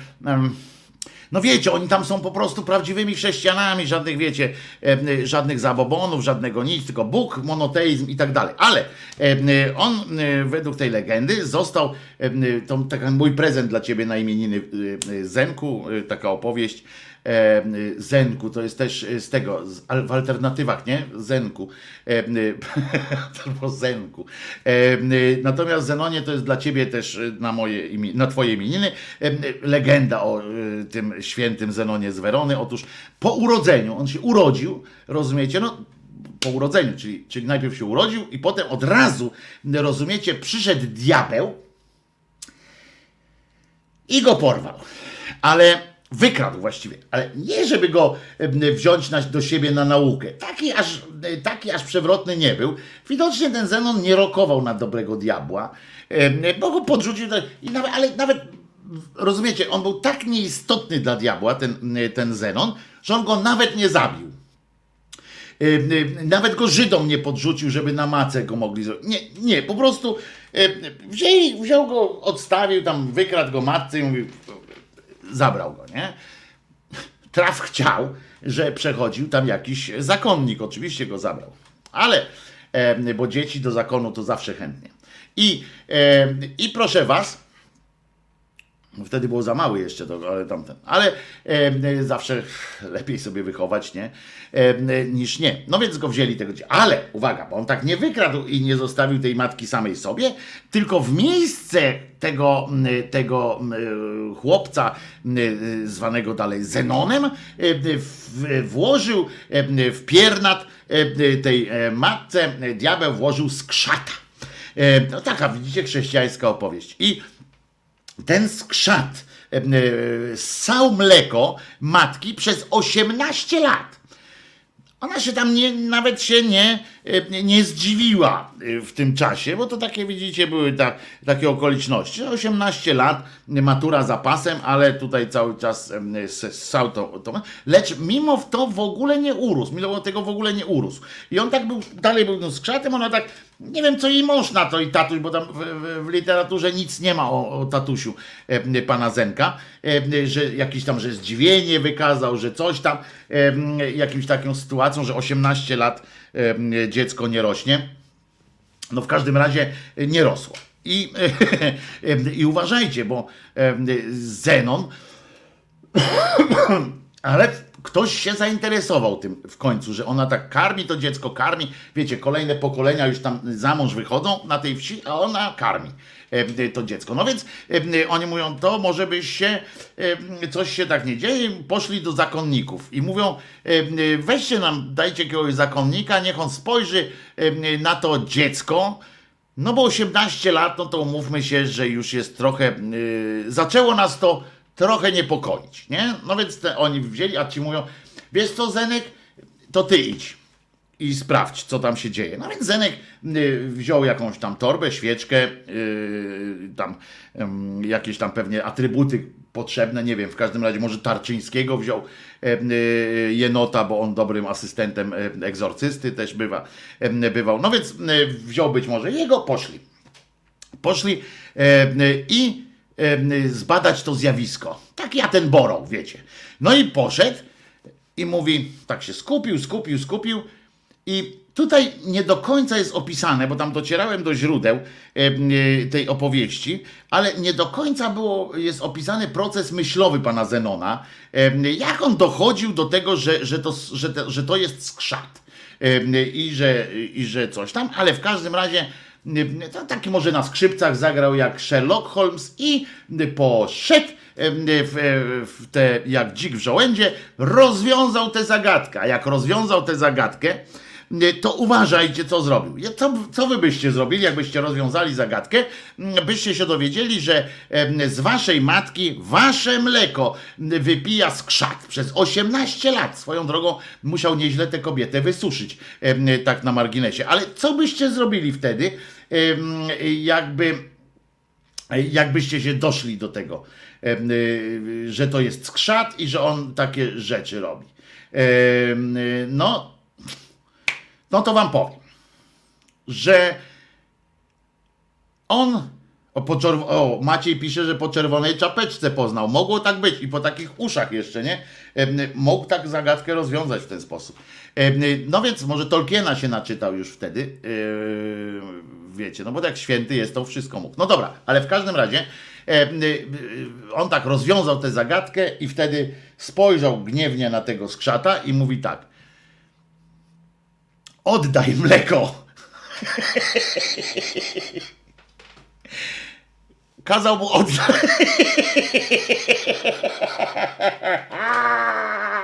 no wiecie, oni tam są po prostu prawdziwymi chrześcijanami, żadnych, wiecie, e, żadnych zabobonów, żadnego nic, tylko Bóg, monoteizm i tak dalej. Ale e, on e, według tej legendy został, e, to taki mój prezent dla ciebie na imieniny e, e, Zenku, e, taka opowieść, e, Zenku, to jest też z tego, z, w alternatywach, nie? Zenku. E, Albo Zenku. E, Natomiast Zenonie to jest dla ciebie też e, na moje na twoje imieniny e, legenda o e, tym świętym Zenonie z Werony. Otóż po urodzeniu, on się urodził, rozumiecie, no po urodzeniu, czyli, czyli najpierw się urodził i potem od razu, rozumiecie, przyszedł diabeł i go porwał. Ale wykradł właściwie, ale nie żeby go wziąć na, do siebie na naukę. Taki aż, taki aż przewrotny nie był. Widocznie ten Zenon nie rokował na dobrego diabła, bo go podrzucił, i nawet, ale nawet rozumiecie, on był tak nieistotny dla diabła, ten, ten Zenon, że on go nawet nie zabił. Y, Nawet go Żydom nie podrzucił, żeby na macę go mogli zrobić. Nie, nie, po prostu wzięli, wziął go, odstawił tam, wykradł go matce i mówił, zabrał go, nie? Traf chciał, że przechodził tam jakiś zakonnik, oczywiście go zabrał. Ale, bo dzieci do zakonu to zawsze chętnie. I, i proszę was, Wtedy było za mały jeszcze to, ale tamten. Ale e, zawsze lepiej sobie wychować, nie? E, niż nie. No więc go wzięli tego. Ale uwaga, bo on tak nie wykradł i nie zostawił tej matki samej sobie, tylko w miejsce tego, tego m, chłopca m, zwanego dalej Zenonem e, włożył e, w piernat e, tej e, matce e, diabeł włożył skrzata. E, No taka, widzicie, chrześcijańska opowieść. I ten skrzat e, e, ssał mleko matki przez 18 lat. Ona się tam nie, nawet się nie, nie zdziwiła e, w tym czasie, bo to takie, widzicie, były tak, takie okoliczności. 18 lat, matura za pasem, ale tutaj cały czas ssał to, to. Lecz mimo to w ogóle nie urósł, mimo tego w ogóle nie urósł. I on tak był, dalej był no, z krzatem, ona tak, nie wiem co jej mąż na to i tatuś, bo tam w, w, w literaturze nic nie ma o, o tatusiu e, pana Zenka, e, że jakiś tam, że zdziwienie wykazał, że coś tam, e, jakimś taką sytuacją, że 18 lat e, dziecko nie rośnie. No w każdym razie nie rosło. I, i uważajcie, bo e, Zenon, ale ktoś się zainteresował tym w końcu, że ona tak karmi to dziecko, karmi. Wiecie, kolejne pokolenia już tam za mąż wychodzą na tej wsi, a ona karmi e, to dziecko. No więc e, oni mówią, to może byś się, e, coś się tak nie dzieje, poszli do zakonników i mówią, weźcie nam, dajcie jakiegoś zakonnika, niech on spojrzy na to dziecko, no bo 18 lat, no to umówmy się, że już jest trochę, zaczęło nas to trochę niepokoić, nie? No więc te, oni wzięli, a ci mówią, wiesz co Zenek, to ty idź i sprawdź, co tam się dzieje. No więc Zenek y, wziął jakąś tam torbę, świeczkę, y, tam jakieś tam pewnie atrybuty potrzebne, nie wiem, w każdym razie może Tarczyńskiego wziął e, y, jenota, bo on dobrym asystentem e, egzorcysty też bywa, e, bywał. No więc wziął być może jego, poszli. Poszli i zbadać to zjawisko. Tak ja ten borą, wiecie. No i poszedł i mówi, tak się skupił, skupił, skupił i tutaj nie do końca jest opisane, bo tam docierałem do źródeł e, tej opowieści, ale nie do końca było, jest opisany proces myślowy pana Zenona, jak on dochodził do tego, że, że, to, że, że to jest skrzat i że, i że coś tam, ale w każdym razie to taki może na skrzypcach zagrał jak Sherlock Holmes i poszedł w, te, jak dzik w żołędzie, rozwiązał tę zagadkę. A jak rozwiązał tę zagadkę, to uważajcie, co zrobił. Co, co wy byście zrobili, jakbyście rozwiązali zagadkę? Byście się dowiedzieli, że z waszej matki wasze mleko wypija skrzat przez 18 lat. Swoją drogą musiał nieźle tę kobietę wysuszyć, tak na marginesie. Ale co byście zrobili wtedy, jakby jakbyście się doszli do tego, y, że to jest skrzat i że on takie rzeczy robi. No, no to wam powiem, że on o, po o, Maciej pisze, że po czerwonej czapeczce poznał. Mogło tak być i po takich uszach jeszcze, nie? Mógł tak zagadkę rozwiązać w ten sposób. No więc może Tolkiena się naczytał już wtedy. Wiecie, no bo jak święty jest, to wszystko mógł. No dobra, ale w każdym razie y, y, on tak rozwiązał tę zagadkę i wtedy spojrzał gniewnie na tego skrzata i mówi tak. Oddaj mleko. Kazał mu oddać.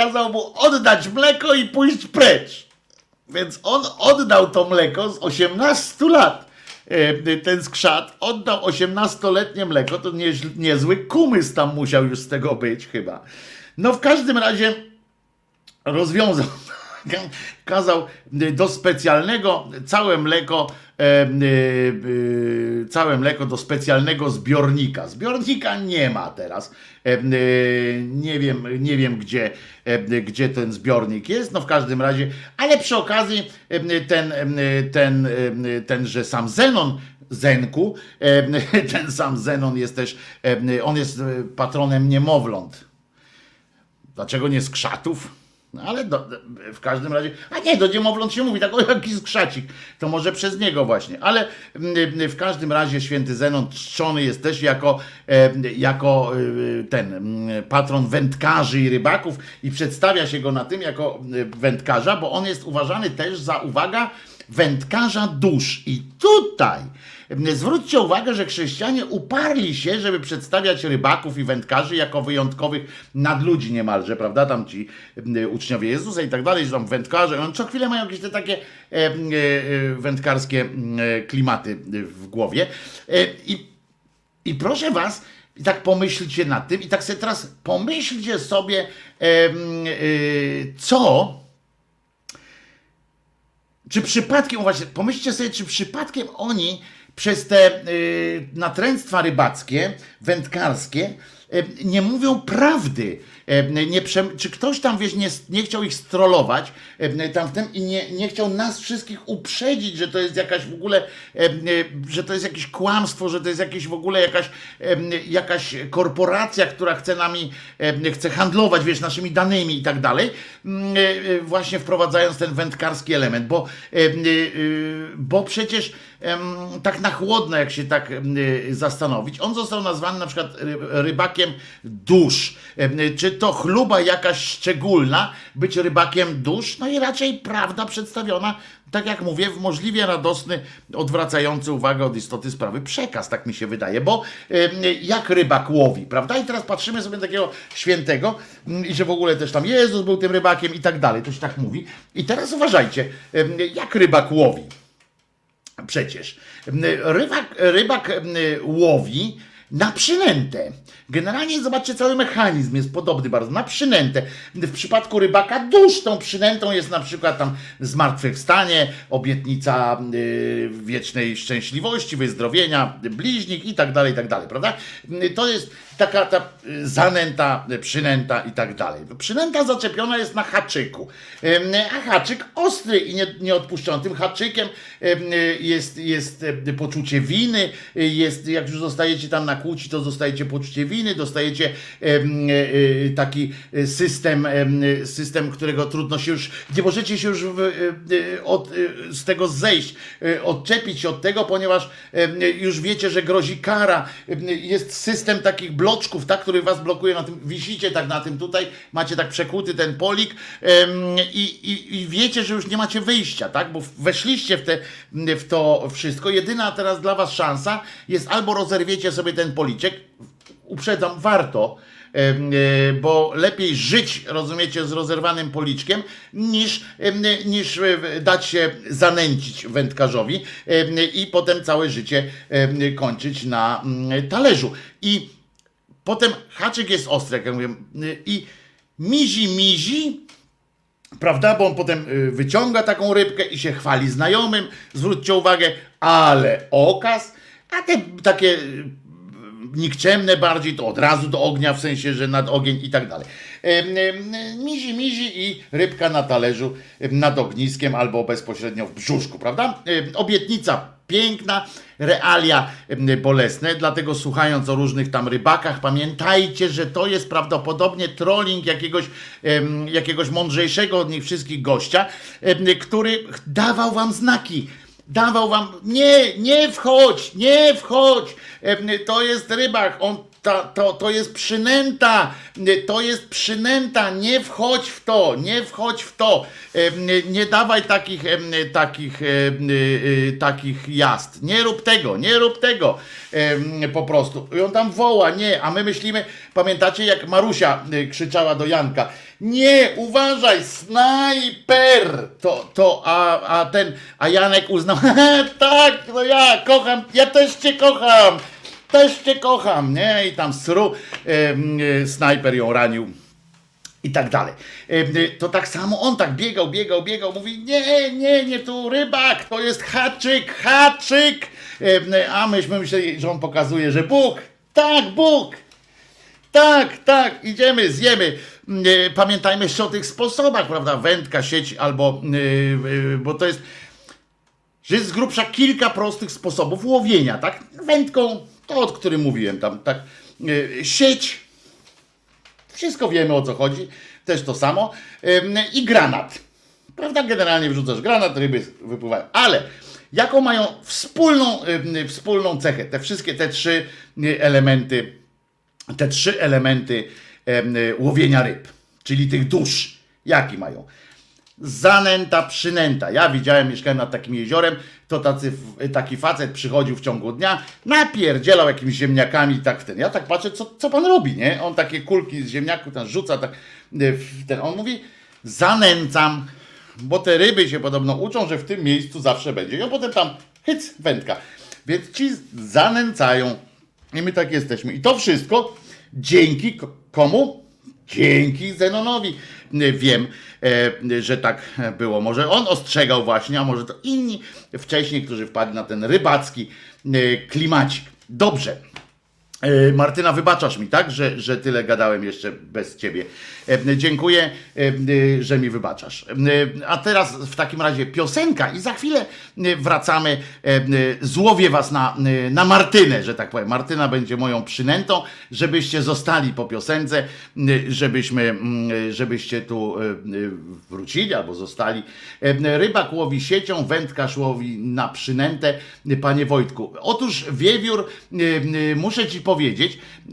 Kazał mu oddać mleko i pójść precz. Więc on oddał to mleko z 18 lat. E, Ten skrzat oddał 18-letnie mleko, to nie, niezły kumys tam musiał już z tego być chyba. No w każdym razie rozwiązał, kazał do specjalnego, całe mleko, całe mleko do specjalnego zbiornika. Zbiornika nie ma teraz. E, nie wiem, nie wiem gdzie, gdzie ten zbiornik jest, no w każdym razie, ale przy okazji ten, ten, tenże sam Zenon Zenku, ten sam Zenon jest też, on jest e, patronem niemowląt. Dlaczego nie z krzatów? No ale do, w każdym razie, a nie, do niemowląt się mówi, tak o jaki skrzacik, to może przez niego właśnie, ale mm, w każdym razie święty Zenon czczony jest też jako, e, jako e, ten mm, patron wędkarzy i rybaków i przedstawia się go na tym jako e, wędkarza, bo on jest uważany też za, uwaga, wędkarza dusz. I tutaj zwróćcie uwagę, że chrześcijanie uparli się, żeby przedstawiać rybaków i wędkarzy jako wyjątkowych nadludzi niemalże, prawda? Tam ci mm, uczniowie Jezusa i tak dalej, że tam wędkarze, on co chwilę mają jakieś te takie e, e, wędkarskie mm, e, klimaty w głowie. I, I proszę was, i tak pomyślcie nad tym i tak sobie teraz pomyślcie sobie, y, co czy przypadkiem, właśnie, pomyślcie sobie, czy przypadkiem oni przez te y, natręctwa rybackie, wędkarskie, y, nie mówią prawdy. Nie, czy ktoś tam, wiesz, nie, nie chciał ich strollować y, tam w tym i nie, nie chciał nas wszystkich uprzedzić, że to jest jakaś w ogóle, y, że to jest jakieś kłamstwo, że to jest jakieś w ogóle jakaś, jakaś korporacja, która chce nami, chce handlować, wiesz, naszymi danymi i tak dalej, mm, y, y, właśnie wprowadzając ten wędkarski element, bo, bo przecież tak na chłodno, jak się tak zastanowić, on został nazwany na przykład ry- rybakiem dusz. Em, y, Czy to chluba jakaś szczególna być rybakiem dusz? No i raczej prawda przedstawiona, tak jak mówię, w możliwie radosny, odwracający uwagę od istoty sprawy przekaz, tak mi się wydaje, bo jak rybak łowi, prawda? I teraz patrzymy sobie na takiego świętego mm, i że w ogóle też tam Jezus był tym rybakiem i tak dalej, to się tak mówi. I teraz uważajcie, jak rybak łowi. Przecież rybak, rybak łowi na przynętę. Generalnie zobaczcie, cały mechanizm jest podobny bardzo, na przynętę. W przypadku rybaka dusz tą przynętą jest na przykład tam zmartwychwstanie, obietnica y, wiecznej szczęśliwości, wyzdrowienia, bliźnik i tak dalej, i tak dalej, prawda? To jest taka ta y, zanęta, y, przynęta i tak dalej. Przynęta zaczepiona jest na haczyku, a haczyk ostry i nie, nieodpuszczony. Haczykiem y, jest, jest y, poczucie winy, y, jest, jak już zostajecie tam na kłóci, to dostajecie poczucie winy, dostajecie y, y, taki system, system, którego trudno się już, nie możecie się już y, od, z tego zejść, odczepić się od tego, ponieważ już wiecie, że grozi kara. Jest system takich bloczków, tak, który was blokuje na tym, wisicie tak na tym tutaj, macie tak przekłuty ten polik i, i, i wiecie, że już nie macie wyjścia, tak, bo weszliście w, te, w to wszystko. Jedyna teraz dla was szansa jest albo rozerwiecie sobie ten policzek, uprzedzam, warto, e, bo lepiej żyć, rozumiecie, z rozerwanym policzkiem, niż, niż e, dać się zanęcić wędkarzowi i potem całe życie kończyć na mm, talerzu. I potem haczyk jest ostry, jak ja mówię, i mizi, mizi, Prawda? Bo on potem y, wyciąga taką rybkę i się chwali znajomym. Zwróćcie uwagę, ale okaz, a te takie nikczemne bardziej to od razu do ognia, w sensie, że nad ogień i tak dalej. Mizi, mizi i rybka na talerzu nad ogniskiem albo bezpośrednio w brzuszku, prawda? Obietnica piękna, realia bolesne, dlatego słuchając o różnych tam rybakach, pamiętajcie, że to jest prawdopodobnie trolling jakiegoś, jakiegoś mądrzejszego od nich wszystkich gościa, który dawał wam znaki, dawał wam, nie, nie wchodź, nie wchodź, Em, to jest rybak, on ta, to, to jest przynęta, to jest przynęta, nie wchodź w to, nie wchodź w to, Em, nie, nie dawaj takich, takich, y, y, takich jazd, nie rób tego, nie rób tego, po prostu. I on tam woła, nie, a my myślimy, pamiętacie jak Marusia y, krzyczała do Janka, nie, uważaj, snajper! To, to, a, a ten, a Janek uznał, tak, no ja kocham, ja też cię kocham, też cię kocham, nie? I tam sru, e, snajper ją ranił i tak dalej. E, To tak samo on tak biegał, biegał, biegał, mówi nie, nie, nie tu rybak, to jest haczyk, haczyk, Em, a myśmy myśleli, że on pokazuje, że Bóg, tak, Bóg, tak, tak, idziemy, zjemy. Mm, e, Pamiętajmy jeszcze o tych sposobach, prawda? Wędka, sieć albo, yy, bo to jest, że jest z grubsza kilka prostych sposobów łowienia, tak? Wędką, od którym mówiłem tam, tak? Yy, sieć, wszystko wiemy o co chodzi, też to samo. Ym, I granat. Prawda? Generalnie wrzucasz granat, ryby wypływają. Ale jaką mają wspólną, ym, wspólną cechę? Te wszystkie te trzy elementy, te trzy elementy em, łowienia ryb, czyli tych dusz. Jaki mają? Zanęta, przynęta. Ja widziałem, mieszkałem nad takim jeziorem, to tacy, taki facet przychodził w ciągu dnia, napierdzielał jakimiś ziemniakami tak w ten. Ja tak patrzę, co, co pan robi, nie? On takie kulki z ziemniaków tam rzuca, tak y, w ten. On mówi, zanęcam, bo te ryby się podobno uczą, że w tym miejscu zawsze będzie. I on potem tam, hyc, wędka. Więc ci zanęcają I my tak jesteśmy. I to wszystko dzięki ko- komu? Dzięki Zenonowi. Wiem, e, że tak było. Może on ostrzegał właśnie, a może to inni wcześniej, którzy wpadli na ten rybacki e, klimacik. Dobrze. E, Martyna, wybaczasz mi, tak, że, że tyle gadałem jeszcze bez ciebie. E, Dziękuję, e, że mi wybaczasz. A teraz w takim razie piosenka i za chwilę wracamy. Złowię was na, na Martynę, że tak powiem. Martyna będzie moją przynętą, żebyście zostali po piosence, żebyśmy, mm, żebyście tu wrócili albo zostali. Rybak łowi siecią, wędkarz łowi na przynętę. Panie Wojtku, otóż wiewiór, muszę ci powiedzieć,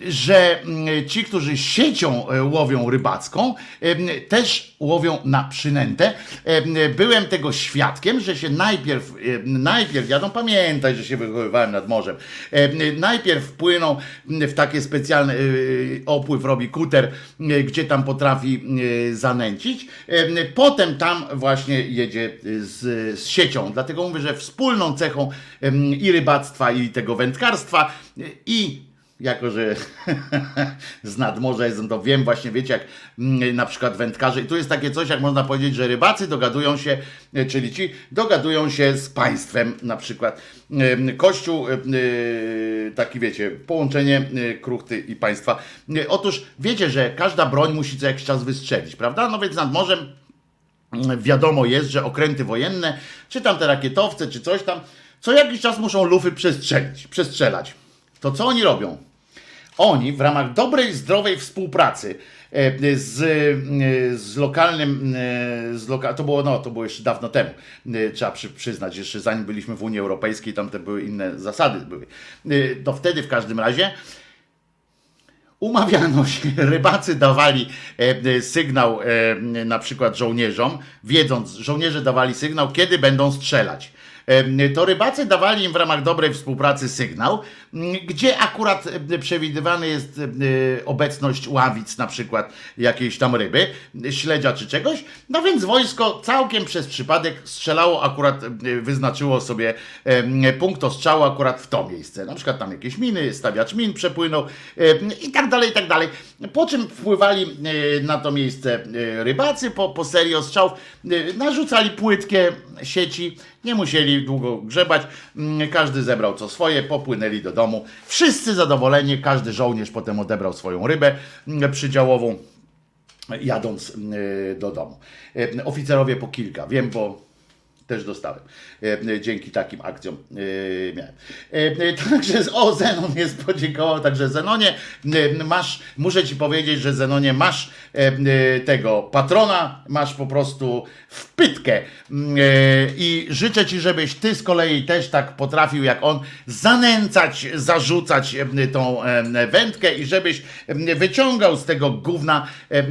że mm, ci, którzy siecią e, łowią rybacką, e, też łowią na przynętę. E, Byłem tego świadkiem, że się najpierw, e, najpierw, ja no pamiętaj, że się wychowywałem nad morzem, e, najpierw płyną w takie specjalne, e, opływ robi kuter, e, gdzie tam potrafi e, zanęcić, E, potem tam właśnie jedzie z, z siecią. Dlatego mówię, że wspólną cechą i rybactwa, i tego wędkarstwa, e, i jako, że z nadmorza jestem, to wiem właśnie, wiecie, jak mm, na przykład wędkarze, i tu jest takie coś, jak można powiedzieć, że rybacy dogadują się, e, czyli ci dogadują się z państwem, na przykład Kościół, e, taki wiecie, połączenie e, kruchty i państwa. Otóż wiecie, że każda broń musi co jakiś czas wystrzelić, prawda? No więc nad morzem wiadomo jest, że okręty wojenne, czy tam te rakietowce, czy coś tam, co jakiś czas muszą lufy przestrzelić, przestrzelać. To co oni robią? Oni w ramach dobrej, zdrowej współpracy e, z, e, z lokalnym, e, z loka, to było, no, to było jeszcze dawno temu, trzeba przy, przyznać, jeszcze zanim byliśmy w Unii Europejskiej, tam te były inne zasady były. To wtedy w każdym razie umawiano się, rybacy dawali sygnał na przykład żołnierzom, wiedząc, żołnierze dawali sygnał, kiedy będą strzelać. To rybacy dawali im w ramach dobrej współpracy sygnał, gdzie akurat przewidywany jest e, obecność ławic, na przykład jakiejś tam ryby, śledzia czy czegoś. No więc wojsko całkiem przez przypadek strzelało, akurat wyznaczyło sobie punkt ostrzału akurat w to miejsce. Na przykład tam jakieś miny, stawiacz min przepłynął i tak dalej, i tak dalej. Po czym wpływali e, na to miejsce e, rybacy po, po serii ostrzałów, e, narzucali płytkie sieci, nie musieli długo grzebać, Mm, każdy zebrał co swoje, popłynęli do domu. Wszyscy zadowoleni, każdy żołnierz potem odebrał swoją rybę mm, przydziałową jadąc do domu. Oficerowie po kilka, wiem, bo też dostałem. Y, Dzięki takim akcjom y, miałem. Także o, Zenon jest podziękował. Także Zenonie, masz, muszę ci powiedzieć, że Zenonie masz tego patrona, masz po prostu wpytkę. Y, I życzę ci, żebyś ty z kolei też tak potrafił jak on zanęcać, zarzucać tą wędkę i żebyś wyciągał z tego gówna,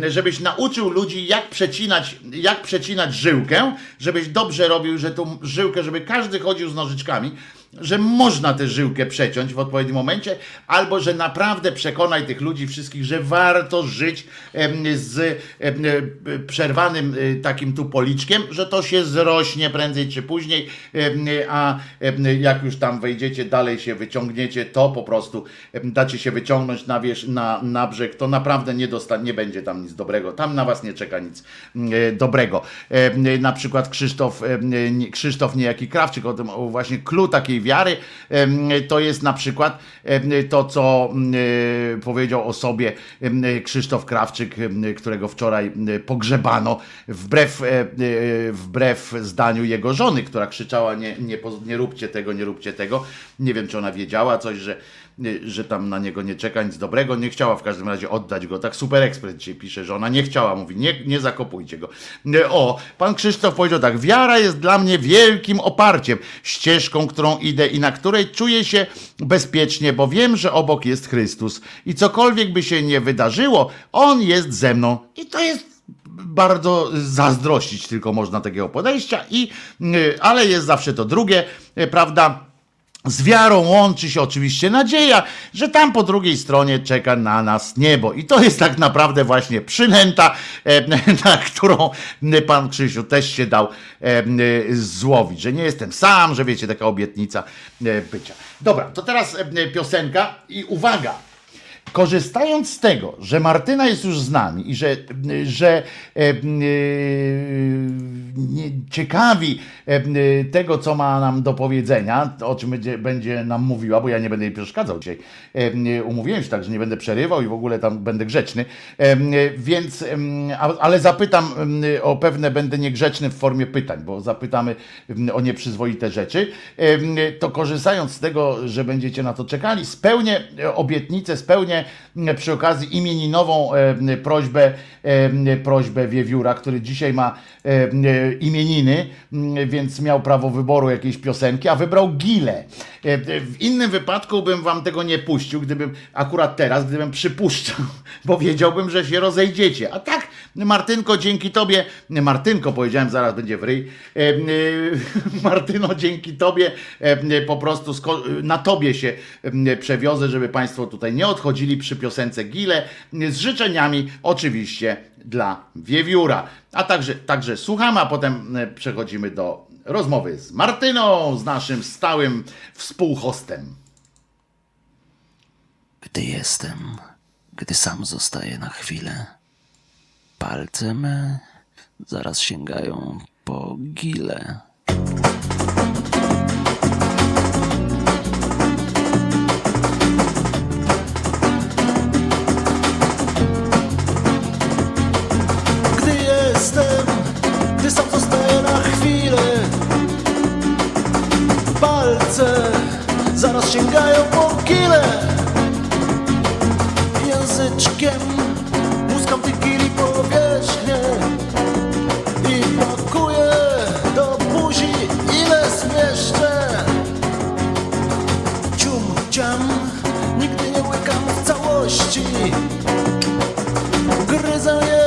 żebyś nauczył ludzi jak przecinać, jak przecinać żyłkę, żebyś dobrze robił, że tą żyłkę, żeby każdy chodził z nożyczkami, że można tę żyłkę przeciąć w odpowiednim momencie, albo że naprawdę przekonaj tych ludzi wszystkich, że warto żyć z e, przerwanym e, takim tu policzkiem, że to się zrośnie prędzej czy później, a jak już tam wejdziecie, dalej się wyciągniecie, to po prostu dacie się wyciągnąć na, wierzch, na, na brzeg, to naprawdę nie, dosta, nie będzie tam nic dobrego, tam na was nie czeka nic e, dobrego. Na przykład Krzysztof, Krzysztof niejaki Krawczyk, o tym o właśnie clue takiej wiary, to jest na przykład to, co e, powiedział o sobie Krzysztof Krawczyk, którego wczoraj pogrzebano, wbrew, e, e, wbrew zdaniu jego żony, która krzyczała nie, nie, nie róbcie tego, nie róbcie tego. Nie wiem, czy ona wiedziała coś, że że tam na niego nie czeka nic dobrego, nie chciała w każdym razie oddać go. Tak Super Express dzisiaj pisze, że ona nie chciała, mówi, nie, nie zakopujcie go. E, O, pan Krzysztof powiedział tak, wiara jest dla mnie wielkim oparciem, ścieżką, którą idę i na której czuję się bezpiecznie, bo wiem, że obok jest Chrystus i cokolwiek by się nie wydarzyło, On jest ze mną i to jest bardzo zazdrościć tylko można takiego podejścia i, y, ale jest zawsze to drugie, y, prawda? Z wiarą łączy się oczywiście nadzieja, że tam po drugiej stronie czeka na nas niebo. I to jest tak naprawdę właśnie przynęta, na którą pan Krzysiu też się dał złowić, że nie jestem sam, że wiecie, taka obietnica e, bycia. Dobra, to teraz piosenka i uwaga, korzystając z tego, że Martyna jest już z nami i że, że e, e, ciekawi e, tego, co ma nam do powiedzenia, o czym będzie, będzie nam mówiła, bo ja nie będę jej przeszkadzał dzisiaj. E, umówiłem się tak, że nie będę przerywał i w ogóle tam będę grzeczny, e, więc, ale zapytam o pewne, będę niegrzeczny w formie pytań, bo zapytamy o nieprzyzwoite rzeczy. To korzystając z tego, że będziecie na to czekali, spełnię obietnicę, spełnię m, przy okazji imieninową e, prośbę, e, prośbę Wiewióra, który dzisiaj ma e, imieniny, więc miał prawo wyboru jakiejś piosenki, a wybrał Gile. W innym wypadku bym wam tego nie puścił, gdybym akurat teraz, gdybym przypuszczał, bo wiedziałbym, że się rozejdziecie. A tak, Martynko, dzięki tobie, Martynko powiedziałem, zaraz będzie w ryj, E, e, Martyno, dzięki tobie e, po prostu na tobie się przewiozę, żeby państwo tutaj nie odchodzili przy piosence Gile, z życzeniami oczywiście dla Wiewióra. A także, także słuchamy, a potem przechodzimy do rozmowy z Martyną, z naszym stałym współhostem. Gdy jestem, gdy sam zostaję na chwilę, palce me zaraz sięgają po gile. Gdy jestem, gdy sam zostaję na chwilę Palce zaraz sięgają po kile Języczkiem Gryzę je,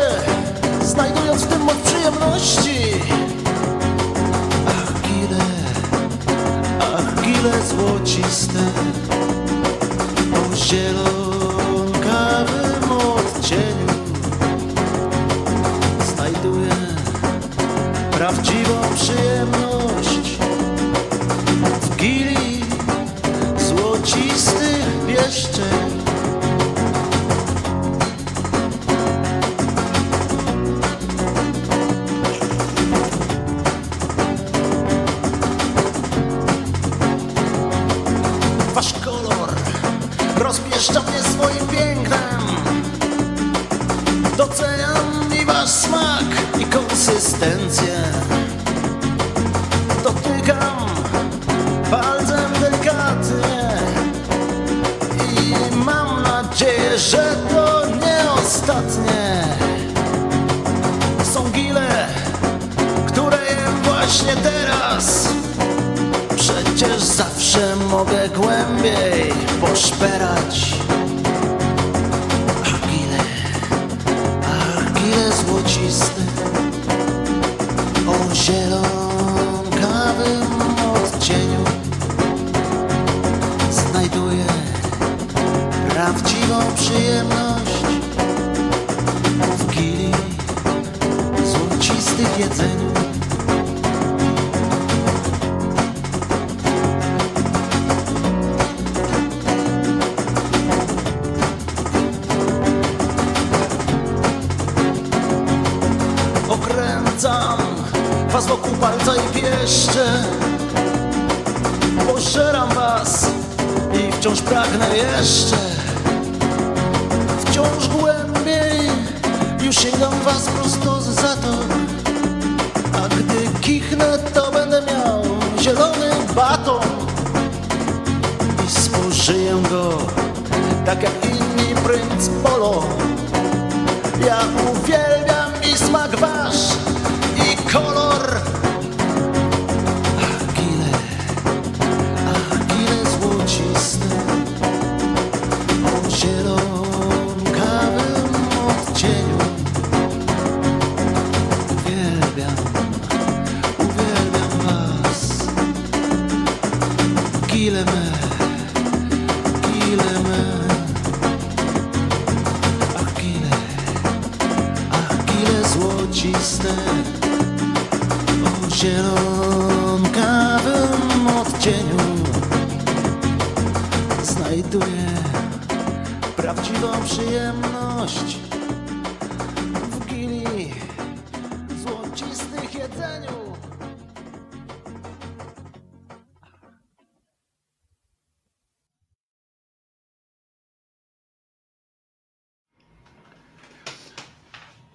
znajdując w tym moc przyjemności. Ach, gile, ach, gile złociste, o zielonkawym odcieniu. Znajduję prawdziwą przyjemność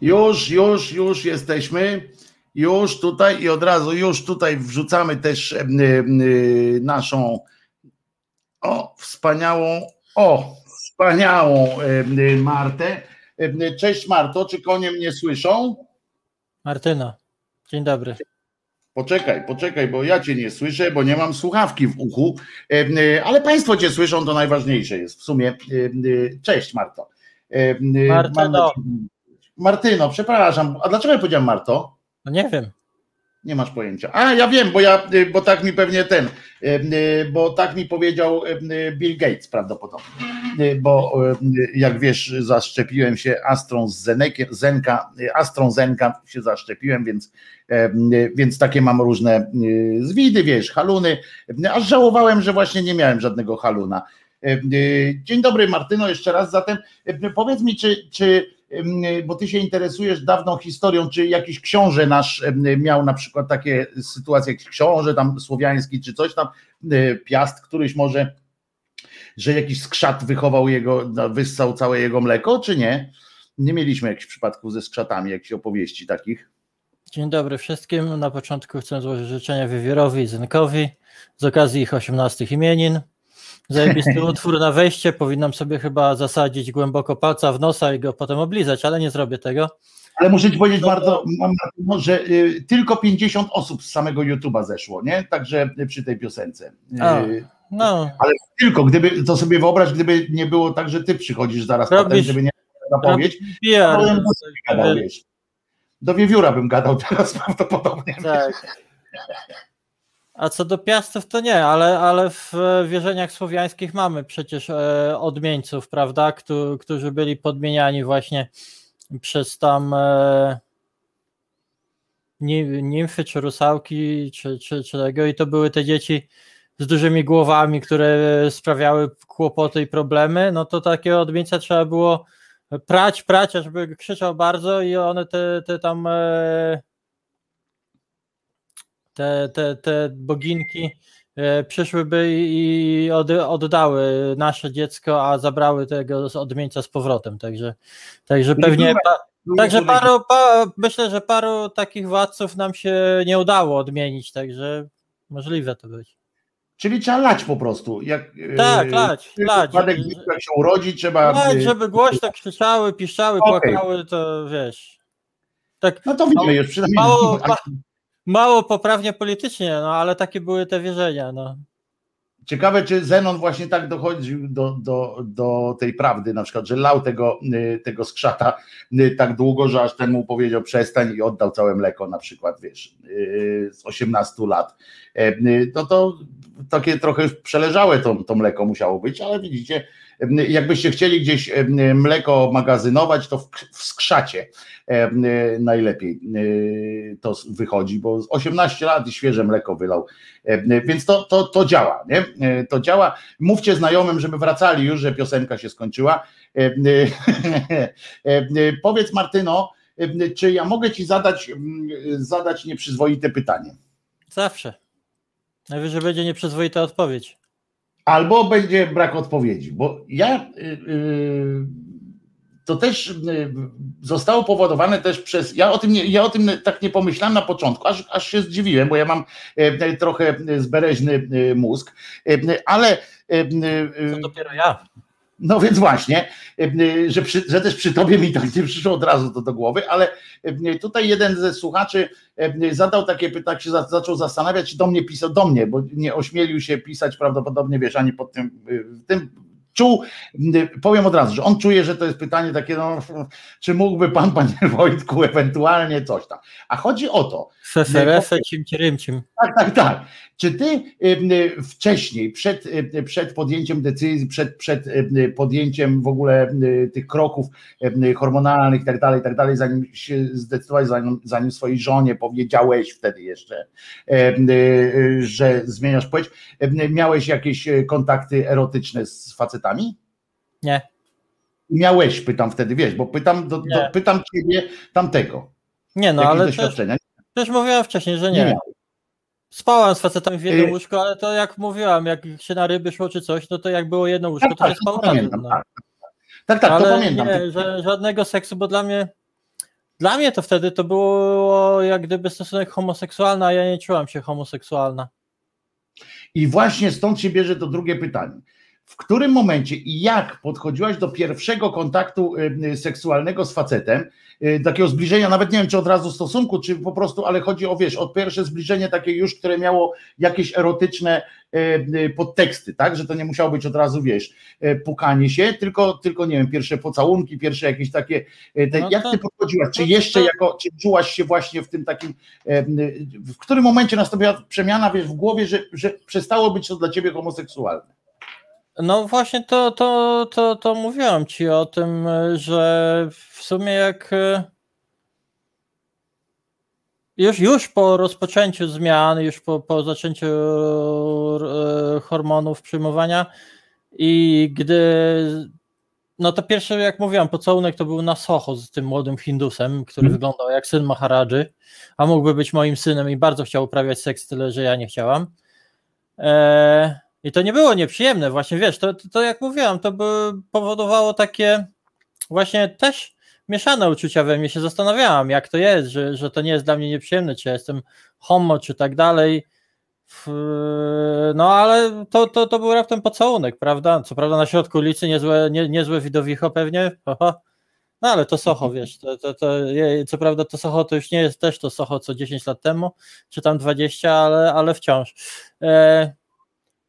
Już, już, już jesteśmy. Już tutaj i od razu, już tutaj wrzucamy też naszą o, wspaniałą, o, wspaniałą Martę. Cześć Marto, czy konie mnie słyszą? Martyna, dzień dobry. Poczekaj, poczekaj, bo ja cię nie słyszę, bo nie mam słuchawki w uchu, E, ale państwo cię słyszą, to najważniejsze jest w sumie. E, Cześć Marto. E, Martyno. Martyno, przepraszam, a dlaczego ja powiedziałem Marto? No nie wiem. Nie masz pojęcia. A ja wiem, bo ja, y, bo tak mi pewnie ten, y, y, bo tak mi powiedział Bill Gates prawdopodobnie. Bo jak wiesz, zaszczepiłem się Astrą z Zenekiem- Zenka, Astrą Zenka się zaszczepiłem, więc, więc takie mam różne zwidy, wiesz, haluny. Aż żałowałem, że właśnie nie miałem żadnego haluna. Dzień dobry Martyno, jeszcze raz zatem powiedz mi, czy, czy bo ty się interesujesz dawną historią, czy jakiś książę nasz miał na przykład takie sytuacje, jakiś książę tam słowiański, czy coś tam, y, piast któryś może, że jakiś skrzat wychował jego, no, wyssał całe jego mleko, czy nie? Nie mieliśmy jakichś przypadków ze skrzatami, jakichś opowieści takich. Dzień dobry wszystkim. Na początku chcę złożyć życzenia Wiewiórowi i Zenkowi z okazji ich 18 imienin. Zajebisty utwór na wejście. Powinnam sobie chyba zasadzić głęboko palca w nosa i go potem oblizać, ale nie zrobię tego. Ale muszę ci powiedzieć bardzo, Martyno, że y, tylko 50 osób z samego YouTuba zeszło, nie? Także przy tej piosence. A, Y, no, Ale tylko, gdyby, to sobie wyobraź, gdyby nie było tak, że ty przychodzisz zaraz Robisz- potem, żeby nie zapowiedź. PR. to bym do ciebie gadał, wiesz. Do wiewióra bym gadał teraz prawdopodobnie. Tak. A co do piastów, to nie, ale, ale w e, wierzeniach słowiańskich mamy przecież e, odmieńców, prawda, któ- którzy byli podmieniani właśnie przez tam e, ni- nimfy, czy rusałki, czy, czy, czy tego, i to były te dzieci z dużymi głowami, które sprawiały kłopoty i problemy, no to takiego odmieńca trzeba było prać, prać, aż by krzyczał bardzo i one te, te tam te, te, te boginki e, przyszłyby i od, oddały nasze dziecko, a zabrały tego odmieńca z powrotem. Także, także pewnie. Pa, także paru, pa, myślę, że paru takich władców nam się nie udało odmienić, także możliwe to być. Czyli trzeba lać po prostu. Jak, Tak, y, lać, lać. Przypadek, jak się urodzi, trzeba. Tak, y, żeby głośno krzyczały, piszczały, Okej. płakały, to wiesz. Tak, No to wiemy już przynajmniej. Mało, ma, mało poprawnie politycznie, no ale takie były te wierzenia. No. Ciekawe, czy Zenon właśnie tak dochodził do, do, do tej prawdy, na przykład, że lał tego, y, tego skrzata y, tak długo, że aż ten mu powiedział przestań i oddał całe mleko na przykład, wiesz, y, z 18 lat. No to takie trochę przeleżałe to, to mleko musiało być, ale widzicie, jakbyście chcieli gdzieś mleko magazynować, to w, w skrzacie najlepiej y, to wychodzi, bo z 18 lat i świeże mleko wylał, E, więc to, to, to działa, nie? E, To działa. Mówcie znajomym, żeby wracali już, że piosenka się skończyła. E, e, e, Powiedz Martyno, e, czy ja mogę ci zadać, zadać nieprzyzwoite pytanie? Zawsze. Najwyżej będzie nieprzyzwoita odpowiedź. Albo będzie brak odpowiedzi, bo ja y, y, to też y, zostało powodowane też przez. Ja o tym, nie, ja o tym tak nie pomyślałem na początku, aż, aż się zdziwiłem, bo ja mam e, trochę zbereźny e, mózg, e, ale. To dopiero ja. No więc właśnie, e, że, przy, że też przy tobie mi tak nie przyszło od razu to do głowy, ale e, tutaj jeden ze słuchaczy e, zadał takie pytanie, się za- zaczął zastanawiać, do mnie pisał, do mnie, bo nie ośmielił się pisać prawdopodobnie, wiesz, ani pod tym, e, tym czuł, powiem od razu, że on czuje, że to jest pytanie takie, no, czy mógłby pan, panie Wojtku, ewentualnie coś tam. A chodzi o to, Feferefe, cimci rymcim. tak, tak, tak. Czy ty y, wcześniej, przed, y, przed podjęciem decyzji, przed, przed podjęciem w ogóle tych kroków hormonalnych i tak dalej, tak dalej, zanim się zdecydowałeś, zanim, zanim swojej żonie powiedziałeś wtedy jeszcze, że zmieniasz płeć, miałeś jakieś kontakty erotyczne z facetami? Nie. Miałeś, pytam wtedy, wiesz, bo pytam, do, do, pytam ciebie tamtego. Nie no, Jakieś ale też, też mówiłem wcześniej, że Nie nie. Spałam z facetami w jednym Y- łóżku, ale to jak mówiłam, jak się na ryby szło czy coś, no to jak było jedno łóżko, Tak, to tak, się spało to razem. No. tak, Tak, tak, to ale pamiętam. Nie, że, żadnego seksu, bo dla mnie dla mnie to wtedy to było jak gdyby stosunek homoseksualny, a ja nie czułam się homoseksualna. I właśnie stąd się bierze to drugie pytanie. W którym momencie i jak podchodziłaś do pierwszego kontaktu y, y, seksualnego z facetem, y, takiego zbliżenia, nawet nie wiem, czy od razu stosunku, czy po prostu, ale chodzi o, wiesz, o pierwsze zbliżenie takie już, które miało jakieś erotyczne podteksty, tak, że to nie musiało być od razu, wiesz, pukanie się, tylko, tylko nie wiem, pierwsze pocałunki, pierwsze jakieś takie, te, No jak to- ty podchodziłaś, czy jeszcze to- jako, czy czułaś się właśnie w tym takim, w którym momencie nastąpiła przemiana, wiesz, w głowie, że, że przestało być to dla ciebie homoseksualne? No właśnie to, to, to, to mówiłam ci o tym, że w sumie jak e, już, już po rozpoczęciu zmian, już po, po zaczęciu e, hormonów przyjmowania i gdy no to pierwszy, jak mówiłam, pocałunek to był na Soho z tym młodym Hindusem, który wyglądał jak syn Maharadży, a mógłby być moim synem i bardzo chciał uprawiać seks, tyle że ja nie chciałam. E, I to nie było nieprzyjemne, właśnie wiesz, to, to, to jak mówiłam, to by powodowało takie właśnie też mieszane uczucia we mnie, się zastanawiałam, jak to jest, że, że to nie jest dla mnie nieprzyjemne, czy ja jestem homo, czy tak dalej. No ale to, to, to był raptem pocałunek, prawda? Co prawda na środku ulicy niezłe, nie, niezłe widowisko pewnie, Haha. no ale to Soho, wiesz, to, to, to, co prawda to Soho to już nie jest też to Soho co 10 lat temu, czy tam 20, ale, ale wciąż. E,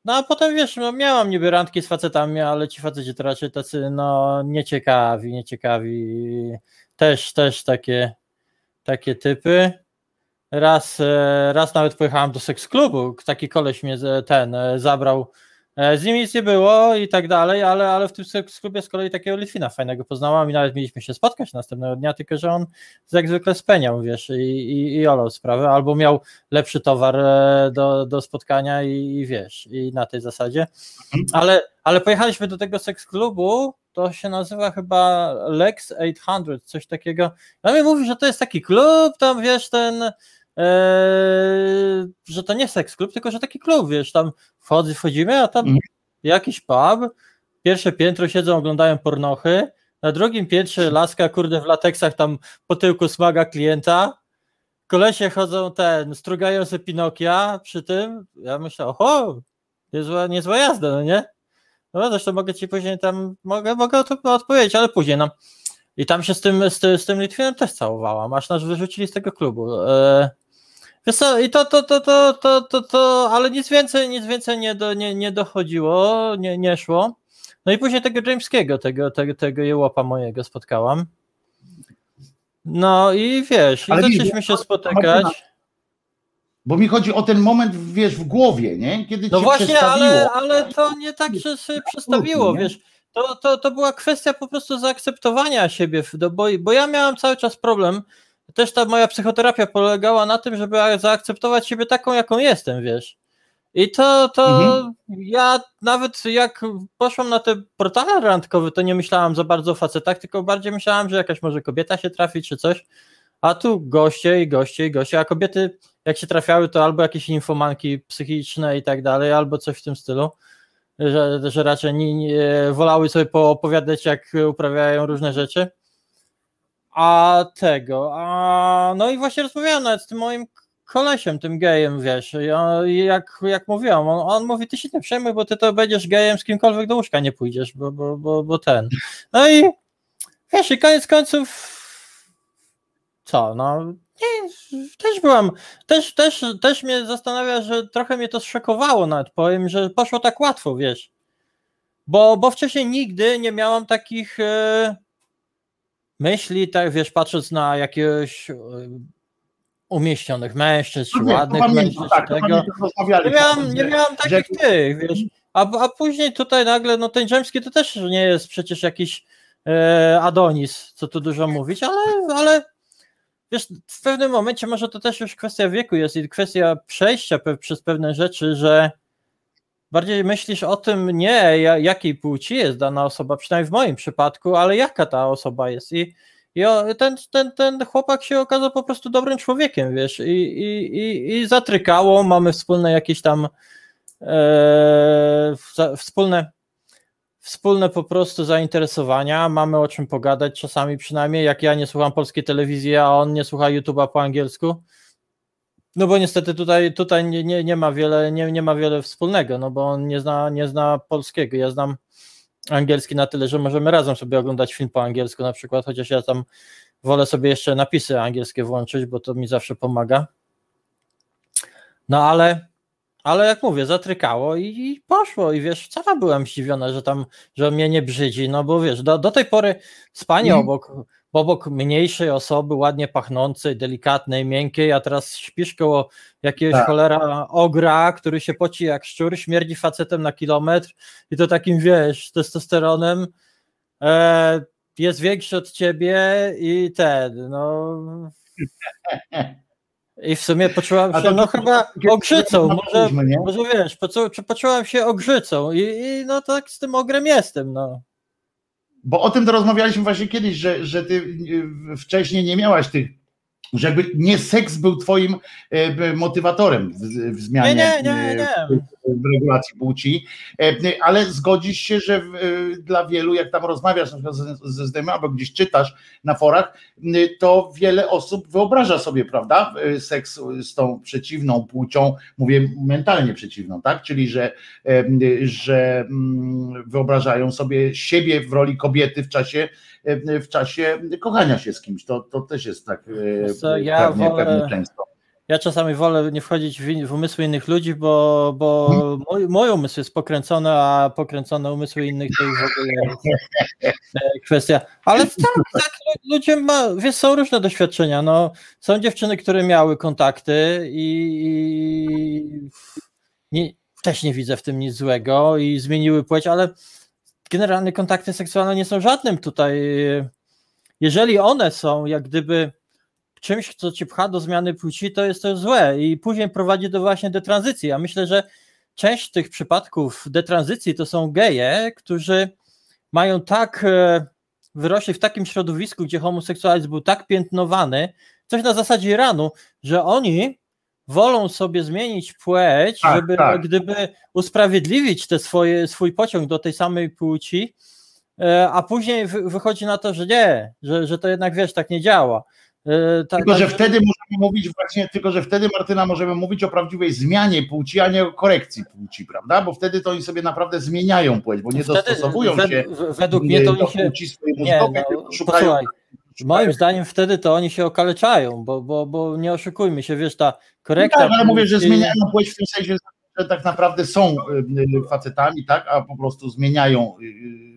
no a potem wiesz, no, miałam niby randki z facetami, ale ci faceci to raczej tacy no nieciekawi, nieciekawi, też, też takie, takie typy. Raz, e, raz nawet pojechałem do seks klubu, taki koleś mnie z- ten e, zabrał, E, z nim nic nie było i tak dalej, ale, ale w tym seks klubie z kolei takiego Litwina fajnego poznałam i nawet mieliśmy się spotkać następnego dnia, tylko że on jak zwykle speniał, wiesz, i, i, i olał sprawę, albo miał lepszy towar e, do, do spotkania i, i wiesz, i na tej zasadzie. Ale, ale pojechaliśmy do tego seks klubu, to się nazywa chyba Lex 800, coś takiego. A mi mówi, że to jest taki klub, tam wiesz, ten, e, że to nie seks klub, tylko że taki klub, wiesz, tam wchodzi, wchodzimy, a tam jakiś pub, pierwsze piętro siedzą, oglądają pornochy, na drugim piętrze laska, kurde, w lateksach tam po tyłku smaga klienta, kolesie chodzą ten, strugają sobie Pinokia przy tym, ja myślę, oho, niezła, niezła jazda, no nie? No zresztą mogę ci później tam, mogę, mogę to odpowiedzieć, ale później no. I tam się z tym, z, ty- z tym Litwinem też całowałam, aż nas wyrzucili z tego klubu. E, wiesz co, i to, to, to, to, to, to, to, ale nic więcej, nic więcej nie, do, nie, nie dochodziło, nie, nie szło. No i później tego Jameskiego, tego, tego, tego jełopa mojego spotkałam. No i wiesz, i Ale widzisz, zaczęliśmy się Martyna, spotykać. Bo mi chodzi o ten moment, wiesz, w głowie, nie? Kiedy No właśnie, ale, ale to nie tak, że się przestawiło, nie? wiesz. To, to, to była kwestia po prostu zaakceptowania siebie, bo, bo ja miałam cały czas problem. Też ta moja psychoterapia polegała na tym, żeby zaakceptować siebie taką, jaką jestem, wiesz. I to, to Mhm. ja nawet jak poszłam na te portale randkowe, to nie myślałam za bardzo o facetach, tylko bardziej myślałam, że jakaś może kobieta się trafi czy coś. A tu goście i goście i goście, a kobiety jak się trafiały, to albo jakieś infomanki psychiczne i tak dalej, albo coś w tym stylu, że, że raczej nie, nie, wolały sobie poopowiadać, jak uprawiają różne rzeczy. A tego, a no i właśnie rozmawiałem nawet z tym moim kolesiem, tym gejem, wiesz, i jak, jak mówiłam, on, on mówi, ty się nie przejmuj, bo ty to będziesz gejem, z kimkolwiek do łóżka nie pójdziesz, bo, bo, bo, bo ten. No i wiesz, i koniec końców co, no nie, też byłam, też, też, też mnie zastanawia, że trochę mnie to zszokowało nawet, powiem, że poszło tak łatwo, wiesz. bo, bo wcześniej nigdy nie miałam takich e, myśli, tak wiesz, patrząc na jakiegoś e, umieśnionych mężczyzn, No ładnych pamiętam, mężczyzn, tak, tego. Nie miałam, nie że- miałam że- takich tych, wiesz. A, a później tutaj nagle, no ten Dżemski to też nie jest przecież jakiś e, Adonis, co tu dużo mówić, ale, ale wiesz, w pewnym momencie może to też już kwestia wieku jest i kwestia przejścia pe, przez pewne rzeczy, że bardziej myślisz o tym nie ja- jakiej płci jest dana osoba, przynajmniej w moim przypadku, ale jaka ta osoba jest? I, i ten, ten, ten chłopak się okazał po prostu dobrym człowiekiem, wiesz, i, i, i, i zatrykało, mamy wspólne jakieś tam e, wspólne wspólne po prostu zainteresowania, mamy o czym pogadać czasami przynajmniej, jak ja nie słucham polskiej telewizji, a on nie słucha YouTube'a po angielsku, no bo niestety tutaj, tutaj nie, nie, nie, ma wiele, nie, nie ma wiele wspólnego, no bo on nie zna, nie zna polskiego, ja znam angielski na tyle, że możemy razem sobie oglądać film po angielsku na przykład, chociaż ja tam wolę sobie jeszcze napisy angielskie włączyć, bo to mi zawsze pomaga. No ale, ale jak mówię, zatrykało i, i poszło i wiesz, wcale byłem zdziwiona, że tam, że mnie nie brzydzi, no bo wiesz, do, do tej pory spanie Mhm. obok, obok mniejszej osoby, ładnie pachnącej, delikatnej, miękkiej, a teraz śpisz koło jakiegoś Tak. cholera ogra, który się poci jak szczur, śmierdzi facetem na kilometr i to takim, wiesz, testosteronem, e, jest większy od ciebie i ten, no... I w sumie poczułam się, to- no chyba ogrzycą, może, może wiesz, poczu, poczułam się ogrzycą i, i no tak z tym ogrem jestem, no. Bo o tym to rozmawialiśmy właśnie kiedyś, że, że ty y, wcześniej nie miałaś tych, że jakby nie seks był twoim e, motywatorem w, w zmianie Nie, nie, nie, e, nie. W regulacji płci, E, ale zgodzisz się, że e, dla wielu, jak tam rozmawiasz na przykład ze, znajomymi, albo gdzieś czytasz na forach, to wiele osób wyobraża sobie, prawda, e, seks z tą przeciwną płcią, mówię mentalnie przeciwną, tak, czyli że, że wyobrażają sobie siebie w roli kobiety w czasie w czasie kochania się z kimś, to, to też jest tak e, co, ja pewnie, wolę- pewnie często. Ja czasami wolę nie wchodzić w, w umysły innych ludzi, bo, bo mój, mój umysł jest pokręcony, a pokręcone umysły innych to już w ogóle jest e, kwestia. Ale tak, tak lu- ludzie ma, wiesz, są różne doświadczenia. No, są dziewczyny, które miały kontakty i, i nie, też nie widzę w tym nic złego i zmieniły płeć, ale generalnie kontakty seksualne nie są żadnym tutaj. e, Jeżeli one są jak gdyby czymś, co cię pcha do zmiany płci, to jest to złe i później prowadzi do właśnie detranzycji. Ja myślę, że część tych przypadków detranzycji to są geje, którzy mają tak, e, wyrośli w takim środowisku, gdzie homoseksualizm był tak piętnowany, coś na zasadzie Iranu, że oni wolą sobie zmienić płeć, Tak, żeby tak. gdyby usprawiedliwić te swoje, swój pociąg do tej samej płci, e, a później wy- wychodzi na to, że nie, że, że to jednak wiesz, tak nie działa. E, Tylko, że wtedy możemy mówić właśnie, tylko, że wtedy Martyna możemy mówić o prawdziwej zmianie płci, a nie o korekcji płci, prawda? Bo wtedy to oni sobie naprawdę zmieniają płeć, bo nie Wtedy dostosowują wed- się według mnie to do się- płci swojej Nie, mózgowej, no, szukają posłuchaj, moim zdaniem wtedy to oni się okaleczają, bo, bo, bo nie oszukujmy się, wiesz, ta korekta... Tak, ale mówię, że zmieniają płeć w tym sensie, że tak naprawdę są y, y, facetami, tak, a po prostu zmieniają y,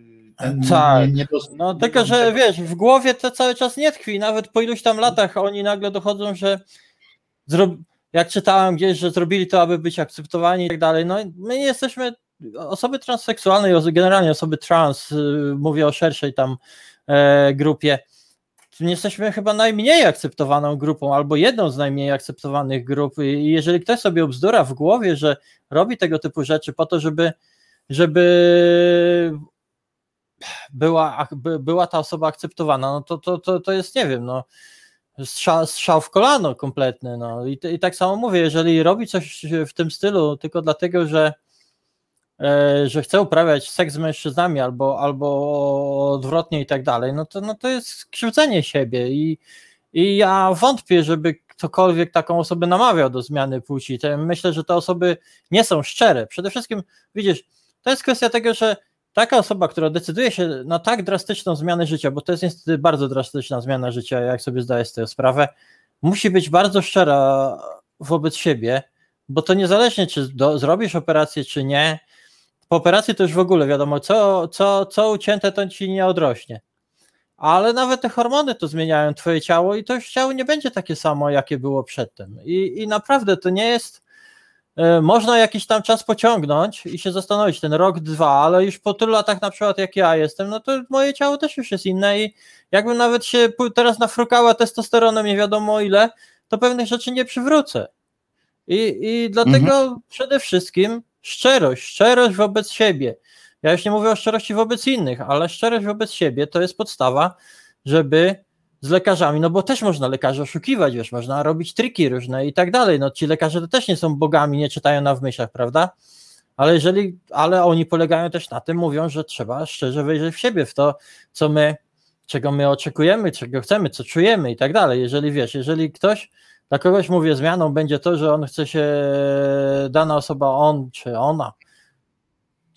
Tak. nie, nie dos- No tylko, że wiesz, w głowie to cały czas nie tkwi, nawet po iluś tam latach oni nagle dochodzą, że zro... jak czytałem gdzieś, że zrobili to, aby być akceptowani i tak dalej, no my nie jesteśmy, osoby transseksualne, i generalnie osoby trans, y, mówię o szerszej tam e, grupie, nie jesteśmy chyba najmniej akceptowaną grupą, albo jedną z najmniej akceptowanych grup. I jeżeli ktoś sobie obzdura w głowie, że robi tego typu rzeczy po to, żeby żeby była, była ta osoba akceptowana, no to, to, to, to jest, nie wiem, no, strzał, strzał w kolano kompletny. No. I, I tak samo mówię, jeżeli robi coś w tym stylu tylko dlatego, że, e, że chce uprawiać seks z mężczyznami albo, albo odwrotnie i tak dalej, no to, no to jest krzywdzenie siebie i, i ja wątpię, żeby ktokolwiek taką osobę namawiał do zmiany płci. Myślę, że te osoby nie są szczere. Przede wszystkim, widzisz, to jest kwestia tego, że taka osoba, która decyduje się na tak drastyczną zmianę życia, bo to jest niestety bardzo drastyczna zmiana życia, jak sobie zdaję z tego sprawę, musi być bardzo szczera wobec siebie, bo to niezależnie, czy do, zrobisz operację, czy nie, po operacji to już w ogóle wiadomo, co, co, co ucięte, to ci nie odrośnie. Ale nawet te hormony to zmieniają twoje ciało i to już ciało nie będzie takie samo, jakie było przedtem. I, i naprawdę to nie jest. E, Można jakiś tam czas pociągnąć i się zastanowić, ten rok, dwa, ale już po tylu latach na przykład jak ja jestem, no to moje ciało też już jest inne i jakbym nawet się teraz nafrukała testosteronem nie wiadomo ile, to pewnych rzeczy nie przywrócę. I, i dlatego przede wszystkim szczerość, szczerość wobec siebie. Ja już nie mówię o szczerości wobec innych, ale szczerość wobec siebie to jest podstawa, żeby z lekarzami, no bo też można lekarzy oszukiwać, wiesz, można robić triki różne i tak dalej. No ci lekarze to też nie są bogami, nie czytają na w myślach, prawda? Ale jeżeli, ale oni polegają też na tym, mówią, że trzeba szczerze wejrzeć w siebie, w to, co my, czego my oczekujemy, czego chcemy, co czujemy i tak dalej. Jeżeli wiesz, jeżeli ktoś dla kogoś mówię, zmianą będzie to, że on chce się, dana osoba, on czy ona,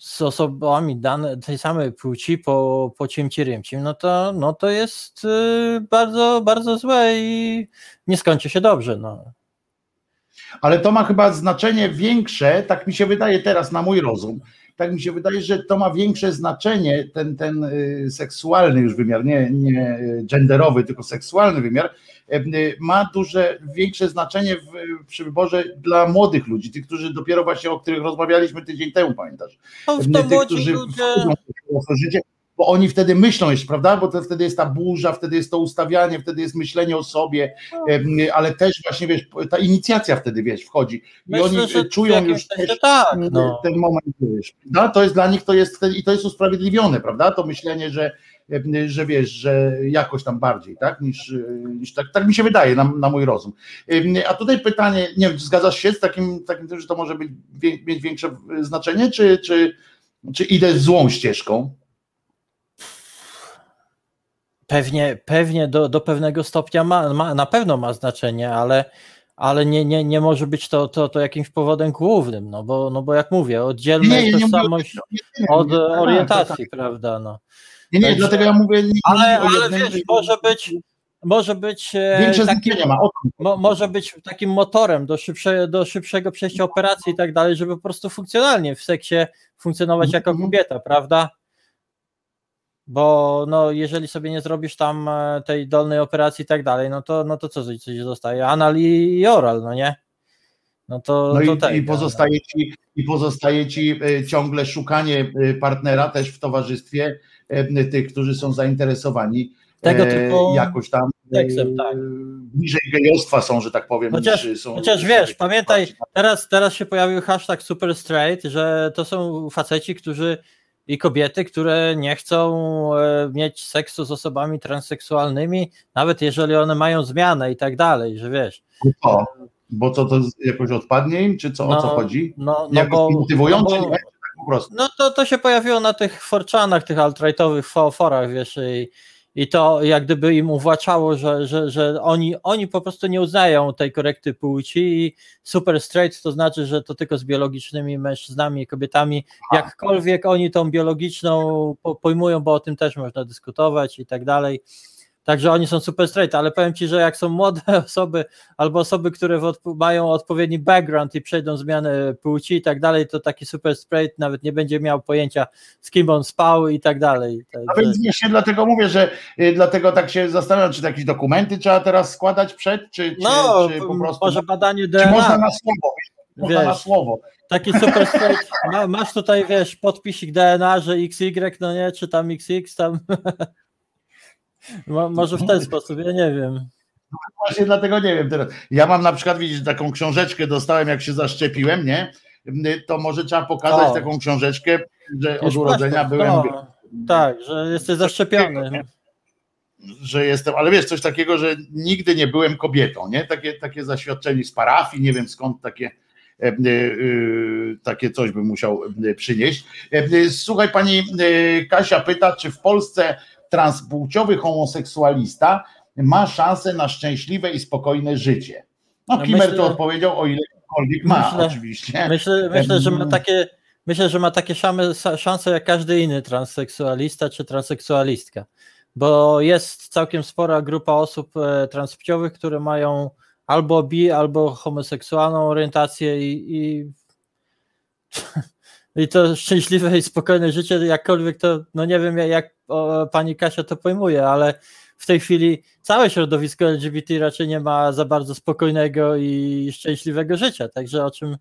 z osobami dane, tej samej płci po, po ciemci rymcim, no to, no to jest y, bardzo, bardzo złe i nie skończy się dobrze. No. Ale to ma chyba znaczenie większe, tak mi się wydaje teraz na mój rozum. Tak mi się wydaje, że to ma większe znaczenie, ten, ten y, seksualny już wymiar, nie, nie genderowy, tylko seksualny wymiar, y, y, ma duże, większe znaczenie w, przy wyborze dla młodych ludzi, tych, którzy dopiero właśnie, o których rozmawialiśmy tydzień temu, pamiętasz? No, w Y, to tych, młodzi którzy ludzie- w życie, bo oni wtedy myślą jeszcze, prawda? Bo to wtedy jest ta burza, wtedy jest to ustawianie, wtedy jest myślenie o sobie, em, ale też właśnie wiesz, ta inicjacja wtedy wiesz, wchodzi. I Myślę, oni czują już też tak, no. ten moment, wiesz. No, to jest dla nich to jest i to jest usprawiedliwione, prawda? To myślenie, że, że wiesz, że jakoś tam bardziej, tak? Niż, niż tak, tak mi się wydaje na, na mój rozum. A tutaj pytanie, nie wiem, zgadzasz się z takim, takim że to może być, mieć większe znaczenie, czy, czy, czy idę złą ścieżką? Pewnie, pewnie do, do pewnego stopnia ma, ma, na pewno ma znaczenie, ale, ale nie, nie, nie może być to, to, to jakimś powodem głównym, no bo, no bo jak mówię, oddzielmy Nie, tożsamość od orientacji, prawda? No. Nie, nie, Także- dlatego ja mówię. Nie, Ale, ale wiesz, może być, może być e, takim, mo, może być takim motorem do, szybsze, do szybszego przejścia operacji i tak dalej, żeby po prostu funkcjonalnie w seksie funkcjonować Mhm, jako kobieta, prawda? Bo no, jeżeli sobie nie zrobisz tam e, tej dolnej operacji i tak dalej, no to, no to co coś zostaje? Anal i, oral, no nie? No to, No to i, tego, i, pozostaje ci, i pozostaje ci e, ciągle szukanie e, partnera też w towarzystwie tych, którzy są zainteresowani Tego typu jakoś tam seksem, tak. bliżej gejostwa są, że tak powiem. Chociaż, niż są, chociaż wiesz, pamiętaj, teraz, teraz się pojawił hashtag super straight, że to są faceci, którzy i kobiety, które nie chcą e, mieć seksu z osobami transseksualnymi, nawet jeżeli one mają zmianę i tak dalej, że wiesz. O, bo co to jakoś odpadnie im, czy co, o co chodzi? No, no bo, motywują, no bo? Tak po prostu. no to, to się pojawiło na tych forczanach, tych alt-rightowych fo- forach, wiesz, i, i to jak gdyby im uwłaczało, że, że, że oni, oni po prostu nie uznają tej korekty płci i super straight to znaczy, że to tylko z biologicznymi mężczyznami i kobietami, jakkolwiek oni tą biologiczną po- pojmują, bo o tym też można dyskutować i tak dalej. Także oni są super straight, ale powiem Ci, że jak są młode osoby albo osoby, które w odpo- mają odpowiedni background i przejdą zmianę płci i tak dalej, to taki super straight nawet nie będzie miał pojęcia z kim on spał i tak dalej. A więc właśnie dlatego mówię, że y, dlatego tak się zastanawiam, czy jakieś dokumenty trzeba teraz składać przed, czy, czy, no, czy po prostu. może badanie czy DNA. można na słowo? Można Wiesz, na słowo. Taki super straight. Ma, masz tutaj, wiesz, podpisik DNA, że XY, no nie, czy tam XX, tam. Mo- Może w ten sposób, ja nie wiem. Właśnie dlatego nie wiem teraz. Ja mam na przykład, widzisz, taką książeczkę dostałem, jak się zaszczepiłem, nie? To może trzeba pokazać O. taką książeczkę, że od Już urodzenia byłem, to, Tak, że jesteś zaszczepiony. że jestem, ale wiesz, coś takiego, że nigdy nie byłem kobietą, nie? Takie, takie zaświadczenie z parafii, nie wiem skąd takie, e, e, e, takie coś bym musiał e, przynieść. E, e, Słuchaj, pani e, Kasia pyta, czy w Polsce transpłciowy homoseksualista ma szansę na szczęśliwe i spokojne życie? No, No Kimmer myślę- to odpowiedział, o ilekolwiek ma, Myślę- oczywiście. Myślę, myślę, że ma takie. Myślę, że ma takie same sa- szanse jak każdy inny transseksualista czy transseksualistka, bo jest całkiem spora grupa osób e, transpłciowych, które mają albo bi, albo homoseksualną orientację i, i i to szczęśliwe i spokojne życie, jakkolwiek to, no nie wiem jak o, pani Kasia to pojmuje, ale w tej chwili całe środowisko LGBT raczej nie ma za bardzo spokojnego i szczęśliwego życia, także o czym,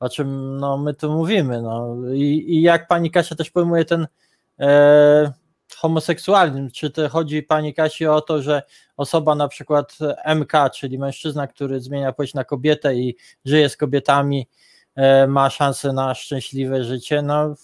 o czym no, my tu mówimy. No. I, I jak pani Kasia też pojmuje ten e, homoseksualizm, czy to chodzi pani Kasi o to, że osoba na przykład MK, czyli mężczyzna, który zmienia płeć na kobietę i żyje z kobietami, ma szansę na szczęśliwe życie, no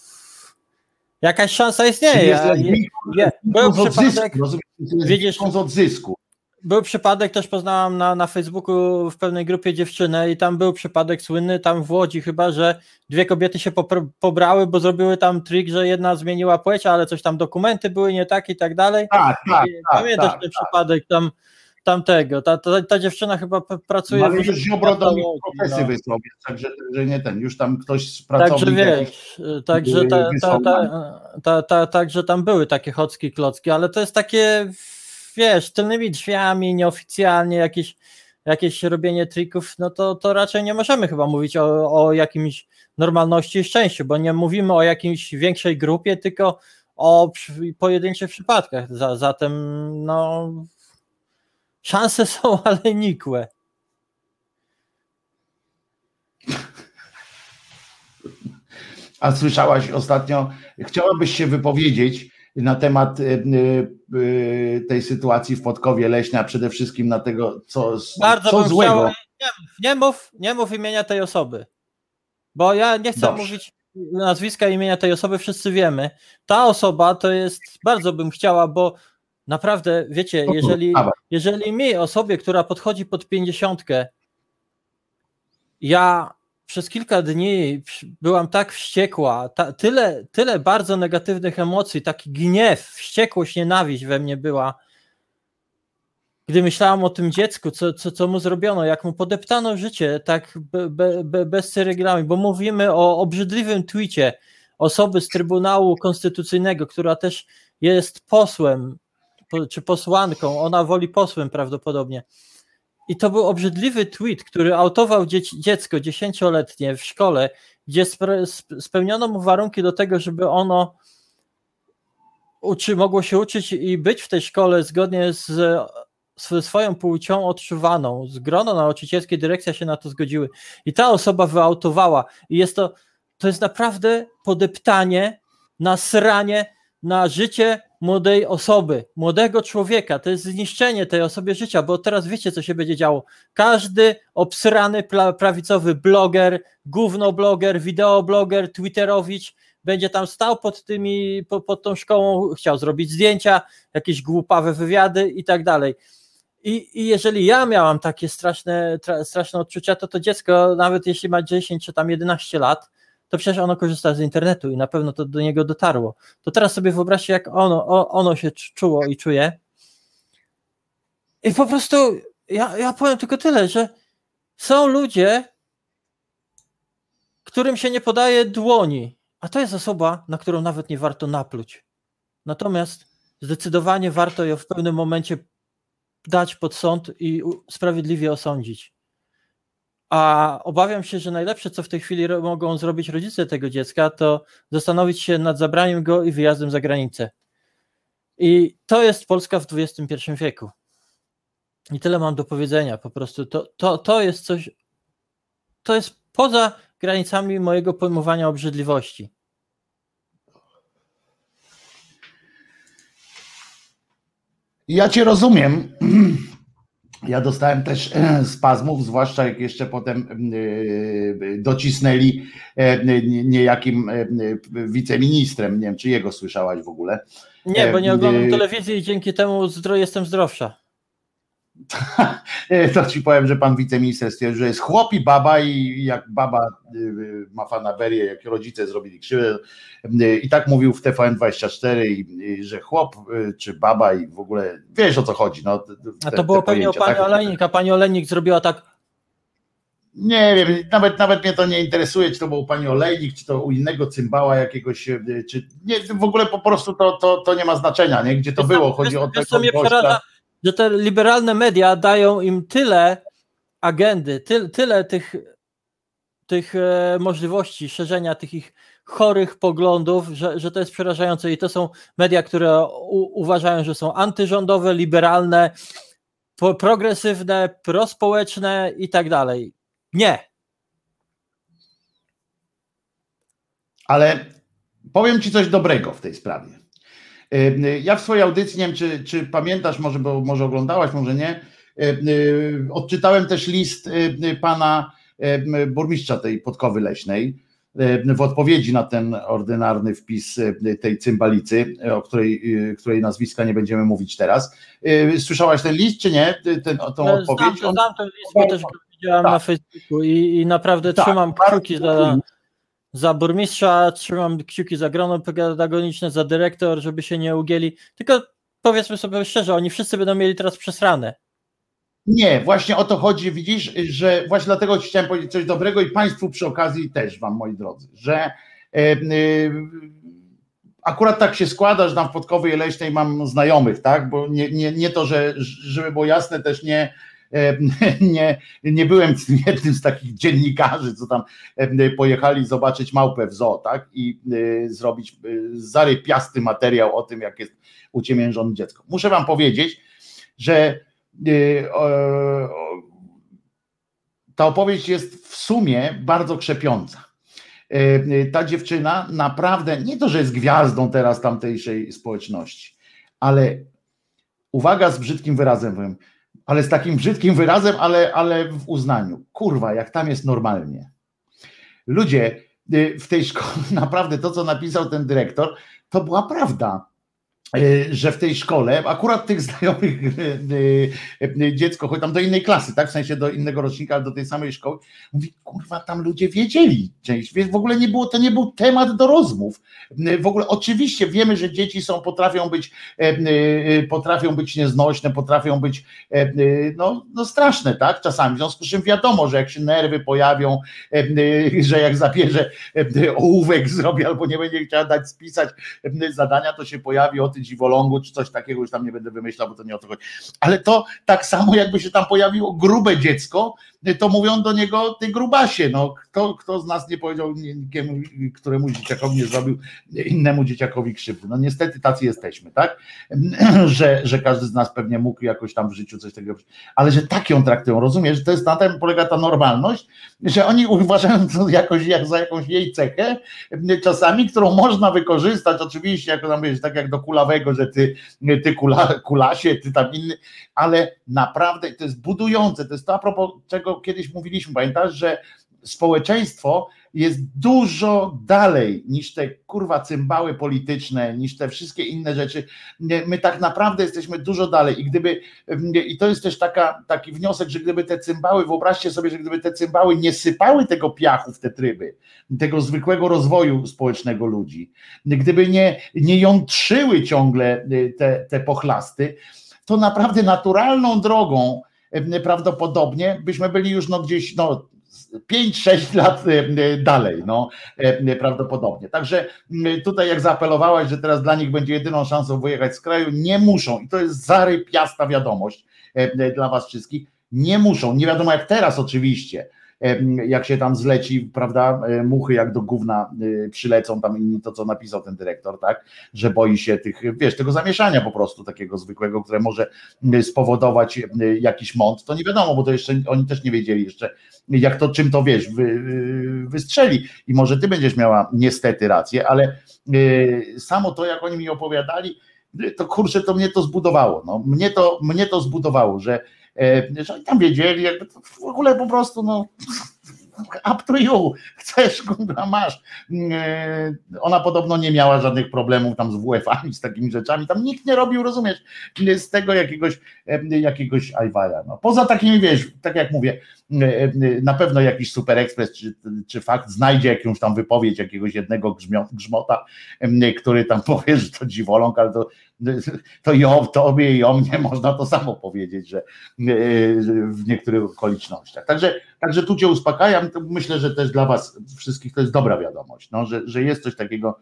jakaś szansa istnieje. Jest Ja- lesbijką, je- Był przypadek, lesbijką z odzysku. był przypadek, też poznałam na, na Facebooku w pewnej grupie dziewczynę i tam był przypadek słynny, tam w Łodzi chyba, że dwie kobiety się popr- pobrały, bo zrobiły tam trik, że jedna zmieniła płeć, ale coś tam dokumenty były nie tak i tak dalej. Tak, tak, I tak, Pamiętasz tak, ten przypadek tam tamtego, ta, ta, ta dziewczyna chyba pracuje Ale w już Ziobro do profesję no. wysłał, także że nie ten, już tam ktoś z Także wiesz, także, ta, ta, wysłał ta, ta, ta, także tam były takie chocki, klocki, ale to jest takie, wiesz, tylnymi drzwiami, nieoficjalnie jakieś, jakieś robienie trików, no to, to raczej nie możemy chyba mówić o, o jakimś normalności i szczęściu, bo nie mówimy o jakiejś większej grupie, tylko o pojedynczych przypadkach. Za, zatem no szanse są, ale nikłe. A słyszałaś ostatnio, chciałabyś się wypowiedzieć na temat y, y, y, tej sytuacji w Podkowie Leśnej, a przede wszystkim na tego, co, Bardzo co bym złego. chciał, nie, nie, mów, nie mów imienia tej osoby, bo ja nie chcę Dobrze. mówić nazwiska imienia tej osoby, wszyscy wiemy. Ta osoba to jest, bardzo bym chciała, bo naprawdę, wiecie, No, jeżeli, jeżeli mi, osobie, która podchodzi pod pięćdziesiątkę, ja przez kilka dni byłam tak wściekła, ta, tyle, tyle bardzo negatywnych emocji, taki gniew, wściekłość, nienawiść we mnie była, gdy myślałam o tym dziecku, co, co, co mu zrobiono, jak mu podeptano życie, tak be, be, be, bez ceregrami, bo mówimy o obrzydliwym tweetie osoby z Trybunału Konstytucyjnego, która też jest posłem, po- czy posłanką, ona woli posłem prawdopodobnie. I to był obrzydliwy tweet, który autował dziecko dziesięcioletnie w szkole, gdzie spełniono mu warunki do tego, żeby ono uczy, mogło się uczyć i być w tej szkole zgodnie z, z swoją płcią odczuwaną. Z grono nauczycielskie, dyrekcja się na to zgodziły. I ta osoba wyautowała. I jest to, to jest naprawdę podeptanie, nasranie na życie młodej osoby, młodego człowieka. To jest zniszczenie tej osobie życia, bo teraz wiecie, co się będzie działo. Każdy obsrany prawicowy bloger, gównobloger, wideobloger, twitterowicz będzie tam stał pod tymi, po- pod tą szkołą, chciał zrobić zdjęcia, jakieś głupawe wywiady i tak dalej. I, I jeżeli ja miałam takie straszne, tra, straszne odczucia, to to dziecko, nawet jeśli ma 10 czy tam 11 lat, to przecież ono korzysta z internetu i na pewno to do niego dotarło. To teraz sobie wyobraźcie, jak ono, ono się cz- czuło i czuje. I po prostu ja, ja powiem tylko tyle, że są ludzie, którym się nie podaje dłoni, a to jest osoba, na którą nawet nie warto napluć. Natomiast zdecydowanie warto ją w pewnym momencie dać pod sąd i sprawiedliwie osądzić. A obawiam się, że najlepsze, co w tej chwili mogą zrobić rodzice tego dziecka, to zastanowić się nad zabraniem go i wyjazdem za granicę. I to jest Polska w XXI wieku. I tyle mam do powiedzenia. Po prostu to, to, to jest coś, to jest poza granicami mojego pojmowania obrzydliwości. Ja cię rozumiem. Ja dostałem też e, spazmów, zwłaszcza jak jeszcze potem e, docisnęli e, nie- niejakim wiceministrem. Nie wiem, czy jego słyszałaś w ogóle. Nie, bo nie oglądam telewizji i dzięki temu jestem zdrowsza. To ci powiem, że pan wiceminister stwierdził, że jest chłop i baba i jak baba y, ma fanaberię, jak rodzice zrobili krzywdę y, i tak mówił w TVN24 i, i że chłop y, czy baba i w ogóle wiesz o co chodzi. No, te- A to było pewnie o pani tak? Olejnik, a pani Olejnik zrobiła tak, Nie wiem, nawet, nawet mnie to nie interesuje, czy to był pani Olejnik, czy to u innego cymbała jakiegoś, y, czy nie, w ogóle po prostu to, to, to nie ma znaczenia, nie? Gdzie to było, chodzi o tego gościa. Że te liberalne media dają im tyle agendy, ty, tyle tych tych e, możliwości szerzenia tych ich chorych poglądów, że, że to jest przerażające i to są media, które u, uważają, że są antyrządowe, liberalne, po, progresywne, prospołeczne i tak dalej. Nie. Ale powiem Ci coś dobrego w tej sprawie. Y, Ja w swojej audycji, nie wiem czy, czy pamiętasz, może, bo może oglądałaś, może nie, y, odczytałem też list y, pana burmistrza tej Podkowy Leśnej w odpowiedzi na ten ordynarny wpis tej cymbalicy, o której, której nazwiska nie będziemy mówić teraz. Słyszałaś ten list, czy nie? Ten, tą Znam, odpowiedź? Znam ten list, bo też go widziałem na Facebooku i, i naprawdę Tak, trzymam kciuki za, za burmistrza, trzymam kciuki za grono pedagogiczne, za dyrektor, żeby się nie ugięli. Tylko powiedzmy sobie szczerze, oni wszyscy będą mieli teraz przesrane. Nie, właśnie o to chodzi, widzisz, że właśnie dlatego ci chciałem powiedzieć coś dobrego i Państwu przy okazji też Wam, moi drodzy, że e, e, akurat tak się składa, że tam w Podkowej Leśnej mam znajomych, tak, bo nie, nie, nie to, że żeby było jasne, też nie, nie, nie byłem jednym z takich dziennikarzy, co tam e, pojechali zobaczyć małpę w zoo, tak, i e, zrobić e, zarypiasty materiał o tym, jak jest uciemiężone dziecko. Muszę Wam powiedzieć, że ta opowieść jest w sumie bardzo krzepiąca. Ta dziewczyna naprawdę, nie to, że jest gwiazdą teraz tamtejszej społeczności, ale uwaga z brzydkim wyrazem, powiem, ale z takim brzydkim wyrazem, ale, ale w uznaniu. Kurwa, jak tam jest normalnie. Ludzie y, w tej szkole, naprawdę to, co napisał ten dyrektor, to była prawda że w tej szkole, akurat tych znajomych y, y, dziecko, choć tam do innej klasy, tak, w sensie do innego rocznika, ale do tej samej szkoły, mówi, kurwa, tam ludzie wiedzieli część, więc w ogóle nie było, to nie był temat do rozmów. W ogóle oczywiście wiemy, że dzieci są, potrafią być, e, potrafią być nieznośne, potrafią być e, no, no straszne, tak, czasami, w związku z czym wiadomo, że jak się nerwy pojawią, e, że jak zabierze e, ołówek zrobi albo nie będzie chciała dać spisać e, zadania, to się pojawi o ty dziwolągu, czy coś takiego, już tam nie będę wymyślał, bo to nie o to chodzi. Ale to tak samo jakby się tam pojawiło grube dziecko, to mówią do niego ty grubasie, no kto, kto z nas nie powiedział nikiemu, któremu dzieciakowi nie zrobił innemu dzieciakowi krzywdy. No niestety tacy jesteśmy, tak? Że, że każdy z nas pewnie mógł jakoś tam w życiu coś takiego, ale że tak ją traktują, rozumiesz, to jest na tym polega ta normalność, że oni uważają to jakoś jak za jakąś jej cechę, czasami, którą można wykorzystać, oczywiście, jako tam wiesz, tak jak do kulawego, że ty, ty kula, kulasie, ty tam inny, ale naprawdę to jest budujące, to jest to a propos czego kiedyś mówiliśmy, pamiętasz, że społeczeństwo jest dużo dalej niż te kurwa cymbały polityczne, niż te wszystkie inne rzeczy. My tak naprawdę jesteśmy dużo dalej i gdyby, i to jest też taka, taki wniosek, że gdyby te cymbały, wyobraźcie sobie, że gdyby te cymbały nie sypały tego piachu w te tryby, tego zwykłego rozwoju społecznego ludzi, gdyby nie, nie jątrzyły ciągle y, te, te pochlasty, to naprawdę naturalną drogą prawdopodobnie byśmy byli już no gdzieś no 5-6 lat e, dalej, no e, prawdopodobnie. Także tutaj jak zaapelowałaś, że teraz dla nich będzie jedyną szansą wyjechać z kraju, nie muszą. I to jest zarypiasta wiadomość e, dla was wszystkich, nie muszą, nie wiadomo jak teraz oczywiście, jak się tam zleci, prawda, e, muchy jak do gówna e, przylecą tam inni, to co napisał ten dyrektor, tak, że boi się tych, wiesz, tego zamieszania po prostu takiego zwykłego, które może spowodować e, jakiś mąt, to nie wiadomo, bo to jeszcze oni też nie wiedzieli jeszcze, jak to, czym to wiesz, wy, wystrzeli. I może ty będziesz miała niestety rację, ale samo to, jak oni mi opowiadali, to kurczę, to mnie to zbudowało, no, mnie to, mnie to zbudowało, że że oni tam wiedzieli, jakby to w ogóle po prostu, no up to you, chcesz, kurwa, masz. E, Ona podobno nie miała żadnych problemów tam z WF-ami, z takimi rzeczami, tam nikt nie robił, rozumiesz, z tego jakiegoś, e, jakiegoś ajwaja. No. Poza takimi, wiesz, tak jak mówię, e, e, na pewno jakiś Super Express czy, czy fakt znajdzie jakąś tam wypowiedź jakiegoś jednego grzmota, który tam powie, że to dziwoląg, ale to, to i o tobie i o mnie można to samo powiedzieć, że, e, w niektórych okolicznościach. Także, także tu cię uspokajam, to myślę, że też dla was wszystkich to jest dobra wiadomość, no, że, że jest coś takiego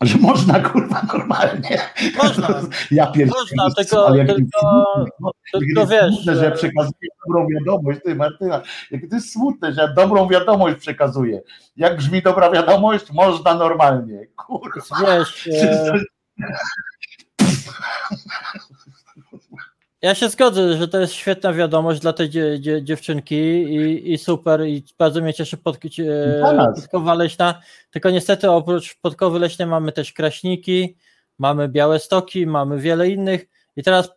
Że można kurwa normalnie. Można. Ja pierdolę. Można, tylko, ale jak tylko, smutne, tylko jak wiesz. smutne, że ja przekazuję dobrą wiadomość, ty Martyna, jakie to jest smutne, że ja dobrą wiadomość przekazuję. Jak brzmi dobra wiadomość? Można normalnie. Kurwa. Wiesz, e, Ja się zgodzę, że to jest świetna wiadomość dla tej dzie, dzie, dziewczynki i, i super i bardzo mnie cieszy pod, nas. podkowa leśna, tylko niestety oprócz podkowy leśnej mamy też kraśniki, mamy białe stoki, mamy wiele innych i teraz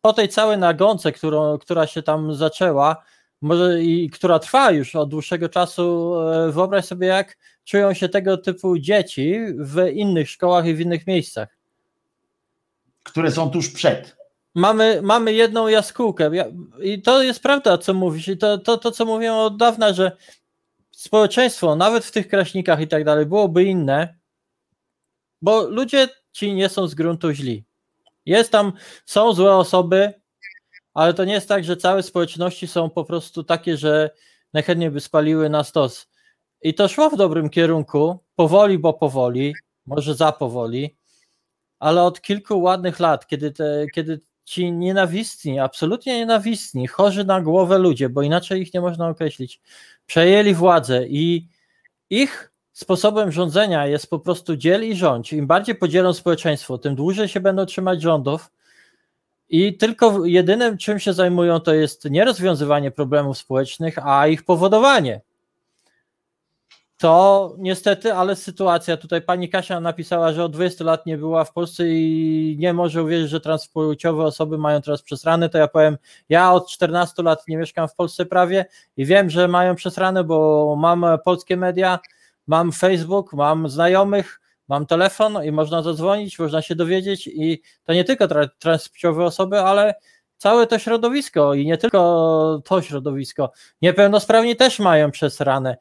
po tej całej nagonce, którą, która się tam zaczęła może i która trwa już od dłuższego czasu, e, wyobraź sobie jak czują się tego typu dzieci w innych szkołach i w innych miejscach. Które są tuż przed. Mamy, mamy jedną jaskółkę Ja- i to jest prawda, co mówisz i to, to, to co mówiłem od dawna, że społeczeństwo, nawet w tych kraśnikach i tak dalej, byłoby inne, bo ludzie ci nie są z gruntu źli. Jest tam, są złe osoby, ale to nie jest tak, że całe społeczności są po prostu takie, że najchętniej by spaliły na stos. I to szło w dobrym kierunku, powoli, bo powoli, może za powoli, ale od kilku ładnych lat, kiedy, te, kiedy ci nienawistni, absolutnie nienawistni, chorzy na głowę ludzie, bo inaczej ich nie można określić, przejęli władzę i ich sposobem rządzenia jest po prostu dziel i rządź. Im bardziej podzielą społeczeństwo, tym dłużej się będą trzymać rządów i tylko jedynym, czym się zajmują, to jest nie rozwiązywanie problemów społecznych, a ich powodowanie. To niestety, ale sytuacja, tutaj pani Kasia napisała, że od 20 lat nie była w Polsce i nie może uwierzyć, że transpłciowe osoby mają teraz przesrane, to ja powiem, ja od 14 lat nie mieszkam w Polsce prawie i wiem, że mają przesrane, bo mam polskie media, mam Facebook, mam znajomych, mam telefon i można zadzwonić, można się dowiedzieć i to nie tylko tra- transpłciowe osoby, ale całe to środowisko i nie tylko to środowisko. Niepełnosprawni też mają przesrane.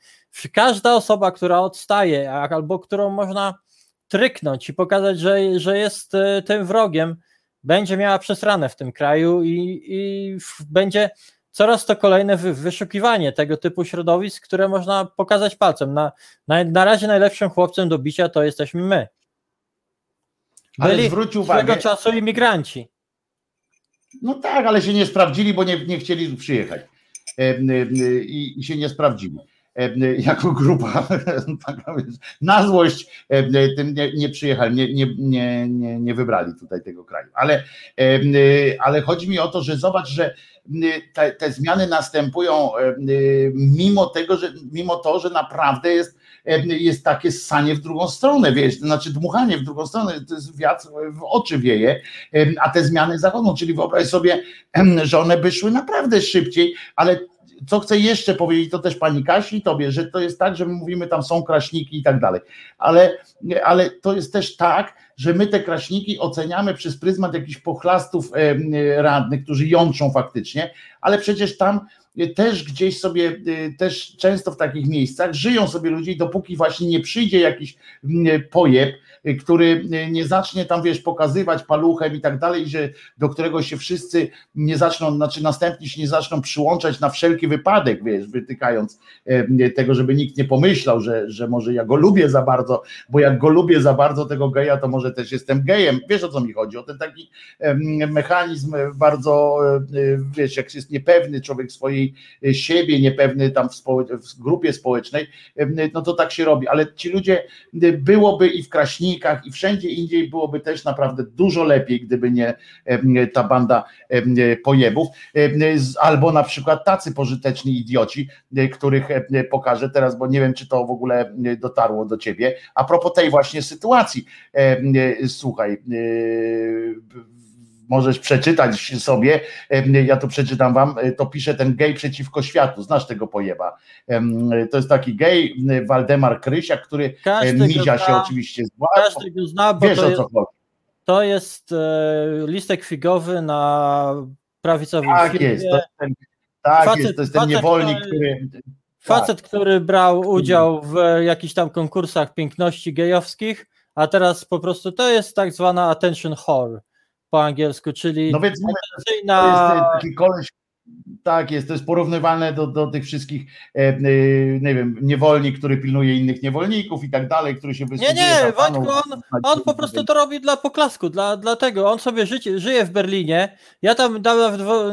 Każda osoba, która odstaje albo którą można tryknąć i pokazać, że, że jest e, tym wrogiem, będzie miała przesrane w tym kraju i, i będzie coraz to kolejne wy, wyszukiwanie tego typu środowisk, które można pokazać palcem. Na, na, na razie najlepszym chłopcem do bicia to jesteśmy my. Ale Byli zwróć swego uwagę, czasu imigranci. No tak, ale się nie sprawdzili, bo nie, nie chcieli przyjechać E, e, i, i się nie sprawdzili. E, Jako grupa, na złość tym nie, nie przyjechali, nie, nie, nie, nie, wybrali tutaj tego kraju. Ale, ale chodzi mi o to, że zobacz, że te, te zmiany następują mimo tego, że mimo to, że naprawdę jest, jest takie ssanie w drugą stronę, wiesz, to znaczy dmuchanie w drugą stronę, to jest wiatr w oczy wieje, a te zmiany zachodzą, czyli wyobraź sobie, że one by szły naprawdę szybciej, ale co chcę jeszcze powiedzieć, to też pani Kasi i tobie, że to jest tak, że my mówimy tam są kraśniki i tak dalej, ale, ale to jest też tak, że my te kraśniki oceniamy przez pryzmat jakichś pochlastów radnych, którzy jątrzą faktycznie, ale przecież tam też gdzieś sobie, y, też często w takich miejscach żyją sobie ludzie dopóki właśnie nie przyjdzie jakiś mm, pojeb, y, który y, nie zacznie tam, wiesz, pokazywać paluchem i tak dalej, że do którego się wszyscy nie zaczną, znaczy następni się nie zaczną przyłączać na wszelki wypadek, wiesz, wytykając tego, żeby nikt nie pomyślał, że, że może ja go lubię za bardzo, bo jak go lubię za bardzo tego geja, to może też jestem gejem. Wiesz o co mi chodzi? O ten taki mechanizm bardzo, e, wiesz, jak jest niepewny człowiek swojej e, siebie, niepewny tam w, w grupie społecznej, no to tak się robi, ale ci ludzie e, byłoby i w I wszędzie indziej byłoby też naprawdę dużo lepiej, gdyby nie em, ta banda em, pojebów, em, z- albo na przykład tacy pożyteczni idioci, e, których e, pokażę teraz, bo nie wiem, czy to w ogóle e, dotarło do ciebie. A propos tej właśnie sytuacji, e, słuchaj, e, możesz przeczytać sobie, ja tu przeczytam wam, e, to pisze ten gej przeciwko światu, znasz tego pojeba. Em, To jest taki gej, Waldemar Krysiak, który Każdy e, mizia się zna. oczywiście z władzą. Każdy go zna, bo Wiesz to o jest, to jest e, listek figowy na prawicowym Tak filmie. jest, to jest ten, tak Facet- jest, to jest ten facet, niewolnik, który-. Facet, który brał udział w jakichś tam konkursach piękności gejowskich, a teraz po prostu to jest tak zwana attention whore po angielsku, czyli No więc mówię, e, taki koleś, Tak jest, to jest porównywalne do, do tych wszystkich, e, e, nie wiem, niewolnik, który pilnuje innych niewolników i tak dalej, który się Nie, wysługuje nie, panów. Wojtku, on, on po prostu to robi dla poklasku, dla, dlatego on sobie życie, żyje w Berlinie. Ja tam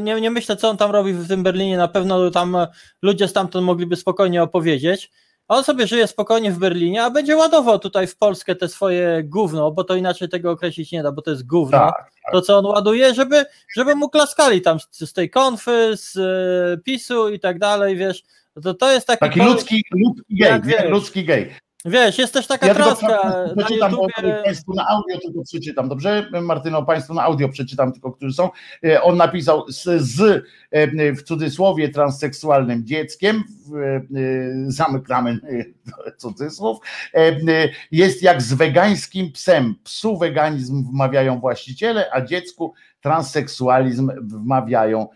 nie, nie myślę, co on tam robi w tym Berlinie. Na pewno tam ludzie stamtąd mogliby spokojnie opowiedzieć. On sobie żyje spokojnie w Berlinie, a będzie ładował tutaj w Polskę te swoje gówno, bo to inaczej tego określić nie da, bo to jest gówno. Tak, To, co on ładuje, żeby, żeby mu klaskali tam z, z tej konfy, z e, PiSu i tak dalej, wiesz. To, to jest taki, Taki ludzki, ludzki gej, jak nie? wiesz. ludzki gej. Wiesz, jest też taka Ja troska na przeczytam, YouTubie. Państwu na audio tylko przeczytam, dobrze? Martyno, Państwu na audio przeczytam tylko, którzy są. E, On napisał z, z e, w cudzysłowie transseksualnym dzieckiem, e, zamykamy cudzysłów, jest jak z wegańskim psem. Psu weganizm wmawiają właściciele, a dziecku transseksualizm wmawiają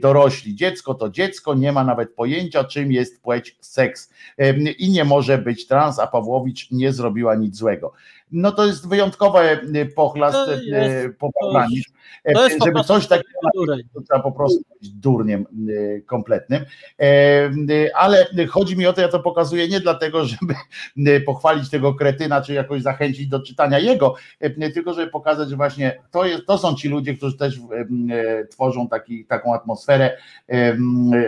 dorośli. Dziecko to dziecko, nie ma nawet pojęcia, czym jest płeć seks Em, i nie może być trans, a Pawłowicz nie zrobiła nic złego. No to jest wyjątkowy e, pochlast, e, jest- poprawizm, to jest po żeby coś takiego to trzeba po prostu być durniem e, kompletnym. E, Ale chodzi mi o to, ja to pokazuję nie dlatego, żeby e, pochwalić tego kretyna, czy jakoś zachęcić do czytania jego, e, tylko żeby pokazać, że właśnie to, jest, to są ci ludzie, którzy też e, tworzą taki, taką atmosferę,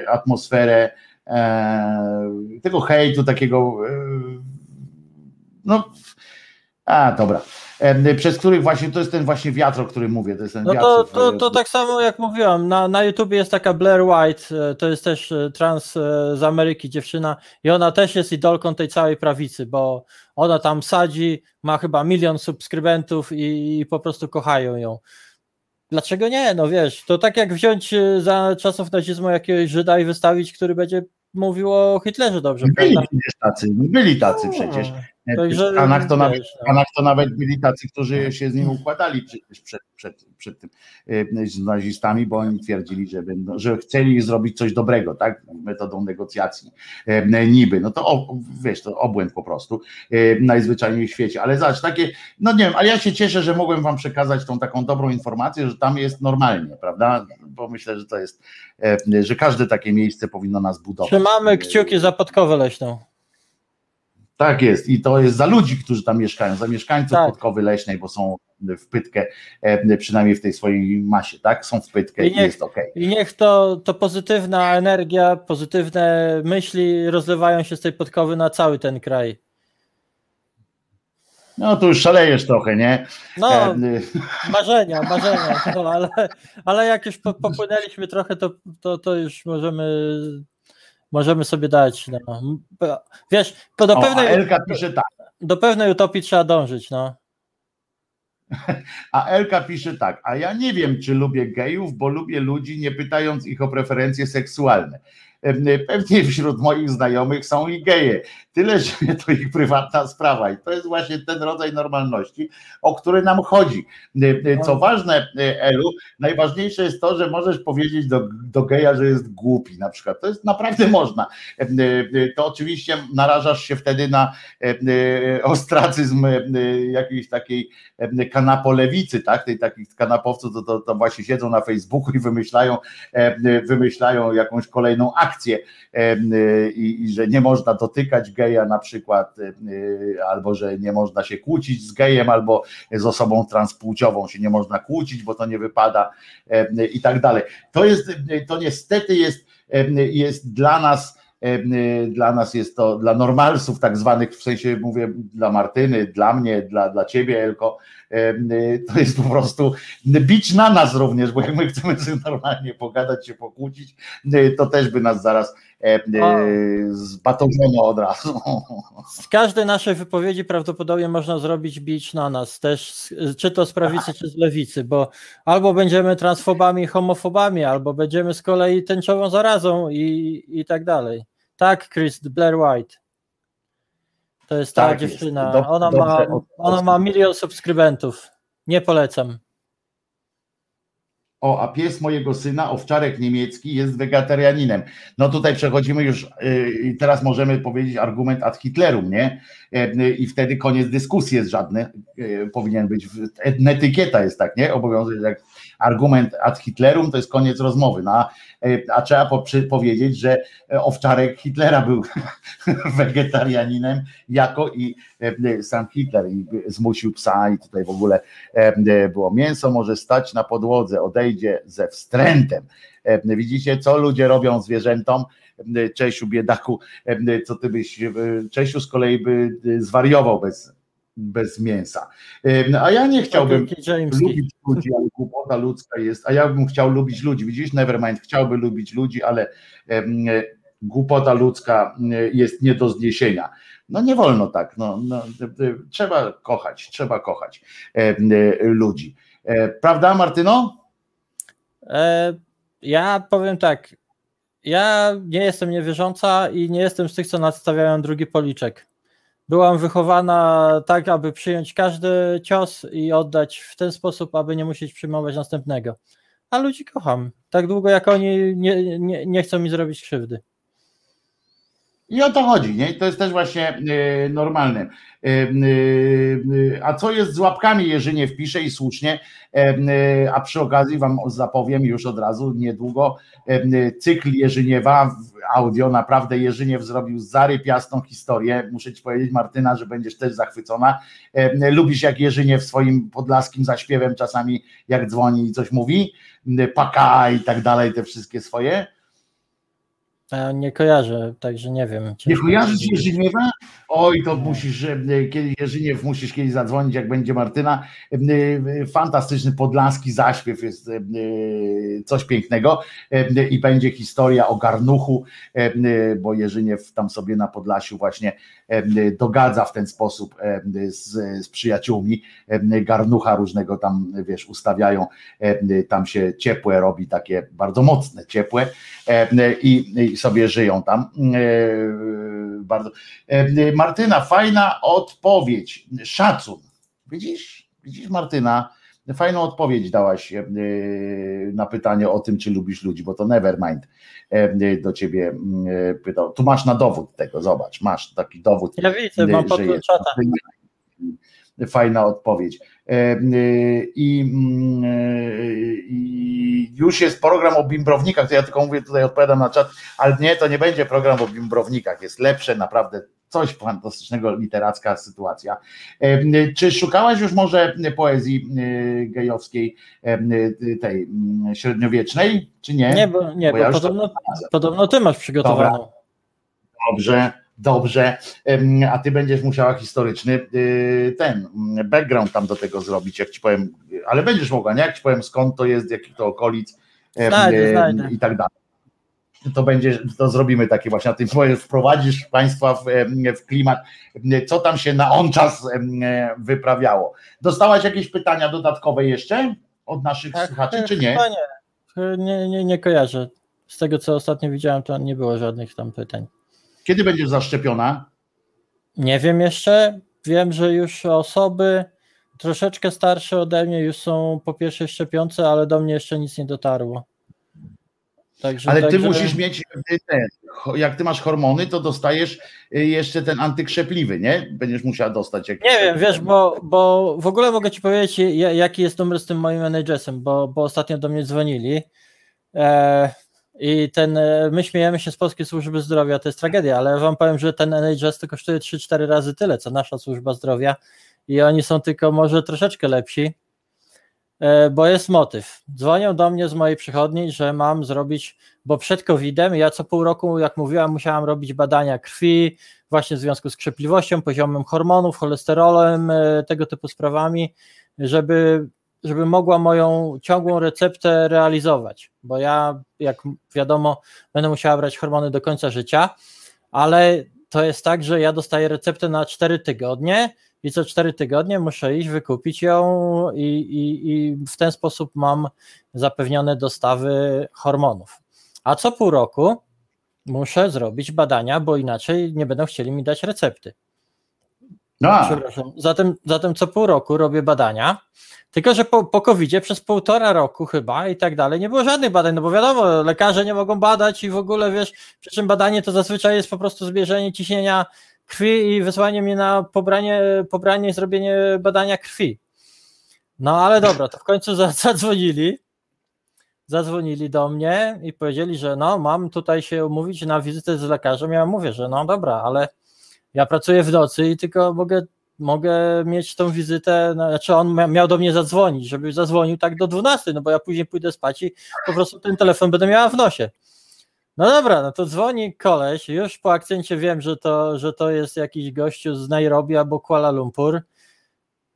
atmosferę e, tego hejtu, takiego e, no a dobra, przez których właśnie, to jest ten właśnie wiatr, o którym mówię, to jest ten No wiatr. to, to, to tak samo jak mówiłam, na, na YouTubie jest taka Blair White, e, to jest też e, trans e, z Ameryki dziewczyna i ona też jest idolką tej całej prawicy, bo ona tam sadzi, ma chyba milion subskrybentów i, i po prostu kochają ją. Dlaczego nie? No wiesz, to tak jak wziąć za czasów nazizmu jakiegoś Żyda i wystawić, który będzie mówił o Hitlerze dobrze, Byli prawda? przecież tacy, byli tacy przecież. Także, Stanach to, nawet, Stanach to nawet byli tacy, którzy się z nim układali przecież przed, przed, przed tym e, z nazistami, bo oni twierdzili, że, będą, że chcieli zrobić coś dobrego, tak? Metodą negocjacji e, niby. No to o, wiesz, to obłęd po prostu e, najzwyczajniej w świecie. Ale zobacz, takie, no nie wiem, ale ja się cieszę, że mogłem wam przekazać tą taką dobrą informację, że tam jest normalnie, prawda? Bo myślę, że to jest, że każde takie miejsce powinno nas budować. Trzymamy kciuki za podkowę leśną. Tak jest i to jest za ludzi, którzy tam mieszkają, za mieszkańców Tak. Podkowy Leśnej, bo są w Pytkę, e, przynajmniej w tej swojej masie, tak? Są w Pytkę I i, niech- jest okej. I niech to, to pozytywna energia, pozytywne myśli rozlewają się z tej podkowy na cały ten kraj. No tu już szalejesz trochę, nie? No, E, marzenia, marzenia, no, ale, ale jak już po, popłynęliśmy trochę, to, to, to już możemy, możemy sobie dać. No. Wiesz, to do o, pewnej, Elka pisze tak, do pewnej utopii trzeba dążyć. No. a Elka pisze tak, a ja nie wiem, czy lubię gejów, bo lubię ludzi, nie pytając ich o preferencje seksualne. Pewnie wśród moich znajomych są i geje. Tyle, że to ich prywatna sprawa. I to jest właśnie ten rodzaj normalności, o który nam chodzi. Co ważne, e, Elu, najważniejsze jest to, że możesz powiedzieć do, do geja, że jest głupi na przykład. To jest naprawdę można. E, e, To oczywiście narażasz się wtedy na ostracyzm jakiejś takiej kanapolewicy, tak? Tej takich kanapowców, to, to, to właśnie siedzą na Facebooku i wymyślają, wymyślają jakąś kolejną akcję e, i, i że nie można dotykać geja na przykład, e, albo że nie można się kłócić z gejem, albo z osobą transpłciową się nie można kłócić, bo to nie wypada i tak dalej. To jest, to niestety jest, jest dla nas dla nas jest to, dla normalsów tak zwanych, w sensie mówię dla Martyny, dla mnie, dla, dla ciebie Elko, e, to jest po prostu bicz na nas również, bo jak my chcemy sobie normalnie pogadać, się pokłócić, e, to też by nas zaraz e, e, zbatonzono od razu. Z każdej naszej wypowiedzi prawdopodobnie można zrobić bić na nas, też czy to z prawicy, czy z lewicy, bo albo będziemy transfobami i homofobami, albo będziemy z kolei tęczową zarazą i, i tak dalej. Tak, Chris Blair White. To jest ta Tak jest. dziewczyna. Dob- ona, ma, ona ma milion subskrybentów. Nie polecam. O, a pies mojego syna, owczarek niemiecki, jest wegetarianinem. No tutaj przechodzimy już, yy, teraz możemy powiedzieć argument ad Hitlerum, nie? Yy, I wtedy koniec dyskusji jest żadny, yy, powinien być. Etykieta jest tak, nie? Obowiązek, jak argument ad Hitlerum, to jest koniec rozmowy. No, a, yy, a trzeba po, przy, powiedzieć, że owczarek Hitlera był wegetarianinem, jako i yy, sam Hitler i zmusił psa i tutaj w ogóle było mięso może stać na podłodze, odejdzie ze wstrętem. Widzicie, co ludzie robią zwierzętom? Czesiu, biedaku, co ty byś, Czesiu z kolei by zwariował bez, bez mięsa. A ja nie chciałbym lubić ludzi, ale głupota ludzka jest, a ja bym chciał lubić ludzi. Widzisz, Nevermind chciałby lubić ludzi, ale głupota ludzka jest nie do zniesienia. No nie wolno tak. No, no, yy, trzeba kochać, trzeba kochać yy, ludzi. Prawda, Martyno? E, ja powiem tak. Ja nie jestem niewierząca i nie jestem z tych, co nadstawiają drugi policzek. Byłam wychowana tak, aby przyjąć każdy cios i oddać w ten sposób, aby nie musieć przyjmować następnego. A ludzi kocham. Tak długo, jak oni nie, nie, nie chcą mi zrobić krzywdy. I o to chodzi, nie? To jest też właśnie y, normalne. Y, y, a co jest z łapkami, jeżeli nie wpiszę i słusznie, a przy okazji wam zapowiem już od razu niedługo cykl Jerzyniewa audio, naprawdę Jerzyniew zrobił zarypiastą historię, muszę ci powiedzieć Martyna, że będziesz też zachwycona. Lubisz jak Jerzyniew swoim podlaskim zaśpiewem czasami jak dzwoni i coś mówi, paka i tak dalej, te wszystkie swoje. Ja nie kojarzę, także nie wiem. Nie kojarzysz Jerzyniewa? Oj, to musisz, e, kiedy Jerzyniew musisz kiedyś zadzwonić, jak będzie Martyna. E, e, fantastyczny podlaski zaśpiew jest coś pięknego i będzie historia o garnuchu, bo Jerzyniew tam sobie na Podlasiu właśnie dogadza w ten sposób z, z przyjaciółmi. Garnucha różnego tam, wiesz, ustawiają, tam się ciepłe robi, takie bardzo mocne, ciepłe i, i sobie żyją tam. Bardzo. Martyna, fajna odpowiedź. Szacun. Widzisz? Widzisz, Martyna? Fajną odpowiedź dałaś na pytanie o tym, czy lubisz ludzi, bo to Nevermind do ciebie pytał. Tu masz na dowód tego, zobacz, masz taki dowód. Ja widzę, mam pod czata. Fajna odpowiedź. I, I, już jest program o bimbrownikach, to ja tylko mówię, tutaj odpowiadam na czat, ale nie, to nie będzie program o bimbrownikach, jest lepsze, naprawdę coś fantastycznego, literacka sytuacja. Czy szukałaś już może poezji gejowskiej, tej średniowiecznej, czy nie? Nie, bo, nie, bo, bo ja podobno, podobno ty masz przygotowaną. Dobra. Dobrze, dobrze, a ty będziesz musiała historyczny ten background tam do tego zrobić, jak ci powiem, ale będziesz mogła, nie? Jak ci powiem skąd to jest, jakich to okolic znajdę, znajdę. i tak dalej. To będzie, to zrobimy takie właśnie, na tym wprowadzisz Państwa w, w klimat, co tam się na on czas wyprawiało. Dostałaś jakieś pytania dodatkowe jeszcze od naszych Tak, słuchaczy, czy nie? Nie. nie, nie, nie kojarzę. Z tego co ostatnio widziałem, to nie było żadnych tam pytań. Kiedy będziesz zaszczepiona? Nie wiem jeszcze. Wiem, że już osoby troszeczkę starsze ode mnie już są po pierwszej szczepionce, ale do mnie jeszcze nic nie dotarło. Także, Ale ty także... musisz mieć, y, ten, jak ty masz hormony, to dostajesz y, jeszcze ten antykrzepliwy, nie? Będziesz musiała dostać jakiś. Nie wiem, wiesz, bo, bo w ogóle mogę ci powiedzieć, ja- jaki jest numer z tym moim menedżerem, bo, bo ostatnio do mnie dzwonili. E, I ten, e, my śmiejemy się z Polskiej Służby Zdrowia, to jest tragedia, ale wam powiem, że ten NHS to kosztuje 3-4 razy tyle, co nasza służba zdrowia i oni są tylko może troszeczkę lepsi, e, bo jest motyw. Dzwonią do mnie z mojej przychodni, że mam zrobić, bo przed COVID-em ja co pół roku, jak mówiłam, musiałam robić badania krwi, właśnie w związku z krzepliwością, poziomem hormonów, cholesterolem, e, tego typu sprawami, żeby, żeby mogła moją ciągłą receptę realizować, bo ja, jak wiadomo, będę musiała brać hormony do końca życia, ale to jest tak, że ja dostaję receptę na 4 tygodnie i co 4 tygodnie muszę iść, wykupić ją i, i, i w ten sposób mam zapewnione dostawy hormonów. A co pół roku muszę zrobić badania, bo inaczej nie będą chcieli mi dać recepty. A. Przepraszam. Zatem, zatem co pół roku robię badania. Tylko, że po, po covid przez półtora roku chyba i tak dalej nie było żadnych badań, no bo wiadomo, lekarze nie mogą badać i w ogóle wiesz, przy czym badanie to zazwyczaj jest po prostu zbierzenie ciśnienia krwi i wysłanie mnie na pobranie, pobranie i zrobienie badania krwi. No ale dobra, to w końcu za- zadzwonili. Zadzwonili do mnie i powiedzieli, że no, mam tutaj się umówić na wizytę z lekarzem. Ja mówię, że no dobra, ale ja pracuję w nocy i tylko mogę, mogę mieć tą wizytę, no, znaczy on mia- miał do mnie zadzwonić, żeby zadzwonił tak do 12, no bo ja później pójdę spać i po prostu ten telefon będę miała w nosie. No dobra, no to dzwoni koleś, już po akcencie wiem, że to, że to jest jakiś gościu z Nairobi albo Kuala Lumpur.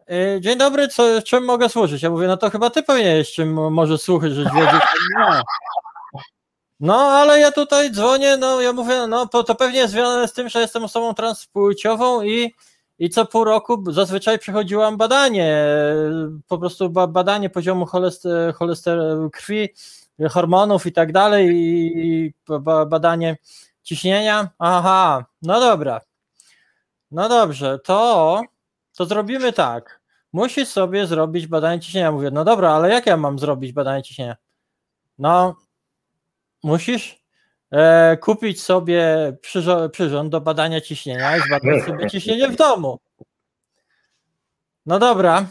Yy, Dzień dobry, co, czym mogę służyć? Ja mówię, no to chyba ty powinieneś czym może służyć, że wiedzieć. No, ale ja tutaj dzwonię, no ja mówię, no to, pewnie jest związane z tym, że jestem osobą transpłciową i, i co pół roku zazwyczaj przechodziłam badanie, po prostu ba, badanie poziomu cholester, cholester krwi, hormonów i tak dalej i ba, badanie ciśnienia. Aha, no dobra. No dobrze, to, to zrobimy tak. Musisz sobie zrobić badanie ciśnienia. Mówię, no dobra, ale jak ja mam zrobić badanie ciśnienia? No, musisz e, kupić sobie przyrząd do badania ciśnienia i zbadać sobie ciśnienie w domu. No dobra.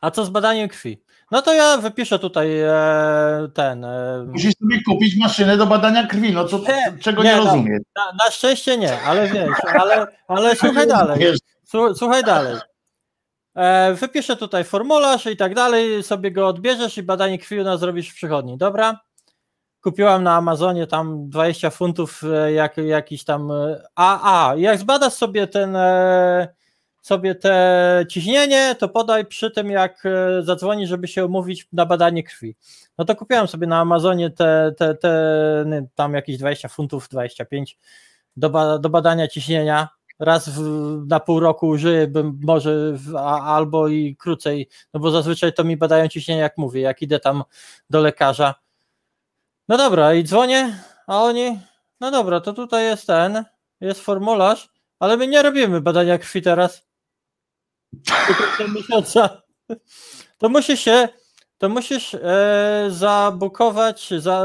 A co z badaniem krwi? No to ja wypiszę tutaj e, ten. E, Musisz sobie kupić maszynę do badania krwi, no co, czego nie, no, rozumiem. Na, na szczęście nie, ale wiesz, ale, ale słuchaj dalej. Słuchaj dalej. E, wypiszę tutaj formularz i tak dalej, sobie go odbierzesz i badanie krwi u nas zrobisz w przychodni, dobra? Kupiłam na Amazonie tam 20 funtów e, jak, jakiś tam. e, A, a, jak zbadasz sobie ten e, sobie te ciśnienie, to podaj przy tym, jak e, zadzwoni, żeby się umówić na badanie krwi. No to kupiłam sobie na Amazonie te, te, te nie, tam jakieś 20 funtów, 25 do, do badania ciśnienia. Raz w, na pół roku użyję, bym może w, a, albo i krócej, no bo zazwyczaj to mi badają ciśnienie, jak mówię, jak idę tam do lekarza. No dobra, i dzwonię, a oni, no dobra, to tutaj jest ten, jest formularz, ale my nie robimy badania krwi teraz. To musisz się, to musisz e, zabukować, za,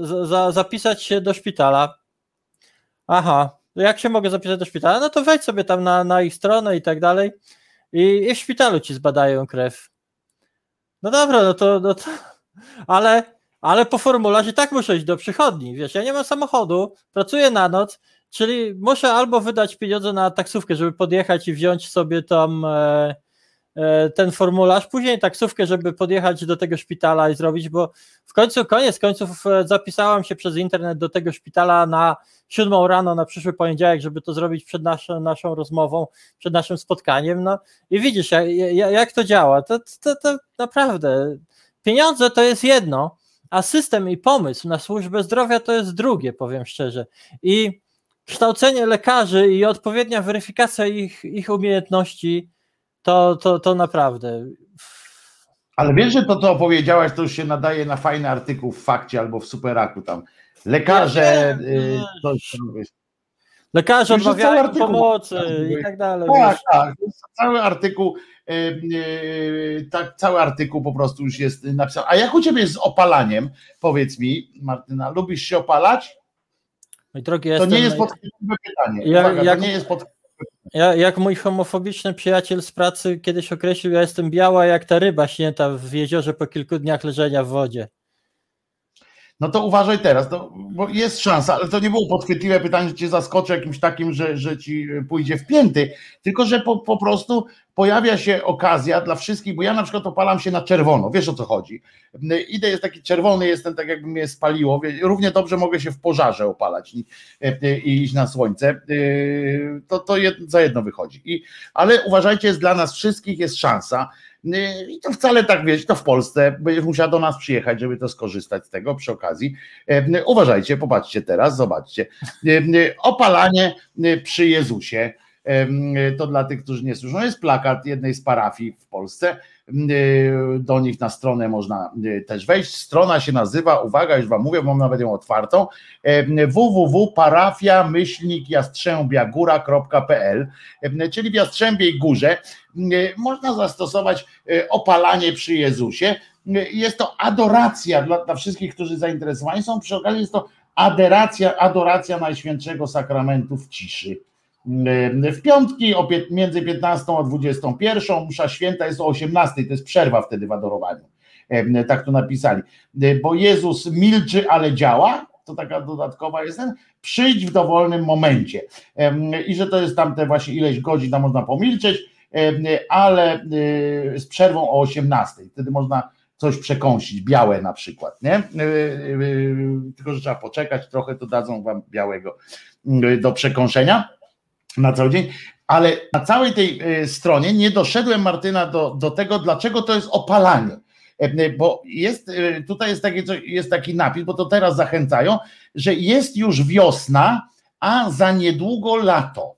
za, za, zapisać się do szpitala. Aha, jak się mogę zapisać do szpitala? No to wejdź sobie tam na, na ich stronę i tak dalej i, i w szpitalu ci zbadają krew. No dobra, no to, no to ale, ale po formularzu i tak muszę iść do przychodni, wiesz, ja nie mam samochodu, pracuję na noc, czyli muszę albo wydać pieniądze na taksówkę, żeby podjechać i wziąć sobie tam e, ten formularz, później taksówkę, żeby podjechać do tego szpitala i zrobić, bo w końcu, koniec końców e, zapisałam się przez internet do tego szpitala na siódmą rano na przyszły poniedziałek, żeby to zrobić przed naszą, naszą rozmową, przed naszym spotkaniem, no i widzisz, jak, jak, jak to działa, to, to, to naprawdę pieniądze to jest jedno, a system i pomysł na służbę zdrowia to jest drugie, powiem szczerze. I kształcenie lekarzy i odpowiednia weryfikacja ich, ich umiejętności, to, to, to naprawdę. Ale wiesz, że to, co opowiedziałaś, to już się nadaje na fajny artykuł w fakcie albo w superaku tam. Lekarze, y, coś tam, wiesz. Lekarze Już odmawiają artykuł. pomocy i tak dalej. Tak, wiesz. tak. Jest Cały artykuł, y, y, tak, cały artykuł po prostu już jest napisany. A jak u ciebie jest z opalaniem? Powiedz mi, Martyna, lubisz się opalać? Drogi, To nie jest podchwytliwe pytanie. Ja- Uwaga, jak- to nie jest pod... Ja, jak mój homofobiczny przyjaciel z pracy kiedyś określił, ja jestem biała jak ta ryba śnięta w jeziorze po kilku dniach leżenia w wodzie. No to uważaj teraz, bo jest szansa, ale to nie było podchwytliwe pytanie, że cię zaskoczy jakimś takim, że, że ci pójdzie w pięty, tylko że po, po prostu pojawia się okazja dla wszystkich, bo ja na przykład opalam się na czerwono, wiesz o co chodzi. Idę, jest taki czerwony, jestem tak jakby mnie spaliło, równie dobrze mogę się w pożarze opalać i, i iść na słońce, Yy, to, to za jedno wychodzi. I, ale uważajcie, jest dla nas wszystkich jest szansa, Yy, i to wcale tak wiesz, to w Polsce będziesz musiała do nas przyjechać, żeby to skorzystać z tego przy okazji. Yy, Uważajcie, popatrzcie teraz, zobaczcie. Opalanie przy Jezusie. To dla tych, którzy nie słyszą, jest plakat jednej z parafii w Polsce. do nich na stronę można też wejść. Strona się nazywa, uwaga, już wam mówię, mam nawet ją otwartą, www.parafia-jastrzębiagóra.pl czyli w Jastrzębiej Górze można zastosować opalanie przy Jezusie. Jest to adoracja dla, dla wszystkich, którzy zainteresowani są. Przy okazji jest to adoracja, adoracja Najświętszego Sakramentu w ciszy. W piątki między 15 a 21, msza święta jest o 18, to jest przerwa wtedy w adorowaniu. Tak to napisali. E, Bo Jezus milczy, ale działa, to taka dodatkowa jest ten, przyjdź w dowolnym momencie. I że to jest tam te właśnie ileś godzin, tam można pomilczeć, ale e, z przerwą o 18. Wtedy można coś przekąsić, białe na przykład, nie? Tylko, że trzeba poczekać trochę, to dadzą wam białego do przekąszenia na cały dzień, ale na całej tej e, stronie nie doszedłem, Martyna, do, do tego, dlaczego to jest opalanie. E, Bo jest, e, tutaj jest taki, jest taki napis, bo to teraz zachęcają, że jest już wiosna, a za niedługo lato.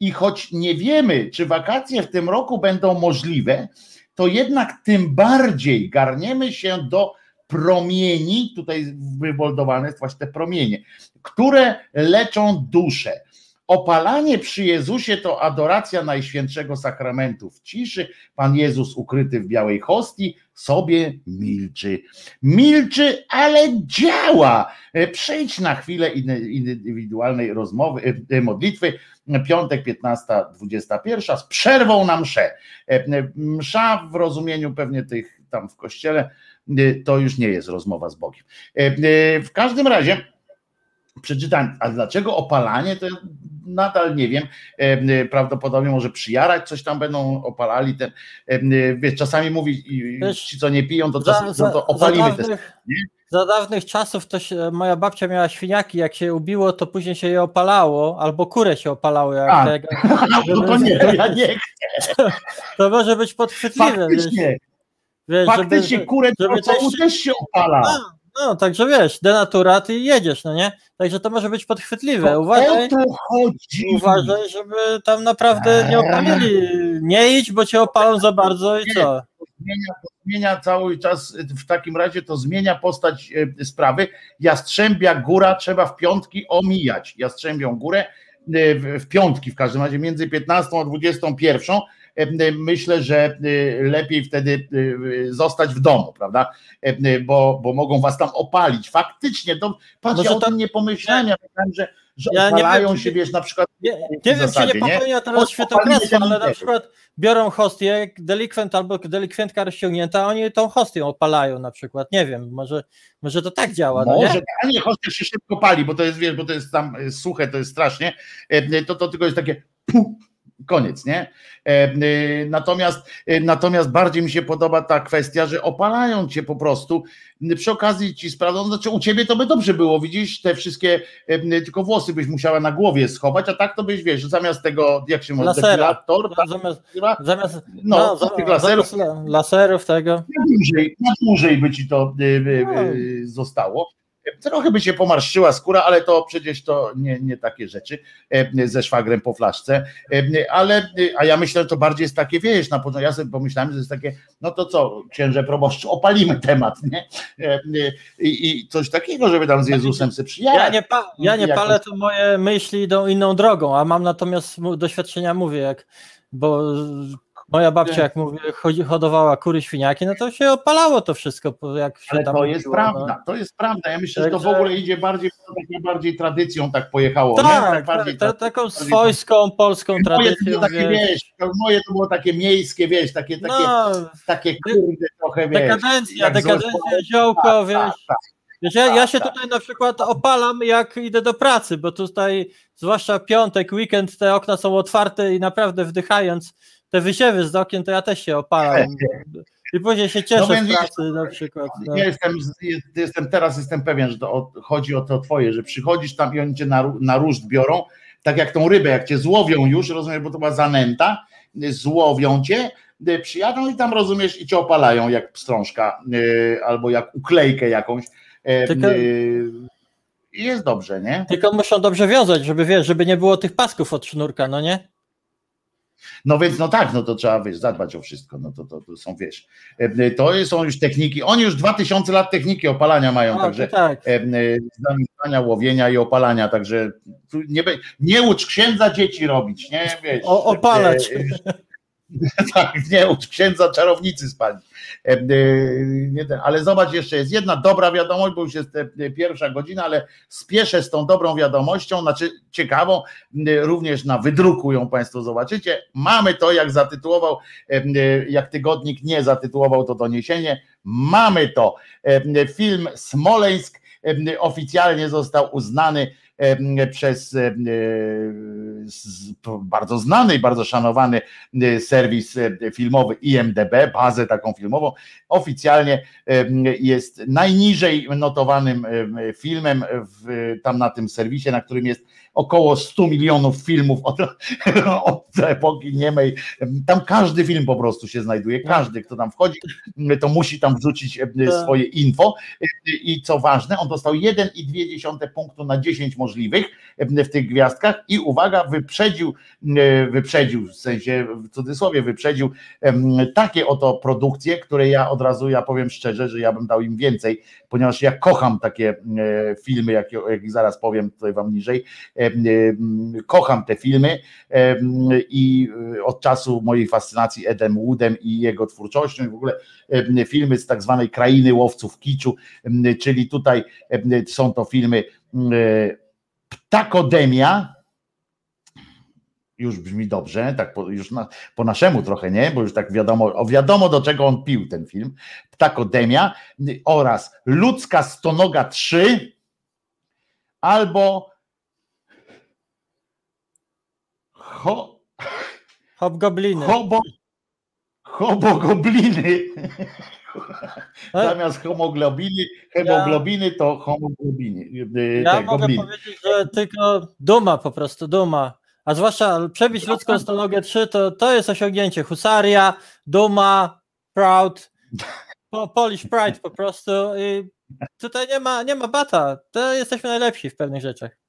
I choć nie wiemy, czy wakacje w tym roku będą możliwe, to jednak tym bardziej garniemy się do promieni, tutaj wyboldowane jest właśnie te promienie, które leczą duszę. Opalanie przy Jezusie to adoracja Najświętszego Sakramentu w ciszy. Pan Jezus ukryty w białej hostii sobie milczy. Milczy, ale działa. E, Przejdź na chwilę indywidualnej rozmowy, e, e, modlitwy. Piątek 15-21 z przerwą na mszę. Msza w rozumieniu pewnie tych tam w kościele to już nie jest rozmowa z Bogiem. W każdym razie przeczytałem, a dlaczego opalanie, to nadal nie wiem, E, e, prawdopodobnie może przyjarać, coś tam będą opalali, ten, e, wiesz, czasami mówi, Wiesz, ci co nie piją, to, za- czas, za- no to opalimy za też. dawnych- Za dawnych czasów to się, moja babcia miała świniaki, jak się ubiło, to później się je opalało, albo kurę się opalało. Jak A, tego, no to nie, to ja nie To, to może być podchwytliwe. Wiesz, Faktycznie, wiesz, faktycznie żeby, kurę żeby to też, też się opala. No, także wiesz, denaturat i jedziesz, no nie? Także to może być podchwytliwe. Uważaj, uważaj, żeby tam naprawdę nie opalili. Nie idź, bo cię opalą za bardzo i co? zmienia, to zmienia cały czas, w takim razie to zmienia postać e, sprawy. Jastrzębia Góra trzeba w piątki omijać. Jastrzębią Górę e, w w piątki w każdym razie między 15 a 21. Myślę, że lepiej wtedy zostać w domu, prawda? Bo, bo mogą was tam opalić. Faktycznie, to, patrz, Może ja tym nie pomyślałem, ja myślałem, że, że Ja nie opalają wiem, się, czy- wiesz, na przykład Nie, nie wiem, czy zasadzie, nie popełnia teraz Opalimy świętokradztwa, ale na przykład biorą hostię, delikwent albo delikwentka rozciągnięta, oni tą hostią opalają na przykład. Nie wiem, może, może to tak działa, no Może, nie? a nie, hostia się szybko pali, bo to jest, wiesz, bo to jest tam e, suche, to jest strasznie, E, to, to tylko jest takie pu, koniec, nie? E, e, Natomiast, e, natomiast bardziej mi się podoba ta kwestia, że opalają cię po prostu. Przy okazji ci sprawdzą, znaczy u ciebie to by dobrze było, widzisz, te wszystkie, tylko włosy byś musiała na głowie schować, a tak to byś, wiesz, zamiast tego, jak się mówi, depilator, tak, Zamiast, chyba, zamiast no, no, z za- tych laserów, zamiast la- laserów tego. na dłużej, na dłużej by ci to No. zostało. Trochę by się pomarszczyła skóra, ale to przecież to nie, nie takie rzeczy e, ze szwagrem po flaszce. E, Ale, y, a ja myślę, że to bardziej jest takie, wiesz, na początku, ja sobie pomyślałem, że jest takie, no to co, księże proboszczu, opalimy temat, nie? E, I, i coś takiego, żeby tam z Jezusem sobie przyjechać. Ja nie, pa, ja nie palę, to moje myśli idą inną drogą, a mam natomiast doświadczenia, mówię, jak, bo moja babcia, jak mówię, hodowała kury, świniaki, no to się opalało to wszystko, jak się Ale tam to jest mówiło, prawda, no. to jest prawda. Ja myślę, że to w Także- ogóle idzie bardziej, taką bardziej tradycją tak pojechało. nie? Tak, bardziej tak, ta, tra- taką bardziej- swojską, polską Moje to tradycją, było takie, wiesz, wiesz, to moje to było takie miejskie, wiesz, takie, takie, no, takie kurde trochę, wiesz. dekadencja, dekadencja, ziołko, tak, wiesz, tak, tak. Wiesz, ja, ja się tutaj na przykład opalam, jak idę do pracy, bo tutaj, zwłaszcza piątek, weekend, te okna są otwarte i naprawdę wdychając te wysiewy z okien, to ja też się opalam. I później się cieszę No więc pracy na przykład. No. Ja jestem, jest- jestem, teraz jestem pewien, że to chodzi o to twoje, że przychodzisz tam i oni cię na, na ruszt biorą, tak jak tą rybę, jak cię złowią już, rozumiesz, bo to była zanęta, złowią cię, y, przyjadą i tam rozumiesz i cię opalają jak pstrążka y, albo jak uklejkę jakąś. Y, Tylko- I jest dobrze, nie? Tylko muszą dobrze wiązać, żeby wiesz, żeby nie było tych pasków od sznurka, no nie? No więc no tak, no to trzeba wiesz, zadbać o wszystko. No to, to, to są wiesz. e, To są już techniki. Oni już 2000 lat techniki opalania mają, A, to także tak. e, e, łowienia i opalania. Także nie, nie ucz księdza dzieci robić, nie wiesz. O, opalać. e, tak, nie ucz księdza czarownicy spalić. E, e, ale zobacz, jeszcze jest jedna dobra wiadomość, bo już jest e, pierwsza godzina, ale spieszę z tą dobrą wiadomością, znaczy ciekawą, również na wydruku ją Państwo zobaczycie. Mamy to, jak zatytułował, jak tygodnik nie zatytułował to doniesienie, mamy to. Film Smoleńsk oficjalnie został uznany przez e, bardzo znany i bardzo szanowany e, serwis e, filmowy IMDB, bazę taką filmową, oficjalnie jest najniżej notowanym filmem w, tam na tym serwisie, na którym jest około 100 milionów filmów od, od epoki niemej. Tam każdy film po prostu się znajduje, każdy, kto tam wchodzi, to musi tam wrzucić e, swoje info. I co ważne, on dostał 1,2 punktu na 10 możliwych w tych gwiazdkach. I uwaga, wyprzedził, e, wyprzedził, w sensie w cudzysłowie wyprzedził takie oto produkcje, które ja od razu, ja powiem szczerze, że ja bym dał im więcej, ponieważ ja kocham takie e, filmy, jak, jak zaraz powiem tutaj wam niżej, kocham te filmy i e, od czasu mojej fascynacji Edem Woodem i jego twórczością i w ogóle filmy z tak zwanej krainy łowców kiczu, czyli tutaj są to filmy em, Ptakodemia, już brzmi dobrze, tak po, już na, po naszemu trochę, nie? Bo już tak wiadomo, wiadomo do czego on pił ten film. Ptakodemia oraz Ludzka Stonoga 3 albo Ho, Hobgobliny. hobo, hobogobliny. Zamiast homoglobiny, hemoglobiny to homoglobiny. y, Ja te mogę gobliny. powiedzieć, że tylko duma, po prostu duma. A zwłaszcza przebić ludzką stologę 3 to, to jest osiągnięcie. Husaria, duma, proud, po, Polish pride po prostu. I tutaj nie ma, nie ma bata. To jesteśmy najlepsi w pewnych rzeczach.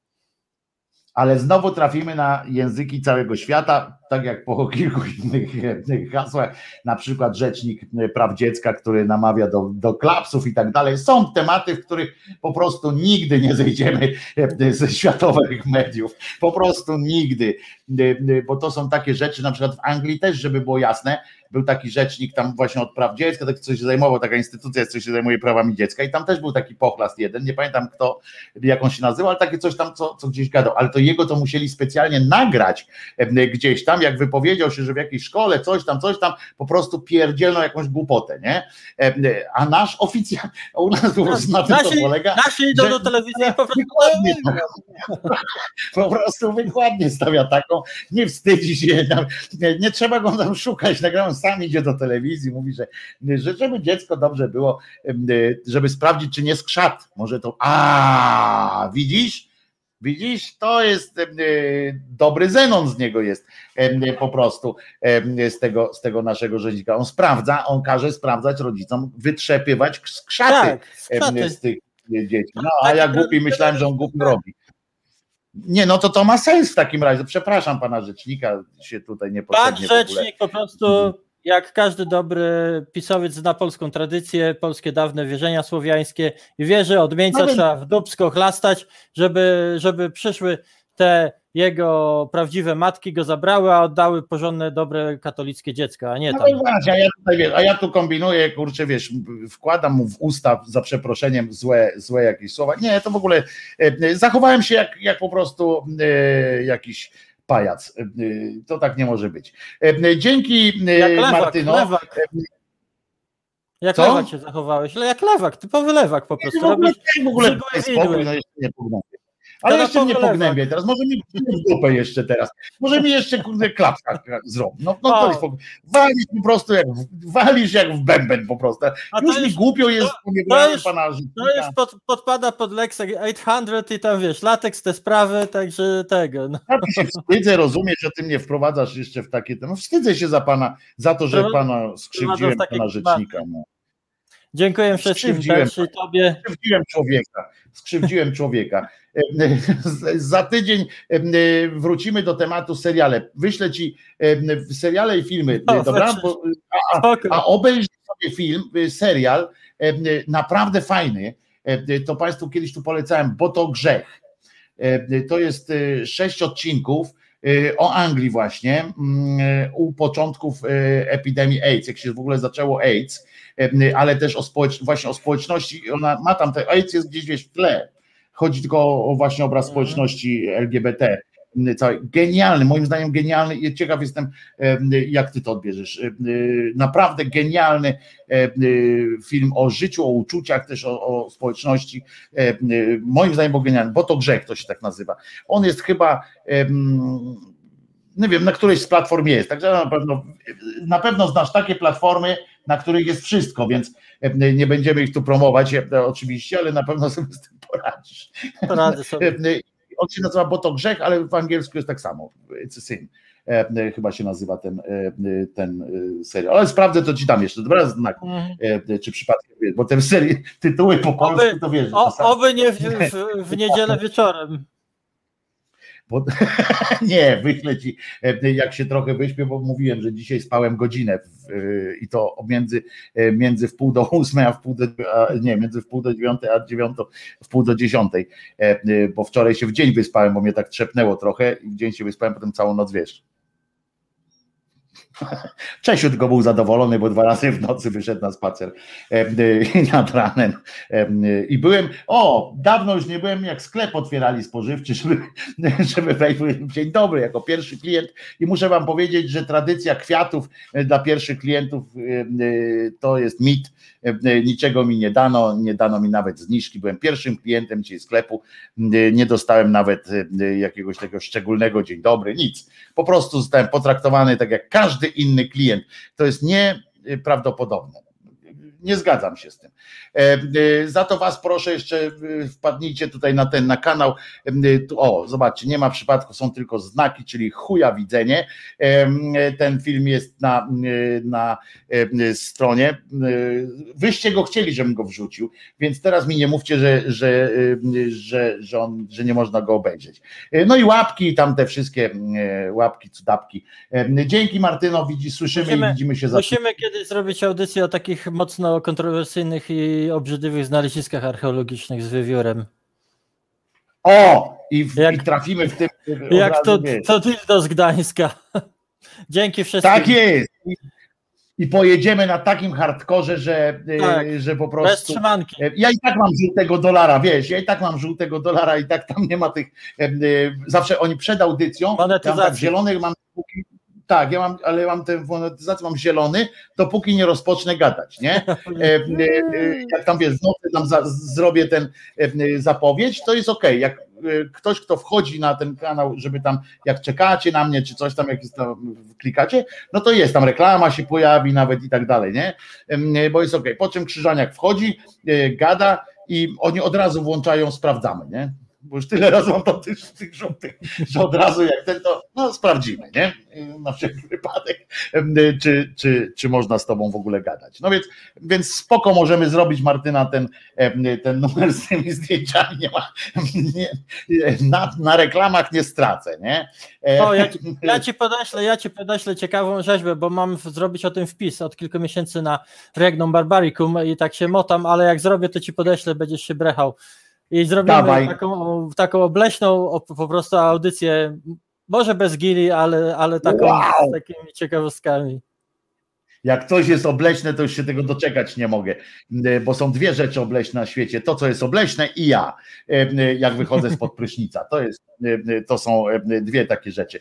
Ale znowu trafimy na języki całego świata, tak jak po kilku innych hasłach, na przykład Rzecznik Praw Dziecka, który namawia do, do klapsów i tak dalej. Są tematy, w których po prostu nigdy nie zejdziemy ze światowych mediów. Po prostu nigdy, bo to są takie rzeczy, na przykład w Anglii też, żeby było jasne, był taki rzecznik tam właśnie od praw dziecka, tak coś się zajmował, taka instytucja jest, co się zajmuje prawami dziecka i tam też był taki pochlast jeden, nie pamiętam kto, jak on się nazywał, ale takie coś tam, co, co gdzieś gadał, ale to jego to musieli specjalnie nagrać gdzieś tam, jak wypowiedział się, że w jakiejś szkole coś tam, coś tam, po prostu pierdzielną jakąś głupotę, nie? A nasz oficjalnie, u nas po prostu na tym to Nasi, polega, nasi idą że- do telewizji po prostu Wykładnie po prostu wykładnie stawia taką, nie wstydzi się, nie, nie trzeba go tam szukać, nagrałem sam idzie do telewizji, mówi, że, że żeby dziecko dobrze było, y, żeby sprawdzić, czy nie skrzat, może to, a widzisz, widzisz, to jest y, dobry Zenon z niego jest y, po prostu z tego, z tego naszego rzeźnika, on sprawdza, on każe sprawdzać rodzicom, wytrzepywać skrzaty Tak, z tych dzieci, no a ja głupi myślałem, że on głupi robi. Nie, no to to ma sens w takim razie. Przepraszam pana rzecznika, się tutaj nie Pan rzecznik po prostu, jak każdy dobry pisowiec zna polską tradycję, polskie dawne wierzenia słowiańskie i wie, że od miejsca No trzeba w dubsko chlastać, żeby, żeby przyszły te jego prawdziwe matki go zabrały, a oddały porządne, dobre katolickie dziecko, a nie No tam. właśnie, a ja, tutaj, wiesz, a ja tu kombinuję, kurczę, wiesz, wkładam mu w usta za przeproszeniem złe, złe jakieś słowa. Nie, to w ogóle e, zachowałem się jak, jak po prostu e, jakiś pajac. E, to tak nie może być. E, dzięki e, Jak lewak, Martyno. lewak. Jak Co? lewak się zachowałeś, jak lewak, typowy lewak po prostu. w ogóle, Robisz w ogóle spokój, no jeszcze nie pognębię. Ale To jeszcze mnie pognębię teraz, może mi w dupę jeszcze teraz, może mi jeszcze kurde klapka zrobi. No, no to O. jest, walisz po prostu jak, w- walisz jak w bęben po prostu. A to Już mi jest- głupio jest, to- to jest- pana To już pod, podpada pod Lex 800 i tam wiesz, lateks te sprawy, także tego. No. Ja się wstydzę, rozumiesz, że ty mnie wprowadzasz jeszcze w takie, no wstydzę się za pana, za to, że pana skrzywdziłem, pana rzecznika. No. Dziękuję wszystkim tobie. skrzywdziłem człowieka. Skrzywdziłem człowieka. Z- Za tydzień em, wrócimy do tematu seriale. Wyślę ci seriale i filmy, No, dobra? weź- Bo, a, a obejrzyj sobie film, serial, naprawdę fajny. To Państwu kiedyś tu polecałem, bo to grzech. To jest sześć odcinków o Anglii właśnie, u początków epidemii AIDS, jak się w ogóle zaczęło AIDS, ale też o społecz- właśnie o społeczności, ona ma tam, te AIDS jest gdzieś wiesz, w tle, chodzi tylko o, właśnie obraz społeczności LGBT, m, całej. Genialny, moim zdaniem genialny i ciekaw jestem, em, jak ty to odbierzesz. Naprawdę genialny film o życiu, o uczuciach, też o, o społeczności. Moim zdaniem był genialny, bo to grzech to się tak nazywa. On jest chyba nie wiem, na którejś z platform jest, także na pewno, na pewno znasz takie platformy, na których jest wszystko, więc e, nie będziemy ich tu promować e, oczywiście, ale na pewno sobie z tym poradzisz. Poradzę sobie. E, On się nazywa Bo to grzech, ale w angielsku jest tak samo. It's a sin. Chyba się nazywa ten, ten serial. Ale sprawdzę, to ci dam jeszcze. Dobra, znak. Mhm. Czy przypadkiem bo te serii, tytuły po polsku Oby, to wiesz. o, oby nie w, w, w niedzielę wieczorem. Bo, nie, wyślę ci, e, jak się trochę wyśpię, bo mówiłem, że dzisiaj spałem godzinę e, i to między, e, między pół do ósmej, a pół do, a, nie, między w pół do dziewiątej, a dziewiątą, pół do dziesiątej, bo wczoraj się w dzień wyspałem, bo mnie tak trzepnęło trochę i w dzień się wyspałem, potem całą noc, wiesz. Czesiu tylko był zadowolony, bo dwa razy w nocy wyszedł na spacer e, nad ranem. E, I byłem, o, dawno już nie byłem, jak sklep otwierali spożywczy, żeby, żeby wejść. Dzień dobry, jako pierwszy klient. I muszę Wam powiedzieć, że tradycja kwiatów e, dla pierwszych klientów to jest mit. Niczego mi nie dano, nie dano mi nawet zniżki. Byłem pierwszym klientem dzisiaj sklepu. Nie dostałem nawet jakiegoś tego szczególnego dzień dobry, nic. Po prostu zostałem potraktowany tak jak każdy inny klient. To jest nieprawdopodobne. Nie zgadzam się z tym. E, e, Za to Was proszę jeszcze e, wpadnijcie tutaj na ten na kanał. O, zobaczcie, nie ma przypadku, są tylko znaki, czyli chuja widzenie. Ten film jest na, na stronie. Wyście go chcieli, żebym go wrzucił, więc teraz mi nie mówcie, że, że, że, że, on, że nie można go obejrzeć. No i łapki, tam te wszystkie łapki, cudapki. Dzięki Martyno, widzi, słyszymy Musimy- i widzimy się za Musimy kiedyś zrobić audycję o takich mocno kontrowersyjnych i obrzydliwych znaleziskach archeologicznych z wywiórem. O! I, w, i trafimy w tym. Jak to, wiesz. to dildo z Gdańska. Dzięki wszystkim. Tak jest. I, I pojedziemy na takim hardkorze, że, e, Tak. że po Bez prostu. trzymanki. E, Ja i tak mam żółtego dolara, wiesz, ja i tak mam żółtego dolara i tak tam nie ma tych. e, e, Zawsze oni przed audycją. Mam tak zielonych mam. Tak, ja mam, ale mam tę monetyzację, mam zielony, dopóki nie rozpocznę gadać, nie? E, e, e, Jak tam wiesz, w nocy tam za, zrobię ten zapowiedź, to jest okej. Jak ktoś, kto wchodzi na ten kanał, żeby tam, jak czekacie na mnie, czy coś tam, jak jest tam, klikacie, no to jest tam reklama się pojawi nawet i tak dalej, nie? Bo jest okej. Po czym Krzyżaniak wchodzi, gada i oni od razu włączają, sprawdzamy, nie? Bo już tyle razy mam tam tych, tych żółtych, że od razu jak ten, to no sprawdzimy, nie? Na wszelki wypadek, czy, czy, czy można z tobą w ogóle gadać. No więc, więc spoko możemy zrobić Martyna ten, ten numer z tymi zdjęciami, nie ma, nie, na, na reklamach nie stracę, nie? E, O, ja, ci, ja ci podeślę, ja ci podeślę ciekawą rzeźbę, bo mam zrobić o tym wpis od kilku miesięcy na Regnum Barbaricum i tak się motam, ale jak zrobię, to ci podeślę, będziesz się brechał. I zrobimy Dawaj. taką, taką obleśną po prostu audycję, może bez gili, ale, ale taką Wow. z takimi ciekawostkami. Jak coś jest obleśne, to już się tego doczekać nie mogę, e, bo są dwie rzeczy obleśne na świecie. To, co jest obleśne i ja, e, e, jak wychodzę spod prysznica. To, jest, to są dwie takie rzeczy.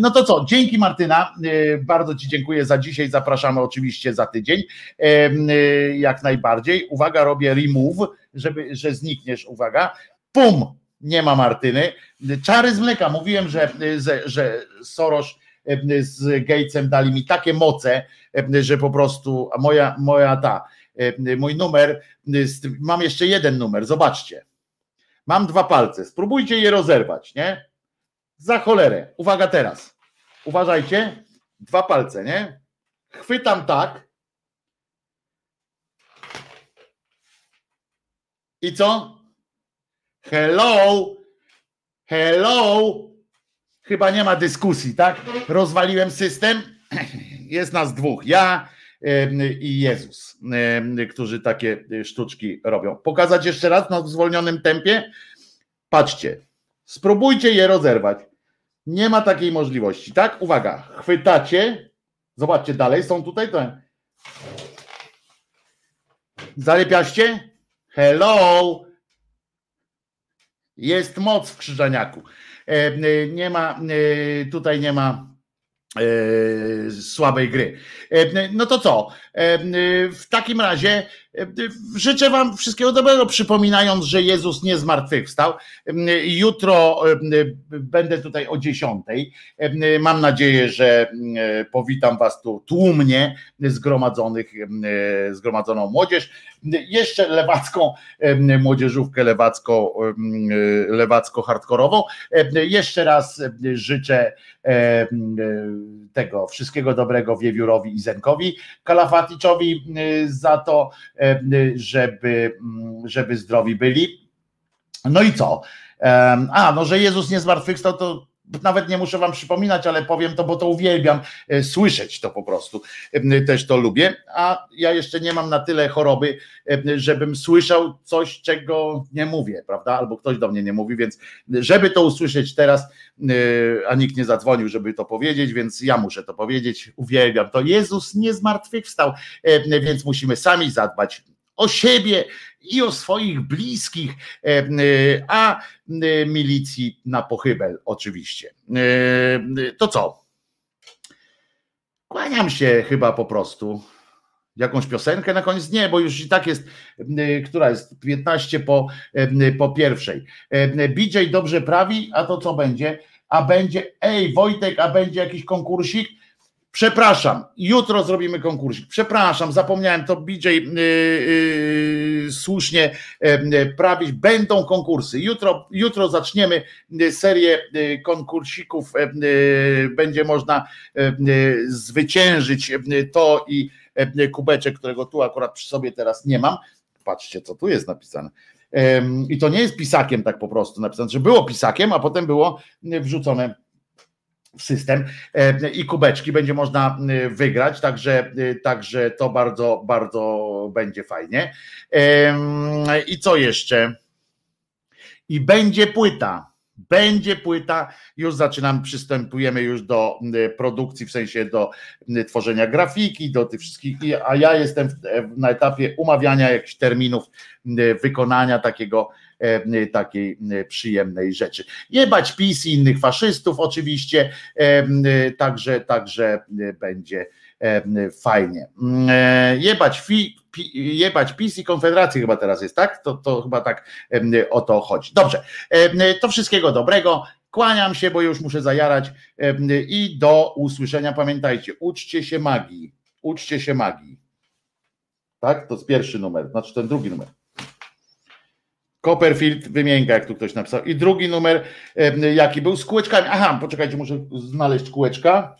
No to co, dzięki Martyna, bardzo Ci dziękuję za dzisiaj, zapraszamy oczywiście za tydzień, jak najbardziej. Uwaga, robię remove, żeby, że znikniesz, uwaga, pum, nie ma Martyny. Czary z mleka, mówiłem, że, że, Soros e, z Gatesem dali mi takie moce, e, że po prostu moja, moja ta, e, mój numer, mam jeszcze jeden numer, zobaczcie. Mam dwa palce, spróbujcie je rozerwać, nie? Za cholerę. Uwaga teraz. Uważajcie. Dwa palce, nie? Chwytam tak. I co? Hello? Hello? Chyba nie ma dyskusji, tak? Rozwaliłem system. Jest nas dwóch. Ja i Jezus, którzy takie sztuczki robią. Pokazać jeszcze raz w zwolnionym tempie? Patrzcie. Spróbujcie je rozerwać. Nie ma takiej możliwości, tak? Uwaga, chwytacie. Zobaczcie dalej, są tutaj to. Zalepiaście? Hello! Jest moc w krzyżaniaku. E, e, Nie ma, e, tutaj nie ma słabej gry. No to co? W takim razie życzę Wam wszystkiego dobrego, przypominając, że Jezus nie zmartwychwstał. Jutro e, będę tutaj o 10. E, Mam nadzieję, że e, powitam Was tu tłumnie zgromadzonych, e, zgromadzoną młodzież. Jeszcze lewacką e, młodzieżówkę lewacko, e, lewacko hardkorową. E, Jeszcze raz e, życzę e, e, tego wszystkiego dobrego Wiewiórowi i Zenkowi Kalafaticzowi e, za to, e, żeby, mm, żeby zdrowi byli. No i co? Em, A, no, że Jezus nie zmartwychwstał, to nawet nie muszę wam przypominać, ale powiem to, bo to uwielbiam e, słyszeć to po prostu. Em, Też to lubię, a ja jeszcze nie mam na tyle choroby, em, żebym słyszał coś, czego nie mówię, prawda? Albo ktoś do mnie nie mówi, więc żeby to usłyszeć teraz, e, a nikt nie zadzwonił, żeby to powiedzieć, więc ja muszę to powiedzieć. Uwielbiam to. Jezus nie zmartwychwstał, e, więc musimy sami zadbać o siebie i o swoich bliskich, e, e, a e, milicji na pochybel oczywiście. To co? Kłaniam się chyba po prostu. Jakąś piosenkę na koniec? Nie, bo już i tak jest, która jest 15 po, po pierwszej. BJ dobrze prawi, a to co będzie? A będzie, ej Wojtek, a będzie jakiś konkursik? Przepraszam, jutro zrobimy konkursik. Przepraszam, zapomniałem, to BJ yy, yy, słusznie yy, prawić. Będą konkursy. Jutro, jutro zaczniemy yy, serię yy, konkursików. yy, Będzie można zwyciężyć to i kubeczek, którego tu akurat przy sobie teraz nie mam. Patrzcie, co tu jest napisane. I to nie jest pisakiem tak po prostu napisane, że było pisakiem, a potem było wrzucone system e, i kubeczki będzie można e, wygrać, także, e, także to bardzo, bardzo będzie fajnie. I co jeszcze? I będzie płyta. Będzie płyta, już zaczynamy, przystępujemy już do produkcji, w sensie do tworzenia grafiki, do tych wszystkich, a ja jestem na etapie umawiania jakichś terminów wykonania takiego, takiej e, przyjemnej rzeczy. Jebać PiS i innych faszystów oczywiście, e, także, także e, będzie e, fajnie. E, Jebać, fi, jebać PiS i Konfederacji chyba teraz jest, tak? To, to chyba tak e, o to chodzi. Dobrze, e, to wszystkiego dobrego. Kłaniam się, bo już muszę zajarać e, i do usłyszenia. Pamiętajcie, uczcie się magii. Uczcie się magii. Tak? To jest pierwszy numer, znaczy ten drugi numer. Copperfield wymienka, jak tu ktoś napisał. I drugi numer, jaki był z kółeczkami. Aha, poczekajcie, muszę znaleźć kółeczka.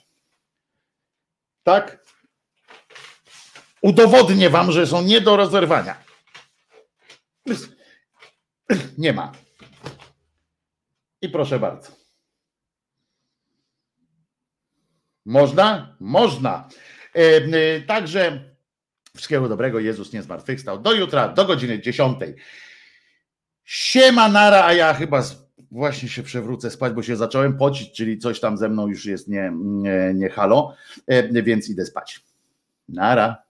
Tak? Udowodnię wam, że są nie do rozerwania. Nie ma. I proszę bardzo. Można? Można. E, Także wszystkiego dobrego. Jezus nie zmartwychwstał. Do jutra, do godziny 10. Siema nara, a ja chyba właśnie się przewrócę spać, bo się zacząłem pocić, czyli coś tam ze mną już jest nie, nie, nie halo, e, więc idę spać. Nara.